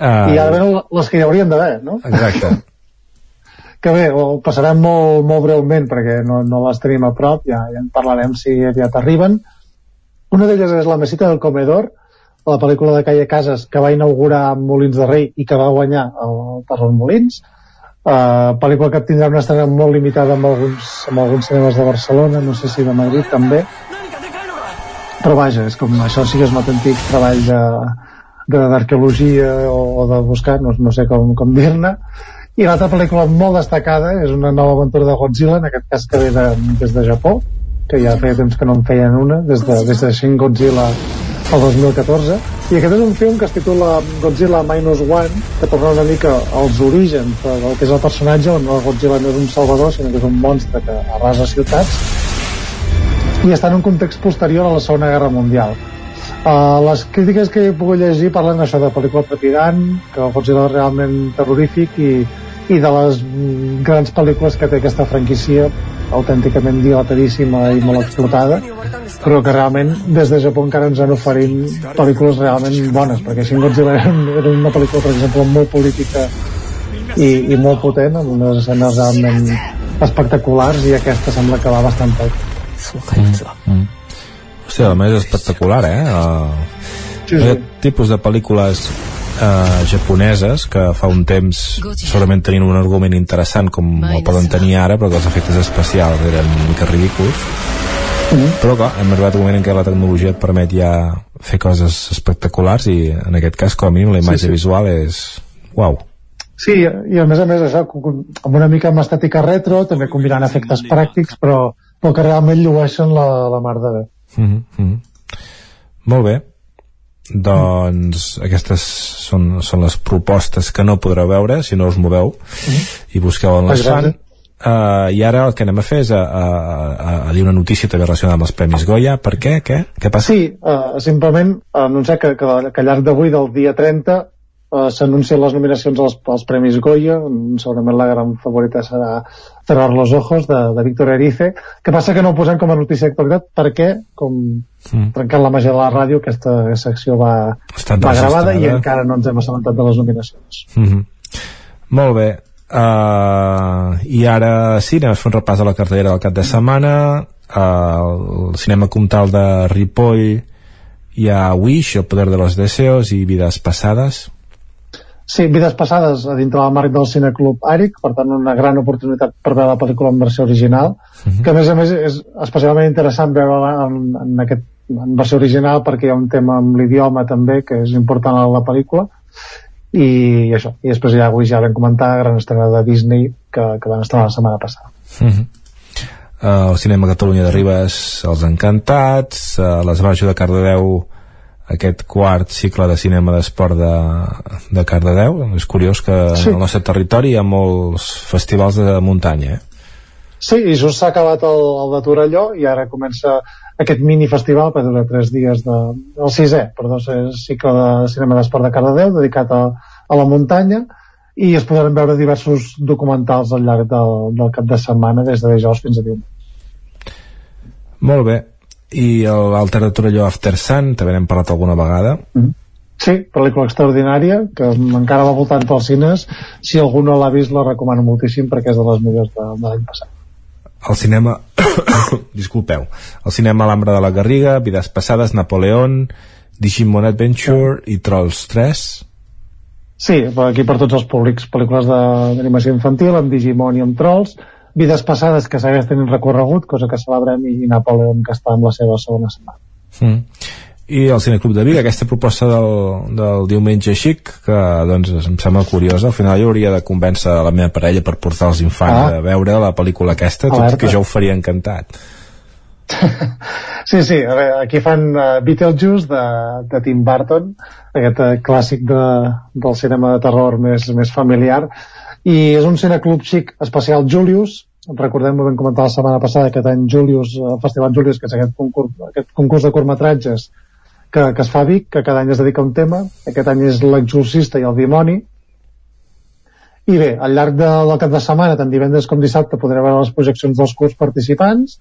Uh, I ara venen les que hi haurien d'haver, no? Exacte. que bé, ho passarem molt, molt breument perquè no, no les tenim a prop, ja, ja en parlarem si aviat arriben. Una d'elles és La mesita del comedor, la pel·lícula de Calle Casas que va inaugurar Molins de Rei i que va guanyar el Parles Molins. Uh, pel·lícula que tindrà una estrena molt limitada amb alguns, amb alguns cinemes de Barcelona, no sé si de Madrid també. Però vaja, és com això sí que és un autèntic treball de- d'arqueologia o, o de buscar, no, no sé com, com dir-ne i l'altra pel·lícula molt destacada és una nova aventura de Godzilla en aquest cas que ve de, des de Japó que ja feia temps que no en feien una des de, des de Shin Godzilla el 2014 i aquest és un film que es titula Godzilla Minus One que torna una mica als orígens del que és el personatge on el Godzilla no és un salvador sinó que és un monstre que arrasa ciutats. I està en un context posterior a la Segona Guerra Mundial. Uh, les crítiques que he pogut llegir parlen això de pel·lícula trepidant, que Godzilla és realment terrorífic i, i de les grans pel·lícules que té aquesta franquícia autènticament dilatadíssima i molt explotada però que realment des de Japó encara ens han oferint pel·lícules realment bones perquè Shin Godzilla era, una pel·lícula per exemple molt política i, i molt potent amb unes escenes realment espectaculars i aquesta sembla que va bastant poc mm. Mm. Hòstia, a més és espectacular, eh? Uh, sí, sí. Aquest tipus de pel·lícules uh, japoneses que fa un temps segurament tenien un argument interessant com el poden tenir ara però que els efectes especials eren una mica ridículs mm. però clar, hem arribat un moment en què la tecnologia et permet ja fer coses espectaculars i en aquest cas com a mínim la imatge Sí, sí. visual és uau Sí, i a més a més això, amb una mica amb estètica retro, també combinant efectes pràctics, però, però que realment llueixen la, la mar de bé. Mm -hmm. Molt bé. Doncs aquestes són, són les propostes que no podreu veure si no us moveu i busqueu on les fan. Uh, I ara el que anem a fer és a, a, a, a dir una notícia també relacionada amb els Premis Goya. Per què? Què? Què passa? Sí, uh, simplement anunciar que, que, que al llarg d'avui, del dia 30, uh, s'anuncien les nominacions als, als Premis Goya. Segurament la gran favorita serà Cerrar los ojos, de, de Víctor Erice. que passa que no ho posem com a notícia d'actualitat perquè, com Mm. trencant la màgia de la ràdio, aquesta secció va, Està va gravada i enregistrada. encara no ens hem assabentat de les nominacions. Mm -hmm. Molt bé. Uh, I ara sí, anem a fer un repàs de la cartellera del cap de setmana. Uh, el cinema comtal de Ripoll hi ha Wish, El poder de los deseos i Vides passades. Sí, vides passades a dintre del marc del Cineclub Àric, per tant una gran oportunitat per veure la pel·lícula en versió original, que a més a més és especialment interessant veure-la en, en, aquest, en versió original perquè hi ha un tema amb l'idioma també que és important a la pel·lícula i això, i després ja avui ja vam comentar gran estrena de Disney que, que van estrenar la setmana passada. Uh -huh. uh, el cinema Catalunya de Ribes Els Encantats uh, l'Esbarjo de Cardedeu aquest quart cicle de cinema d'esport de, de Cardedeu és curiós que Sí. al nostre territori hi ha molts festivals de muntanya eh? Sí, i just s'ha acabat el, el de Torelló i ara comença aquest mini festival que dura tres dies de, el sisè, perdó, és cicle de cinema d'esport de Cardedeu dedicat a, a la muntanya i es podran veure diversos documentals al llarg del, del cap de setmana des de dijous fins a diumenge. molt bé i l'Alter de Torelló After Sun també n'hem parlat alguna vegada. Sí, pel·lícula extraordinària que encara va voltant pels cines. Si algú no l'ha vist la recomano moltíssim perquè és de les millors de, de l'any passat. El cinema disculpeu el cinema L'Ambra de la Garriga Vides Passades, Napoleón Digimon Adventure i Trolls 3 Sí, aquí per tots els públics, pel·lícules de- d'animació infantil, amb Digimon i amb Trolls, vides passades que segueix tenint recorregut, cosa que celebrem, i Napoleon que està amb la seva segona setmana. Mm. I el Cineclub de Vic, aquesta proposta del, del diumenge xic, que doncs em sembla curiosa, al final jo hauria de convèncer la meva parella per portar els infants Ah. a veure la pel·lícula aquesta, tot Alerta. que jo ho faria encantat. Sí, sí, a veure, aquí fan uh, Beetlejuice de, de Tim Burton, aquest uh, clàssic de, del cinema de terror més, més familiar, i és un cineclub xic especial Julius, recordem, ho vam comentar la setmana passada, aquest any Julius, el Festival Julius, que és aquest concurs, aquest concurs de curtmetratges que, que es fa a Vic, que cada any es dedica a un tema, aquest any és l'exorcista i el dimoni, i bé, al llarg de, del cap de setmana, tant divendres com dissabte, podreu veure les projeccions dels curs participants,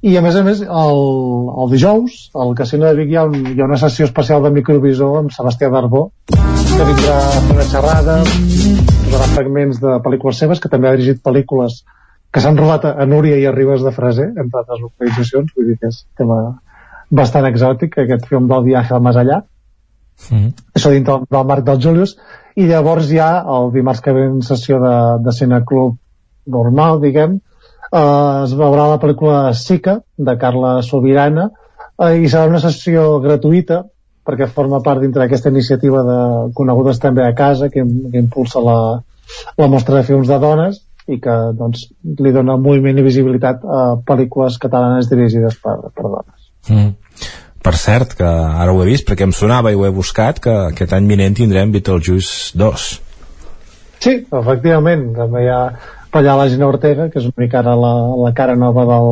i a més a més, el, el dijous, al Casino de Vic hi ha, un, hi ha una sessió especial de microvisor amb Sebastià Darbó, que vindrà a fer una xerrada, posarà fragments de pel·lícules seves, que també ha dirigit pel·lícules que s'han robat a, Núria i a Ribes de Freser, entre altres localitzacions, vull dir que és un tema bastant exòtic, aquest film del viatge al més allà, Mm. això dintre del, del marc del Julius, i llavors ja el dimarts que ve en sessió de, de cineclub normal, diguem, eh, es veurà la pel·lícula Sica, de Carla Sobirana, eh, i serà una sessió gratuïta, perquè forma part dintre d'aquesta iniciativa de conegudes també a casa, que, que impulsa la, la mostra de films de dones i que doncs, li dona moviment i visibilitat a pel·lícules catalanes dirigides per, per dones. Mm. Per cert, que ara ho he vist perquè em sonava i ho he buscat, que aquest any vinent tindrem Beetlejuice 2. Sí, efectivament, també hi ha per allà la Gina Ortega, que és una mica ara la, la cara nova del,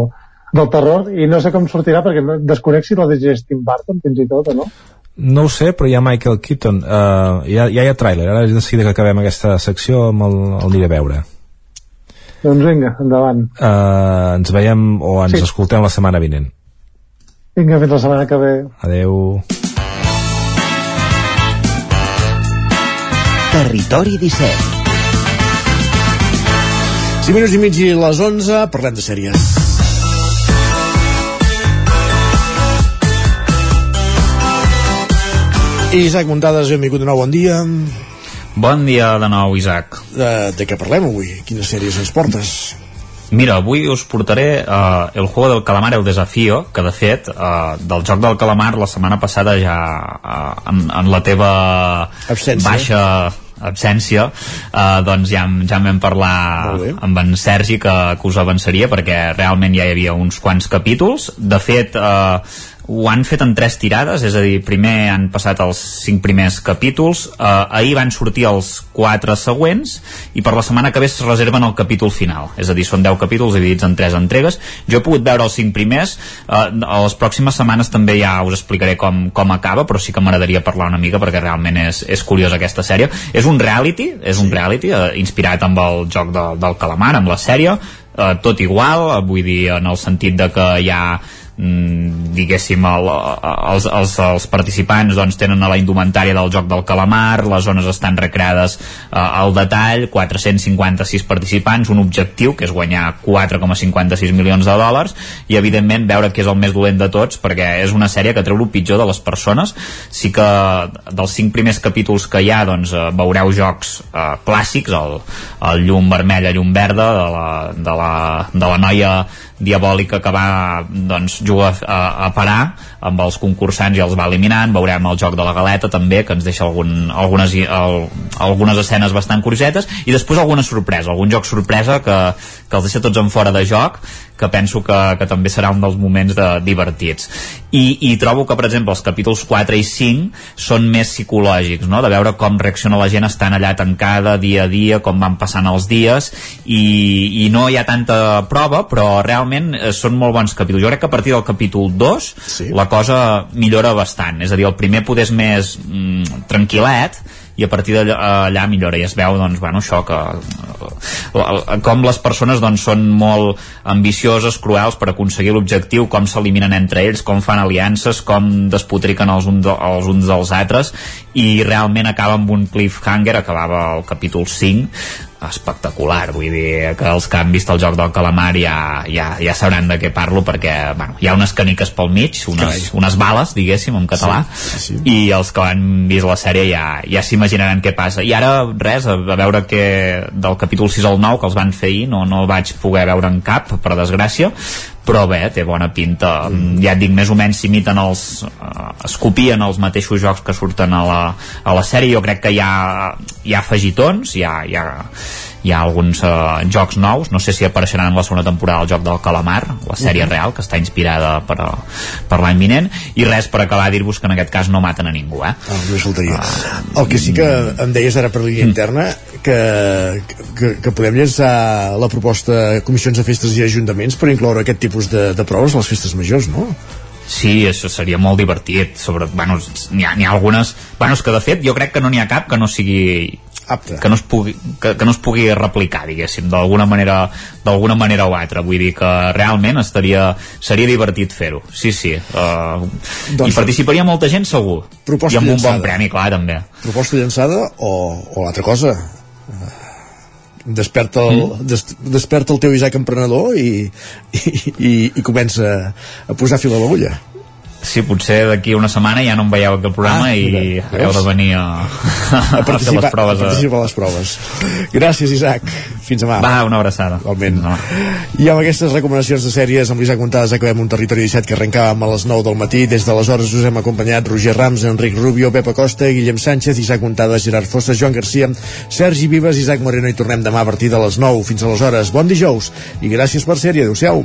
del terror, i no sé com sortirà perquè desconec si la dirigeix Tim Burton fins i tot o no. No ho sé, però hi ha Michael Keaton. Uh, ja, ja hi ha tràiler. Ara de seguida que acabem aquesta secció el, el aniré a veure. Doncs vinga, endavant. Uh, ens veiem o ens sí. escoltem la setmana vinent. Vinga, fins la setmana que ve. Adeu. Territori 17 5 minuts i mig i les 11, parlem de sèries. Isaac Muntades, benvingut de nou, bon dia. Bon dia de nou, Isaac. De, de què parlem avui? Quines sèries ens portes? Mira, avui us portaré uh, el juego del calamar, el desafío, que de fet, uh, del joc del calamar la setmana passada ja uh, en, en la teva Absència. baixa absència eh, doncs ja, ja en vam parlar amb en Sergi que, que us avançaria perquè realment ja hi havia uns quants capítols de fet eh, ho han fet en tres tirades, és a dir, primer han passat els cinc primers capítols, eh, ahir van sortir els quatre següents, i per la setmana que ve es reserven el capítol final, és a dir, són 10 capítols dividits en tres entregues. Jo he pogut veure els cinc primers, eh, a les pròximes setmanes també ja us explicaré com, com acaba, però sí que m'agradaria parlar una mica perquè realment és, és curiosa aquesta sèrie. És un reality, és un reality eh, inspirat amb el joc de, del calamar, amb la sèrie, eh, tot igual, eh, vull dir, en el sentit de que hi ha diguéssim el, els, els, els participants doncs, tenen a la indumentària del joc del calamar les zones estan recreades eh, al detall 456 participants un objectiu que és guanyar 4,56 milions de dòlars i evidentment veure que és el més dolent de tots perquè és una sèrie que treu el pitjor de les persones. Sí que dels cinc primers capítols que hi ha doncs, eh, veureu jocs eh, clàssics el, el llum vermella, llum verda de la, de la, de la noia diabòlica que va doncs, jugar a, a parar amb els concursants i els va eliminant veurem el joc de la galeta també que ens deixa algun, algunes, el, algunes escenes bastant curiosetes i després alguna sorpresa, algun joc sorpresa que, que els deixa tots en fora de joc que penso que, que també serà un dels moments de, divertits I, i trobo que per exemple els capítols 4 i 5 són més psicològics no? de veure com reacciona la gent estant allà tancada dia a dia, com van passant els dies i, i no hi ha tanta prova però realment eh, són molt bons capítols jo crec que a partir del capítol 2 sí. la cosa millora bastant. És a dir, el primer poder és més mm, tranquil·let i a partir d'allà millora i es veu doncs, bueno, això que eh, com les persones doncs, són molt ambicioses, cruels per aconseguir l'objectiu, com s'eliminen entre ells com fan aliances, com despotriquen els, uns, els uns dels altres i realment acaba amb un cliffhanger acabava el capítol 5 espectacular, vull dir que els que han vist el joc del calamar ja, ja, ja sabran de què parlo perquè bueno, hi ha unes caniques pel mig, unes, unes bales diguéssim en català sí, sí. i els que han vist la sèrie ja, ja s'imaginaran què passa. I ara res, a, a veure que del capítol 6 al 9 que els van fer ahir no, no el vaig poder veure en cap per desgràcia però bé, té bona pinta mm. ja et dic, més o menys s'imiten els uh, es copien els mateixos jocs que surten a la, a la sèrie jo crec que hi ha, hi ha afegitons hi ha, hi ha, hi ha alguns uh, jocs nous, no sé si apareixeran en la segona temporada del joc del Calamar la sèrie mm -hmm. real, que està inspirada per, per l'any vinent, i res per acabar dir-vos que en aquest cas no maten a ningú eh? Faltaria. Uh, el que sí que em deies ara per línia mm. interna que, que, que podem llançar la proposta comissions de festes i ajuntaments per incloure aquest tipus de, de proves a les festes majors, no? Sí, això seria molt divertit. Sobre, bueno, n'hi ha, ha algunes... Bueno, és que de fet jo crec que no n'hi ha cap que no sigui apte. que no es pugui, que, que no es pugui replicar, diguéssim, d'alguna manera d'alguna manera o altra, vull dir que realment estaria, seria divertit fer-ho. Sí, sí, uh, doncs, i participaria molta gent segur, i amb un bon premi, clar, també. Proposta llançada o, o l'altra cosa? Desperta el, mm. des, desperta el teu Isaac emprenedor i, i, i, i comença a posar fil a l'agulla Sí, potser d'aquí una setmana ja no em veieu aquí al programa Ah, i mira, heu de veus? venir a, a, a fer les proves. a participar a les proves. Gràcies, Isaac. Fins demà. Va, una abraçada. Igualment. I amb aquestes recomanacions de sèries, amb l'Isaac Montades acabem un territori 17 que arrencàvem a les 9 del matí. Des d'aleshores us hem acompanyat Roger Rams, Enric Rubio, Pepa Costa, Guillem Sánchez, Isaac Montades, Gerard Fossa, Joan Garcia, Sergi Vives, Isaac Moreno i tornem demà a partir de les 9. Fins aleshores, bon dijous i gràcies per ser-hi. Adéu-siau.